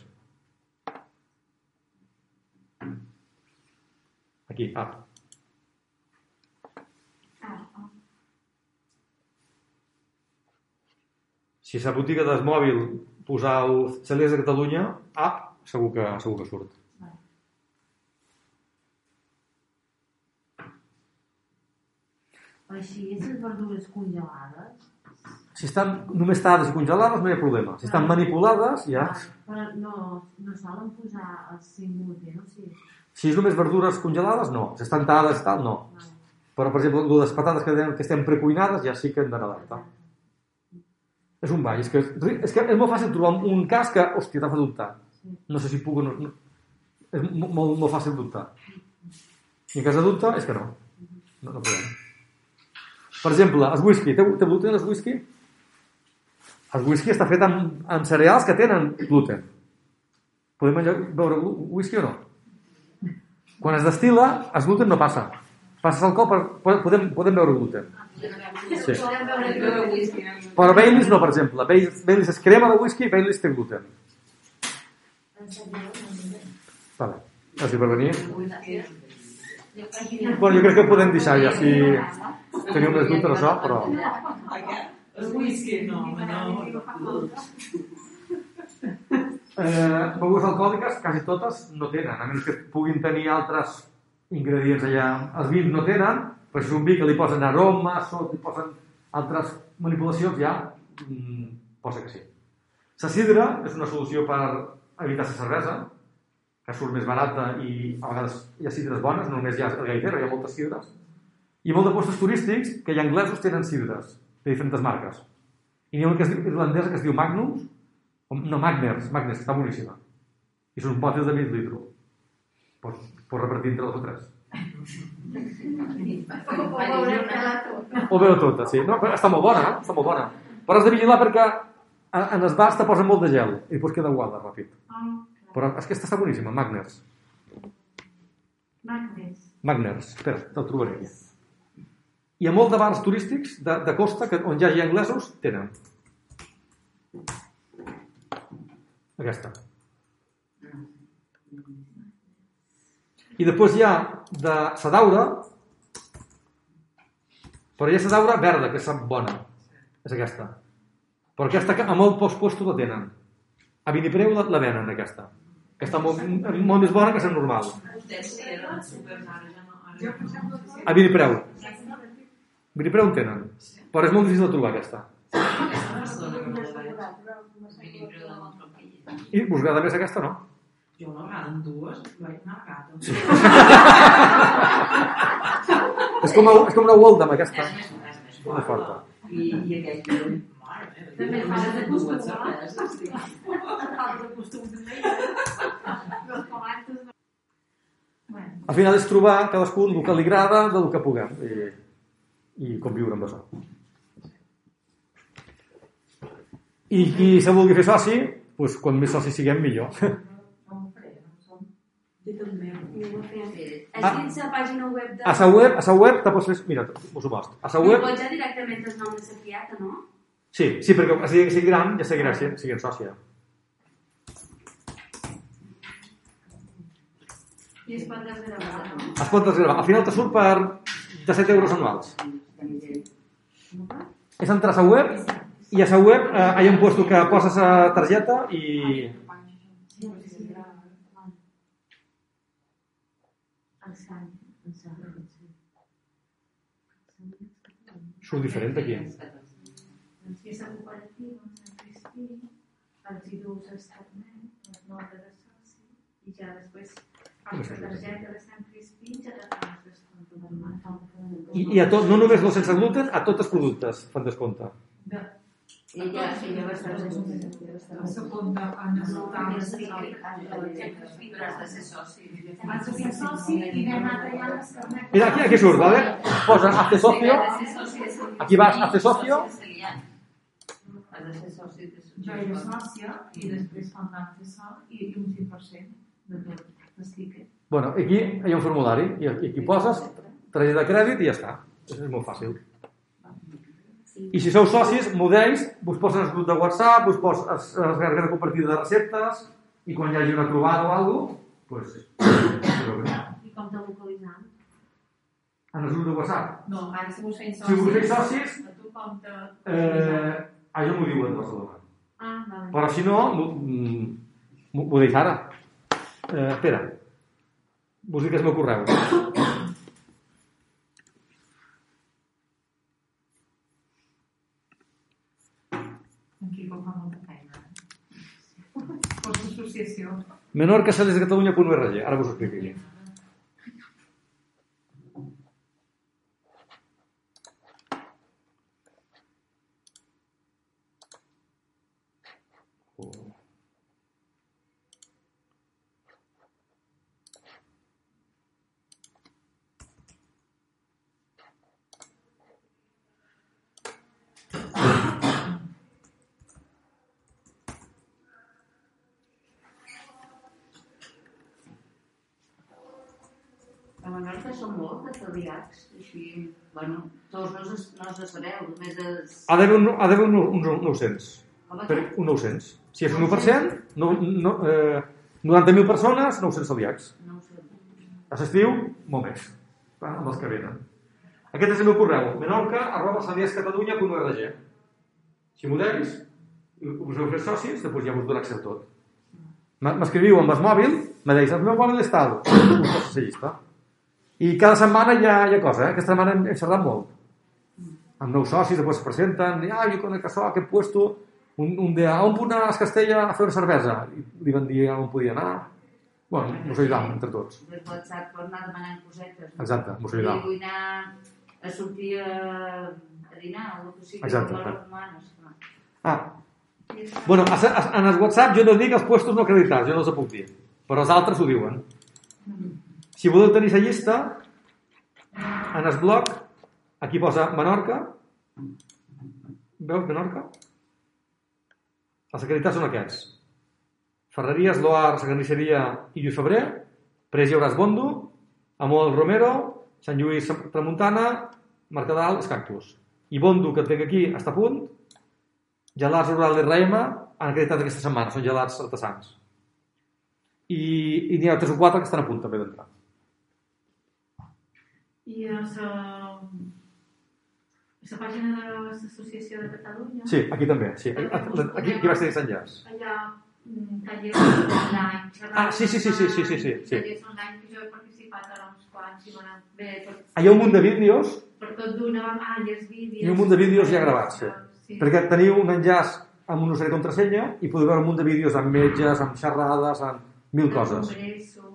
Speaker 1: Aquí.
Speaker 2: Ah, ah.
Speaker 1: Si la botiga del mòbil posau Celies de Catalunya, app, segur que, segur que surt.
Speaker 9: Així, les verdures congelades,
Speaker 1: Si estan només tallades i congelades no hi ha problema. Si estan manipulades, ja...
Speaker 9: però no, no solen posar el sin gluten, o sigui,
Speaker 1: Si és només verdures congelades, no. Si estan tallades i tal, no. Però, per exemple, les patates que, deien que estem precuinades ja sí que hem d'anar adaptar. És un ball. És que, és que és molt fàcil trobar un cas que, hòstia, t'ha fet dubtar. No sé si puc o no. no. És mo- molt, molt fàcil dubtar. I en cas de dubte, és que no. No, no podem. Per exemple, el whisky. Té, té gluten el whisky? El whisky està fet amb, amb cereals que tenen gluten. Podem glu- whisky o no? Quan es destila, el gluten no passa. Passes alcohol, per, podem, podem beure gluten. Sí. Però Baileys no, per exemple. Baileys, és crema de whisky i Baileys té gluten. Vale. Gràcies per venir. Bueno, jo crec que podem deixar ja, si teniu més dubtes o això, però...
Speaker 6: El whisky, no, no.
Speaker 1: Eh, begudes alcohòliques, quasi totes no tenen, a menys que puguin tenir altres ingredients allà. Els vins no tenen, però si és un vi que li posen aroma, sot, li posen altres manipulacions, ja mm, posa que sí. La sidra és una solució per evitar la cervesa, que surt més barata i a vegades hi ha sidres bones, no només hi ha el gaitero, hi ha moltes sidres. I molt de postos turístics que hi ha anglesos tenen sidres de diferents marques. I n'hi ha una que es diu irlandesa que es diu Magnums, o- no, Magners, Magners, està boníssima. I són botes de mig litro. Pots, pots repartir entre dos o tres. O veu tota, sí. No, està molt bona, eh? està molt bona. Però has de vigilar perquè en els bars te posen molt de gel i després queda guada ràpid. Però és que està boníssima, Magners.
Speaker 2: Magnets.
Speaker 1: Magners, espera, te'l trobaré aquí. Hi ha molt de bars turístics de, de costa que, on hi hagi anglesos, tenen. Aquesta. I després hi ha de Sadaura, però hi ha Sadaura verda, que sap bona. És aquesta. Però aquesta que a molt pocs puestos la tenen. A Vinipreu la, la venen, aquesta. Que està molt, molt més bona que la normal. A Vinipreu. Vinipreu en tenen. Però és molt difícil de trobar, aquesta. I us agrada més aquesta, no?
Speaker 6: Jo una vegada amb dues vaig anar a gata.
Speaker 1: És com, el, és com una Waldam, aquesta.
Speaker 6: És més, és més
Speaker 1: Una forta.
Speaker 6: I, i aquest,
Speaker 2: També
Speaker 6: dic,
Speaker 1: Al final és trobar cadascun el que li agrada del que puguem i, i conviure amb això. I qui se vulgui fer soci, doncs, quan més socis siguem, millor.
Speaker 6: Jo també.
Speaker 11: És dins la pàgina web de...
Speaker 1: A sa web, a sa web te pots fer... Mira, us ho mostro. A
Speaker 11: I
Speaker 1: web...
Speaker 11: pots ja directament el nom de la fiata, no?
Speaker 1: Sí, sí, perquè a sigui, sigui gran ja seguirà sent, siguent sòcia.
Speaker 2: I es pot desgravar, no?
Speaker 1: Es pot desgravar. Al final te surt per de 7 euros anuals. És entrar a la web i a la web eh, hi ha un puesto que poses la targeta i... Surt diferent aquí.
Speaker 2: I ja després.
Speaker 1: I, i a tot, no només els sense gluten, a tots els productes fan descompte. Mira, aquí, aquí surt, ¿vale? Posa hazte socio, aquí vas, hazte socio,
Speaker 2: Jo era sòcia i després fan l'acte sol i un 5% de tot.
Speaker 1: Bueno, aquí hi ha un formulari i aquí poses targeta de crèdit i ja està. És molt fàcil. I si sou socis, models, vos posen el grup de WhatsApp, vos posen es, es gargara compartida de receptes i quan hi hagi una trobada o alguna cosa, pues,
Speaker 9: I com te localitzant?
Speaker 1: en el grup de WhatsApp.
Speaker 2: No, ara si vos feien
Speaker 1: Si vos feien socis,
Speaker 2: a tu com te...
Speaker 1: Eh, ah, jo m'ho diuen de Barcelona.
Speaker 9: Ah, vale.
Speaker 1: Però si no, m'ho- mm, ara. Eh, espera. Vos dic el meu correu.
Speaker 2: Menor que
Speaker 1: a Sales de
Speaker 4: Cataluña por unha raya. Ahora vos explico. No, se- sabeu, només els...
Speaker 1: Ha d'haver un, ha un, un, un 900.
Speaker 4: Home,
Speaker 1: Per, un 900. Si és un 1%, no, no, eh, 90.000 persones, 900 celíacs. A l'estiu, molt més. Amb els que venen. Aquest és el meu correu, menorca arroba celiascatalunya.org. Si m'ho deis, us heu fet socis, després ja us dono accés tot. M'escriviu amb el mòbil, me deis, el meu mòbil és tal, us poso la llista. I cada setmana hi ha, hi ha cosa, eh? Aquesta setmana hem, hem xerrat molt. Amb nous socis, després es presenten, i, ah, jo conec això, aquest puesto, un, un dia, on puc anar a Castella a fer una cervesa? I li van dir on podia anar. Bueno, mos ajudam entre tots.
Speaker 4: Des WhatsApp per anar demanant cosetes. no?
Speaker 1: Exacte, mos ajudam.
Speaker 4: I vull anar a sortir a, a dinar, o el que sigui,
Speaker 1: Exacte, clar. Ah, bueno, en el WhatsApp jo no dic els puestos no acreditats, jo no els puc dir. Però els altres ho diuen. Si voleu tenir la llista, en el blog, aquí posa Menorca. Veus Menorca? Els acreditats són aquests. Ferreries, Loar, La Carnisseria i Lluís Febrer, Pres Llauràs Bondo, Amol Romero, Sant Lluís Tramuntana, Mercadal, Els Cactus. I Bondo, que tinc aquí, està a punt, gelats rural d'RM han acreditat aquesta setmana, són gelats artesans. I, i n'hi ha tres o quatre que estan a punt també d'entrar.
Speaker 2: I a la, la pàgina de l'Associació de Catalunya.
Speaker 1: Sí, aquí també. Sí. Aquí, aquí, aquí va ser enllaç.
Speaker 2: Allà, mm, tallers online.
Speaker 1: Ah, sí, sí, sí, sí, sí, sí, sí.
Speaker 2: Tallers online que jo he participat ara uns quants i van bé. Tot, ah,
Speaker 1: Hi ha un munt de vídeos.
Speaker 2: Per tot d'una, ah, hi vídeos.
Speaker 1: I un munt de vídeos ja gravats, sí.
Speaker 2: Ah, sí.
Speaker 1: Perquè teniu un enllaç amb un usuari contrasenya i podeu veure un munt de vídeos amb metges, amb xerrades, amb mil coses.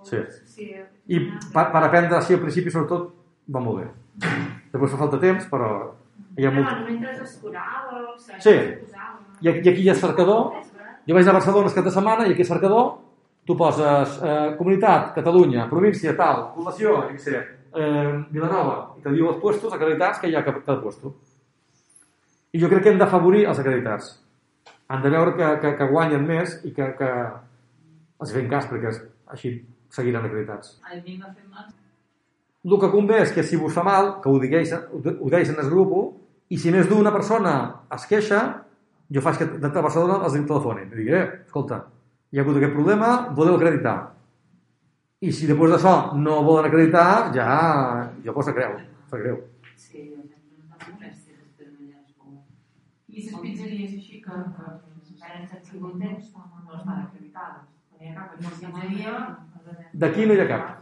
Speaker 1: Sí.
Speaker 2: sí.
Speaker 1: I per, per aprendre així al principi, sobretot, va molt bé. Després fa falta temps, però hi ha molt...
Speaker 2: mentre es curava,
Speaker 1: Sí. I aquí, i aquí hi ha cercador. Jo vaig a Barcelona el cap de setmana i aquí a cercador tu poses eh, comunitat, Catalunya, província, tal, població, jo què sé, eh, Vilanova, i te diu els puestos acreditats que hi ha cada, cada puesto. I jo crec que hem d'afavorir els acreditats. Han de veure que, que, que guanyen més i que, que els fem cas, perquè així seguiran acreditats. El que convé és que si vos fa mal, que ho digueix, ho deixen en el grup, i si més d'una persona es queixa, jo faig que de Barcelona els telefonin. I dic, eh, escolta, hi ha hagut aquest problema, voleu acreditar. I si després d'això no volen acreditar, ja, jo poso creu, fa greu.
Speaker 8: Sí.
Speaker 7: I les pizzeries així que, que venen sense gluten no estan acreditades. No hi ha cap pizzeria...
Speaker 1: D'aquí no hi ha cap.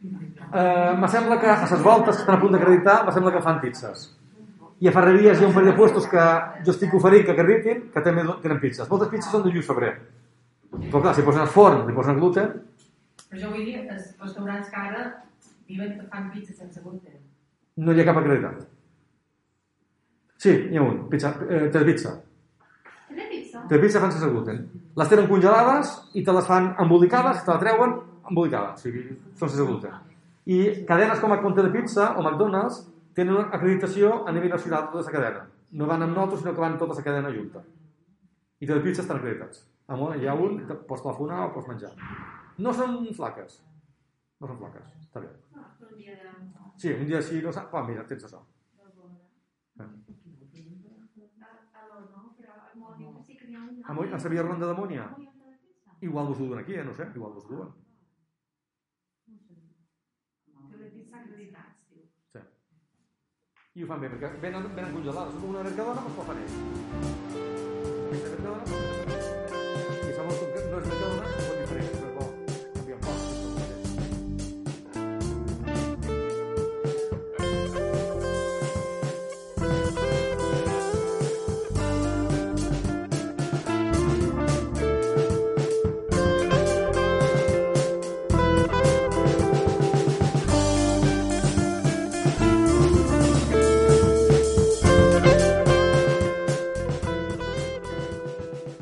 Speaker 1: Eh, me sembla que a les voltes que estan a punt d'acreditar, me sembla que fan pizzas. I a Ferreries hi ha un parell de puestos que jo estic oferint que acreditin, que també tenen pizzas. Moltes pizzas són de Lluís Febrer. Però clar, si posen forn, li posen gluten,
Speaker 7: Però jo vull dir, els restaurants que ara diuen que fan pizza sense gluten.
Speaker 1: no hi ha cap acreditat. Sí, hi ha un. Pizza, eh, Telepizza.
Speaker 2: Telepizza?
Speaker 1: Telepizza fan sense gluten. Les tenen congelades i te les fan embolicades, te la treuen embolicada. O sigui, són sense gluten. I cadenes com, com Telepizza o McDonald's tenen una acreditació a nivell nacional de tota la cadena. No van amb nosaltres, sinó que van tota la cadena junta. I Telepizza estan acreditats. Amor, hi ha un, que pots telefonar o pots menjar. No són flaques. No són flaques. Està bé.
Speaker 2: Ah, de...
Speaker 1: Sí, un dia sí, no sap... Ah, mira, tens això.
Speaker 2: A, a l'Orno, però a Mònica sí que n'hi ha una.
Speaker 1: A Mo- a Xavier Ronda de Mònia.
Speaker 2: Ah, Telepizza.
Speaker 1: Igual vos ho duen aquí, eh? no sé, igual vos ho duen.
Speaker 2: Telepizza acreditats, diu.
Speaker 1: Sí i ho fan bé, perquè venen, venen congelades. Una mercadona, doncs la fan ells. Una mercadona, doncs... I segons com que no és mercadona,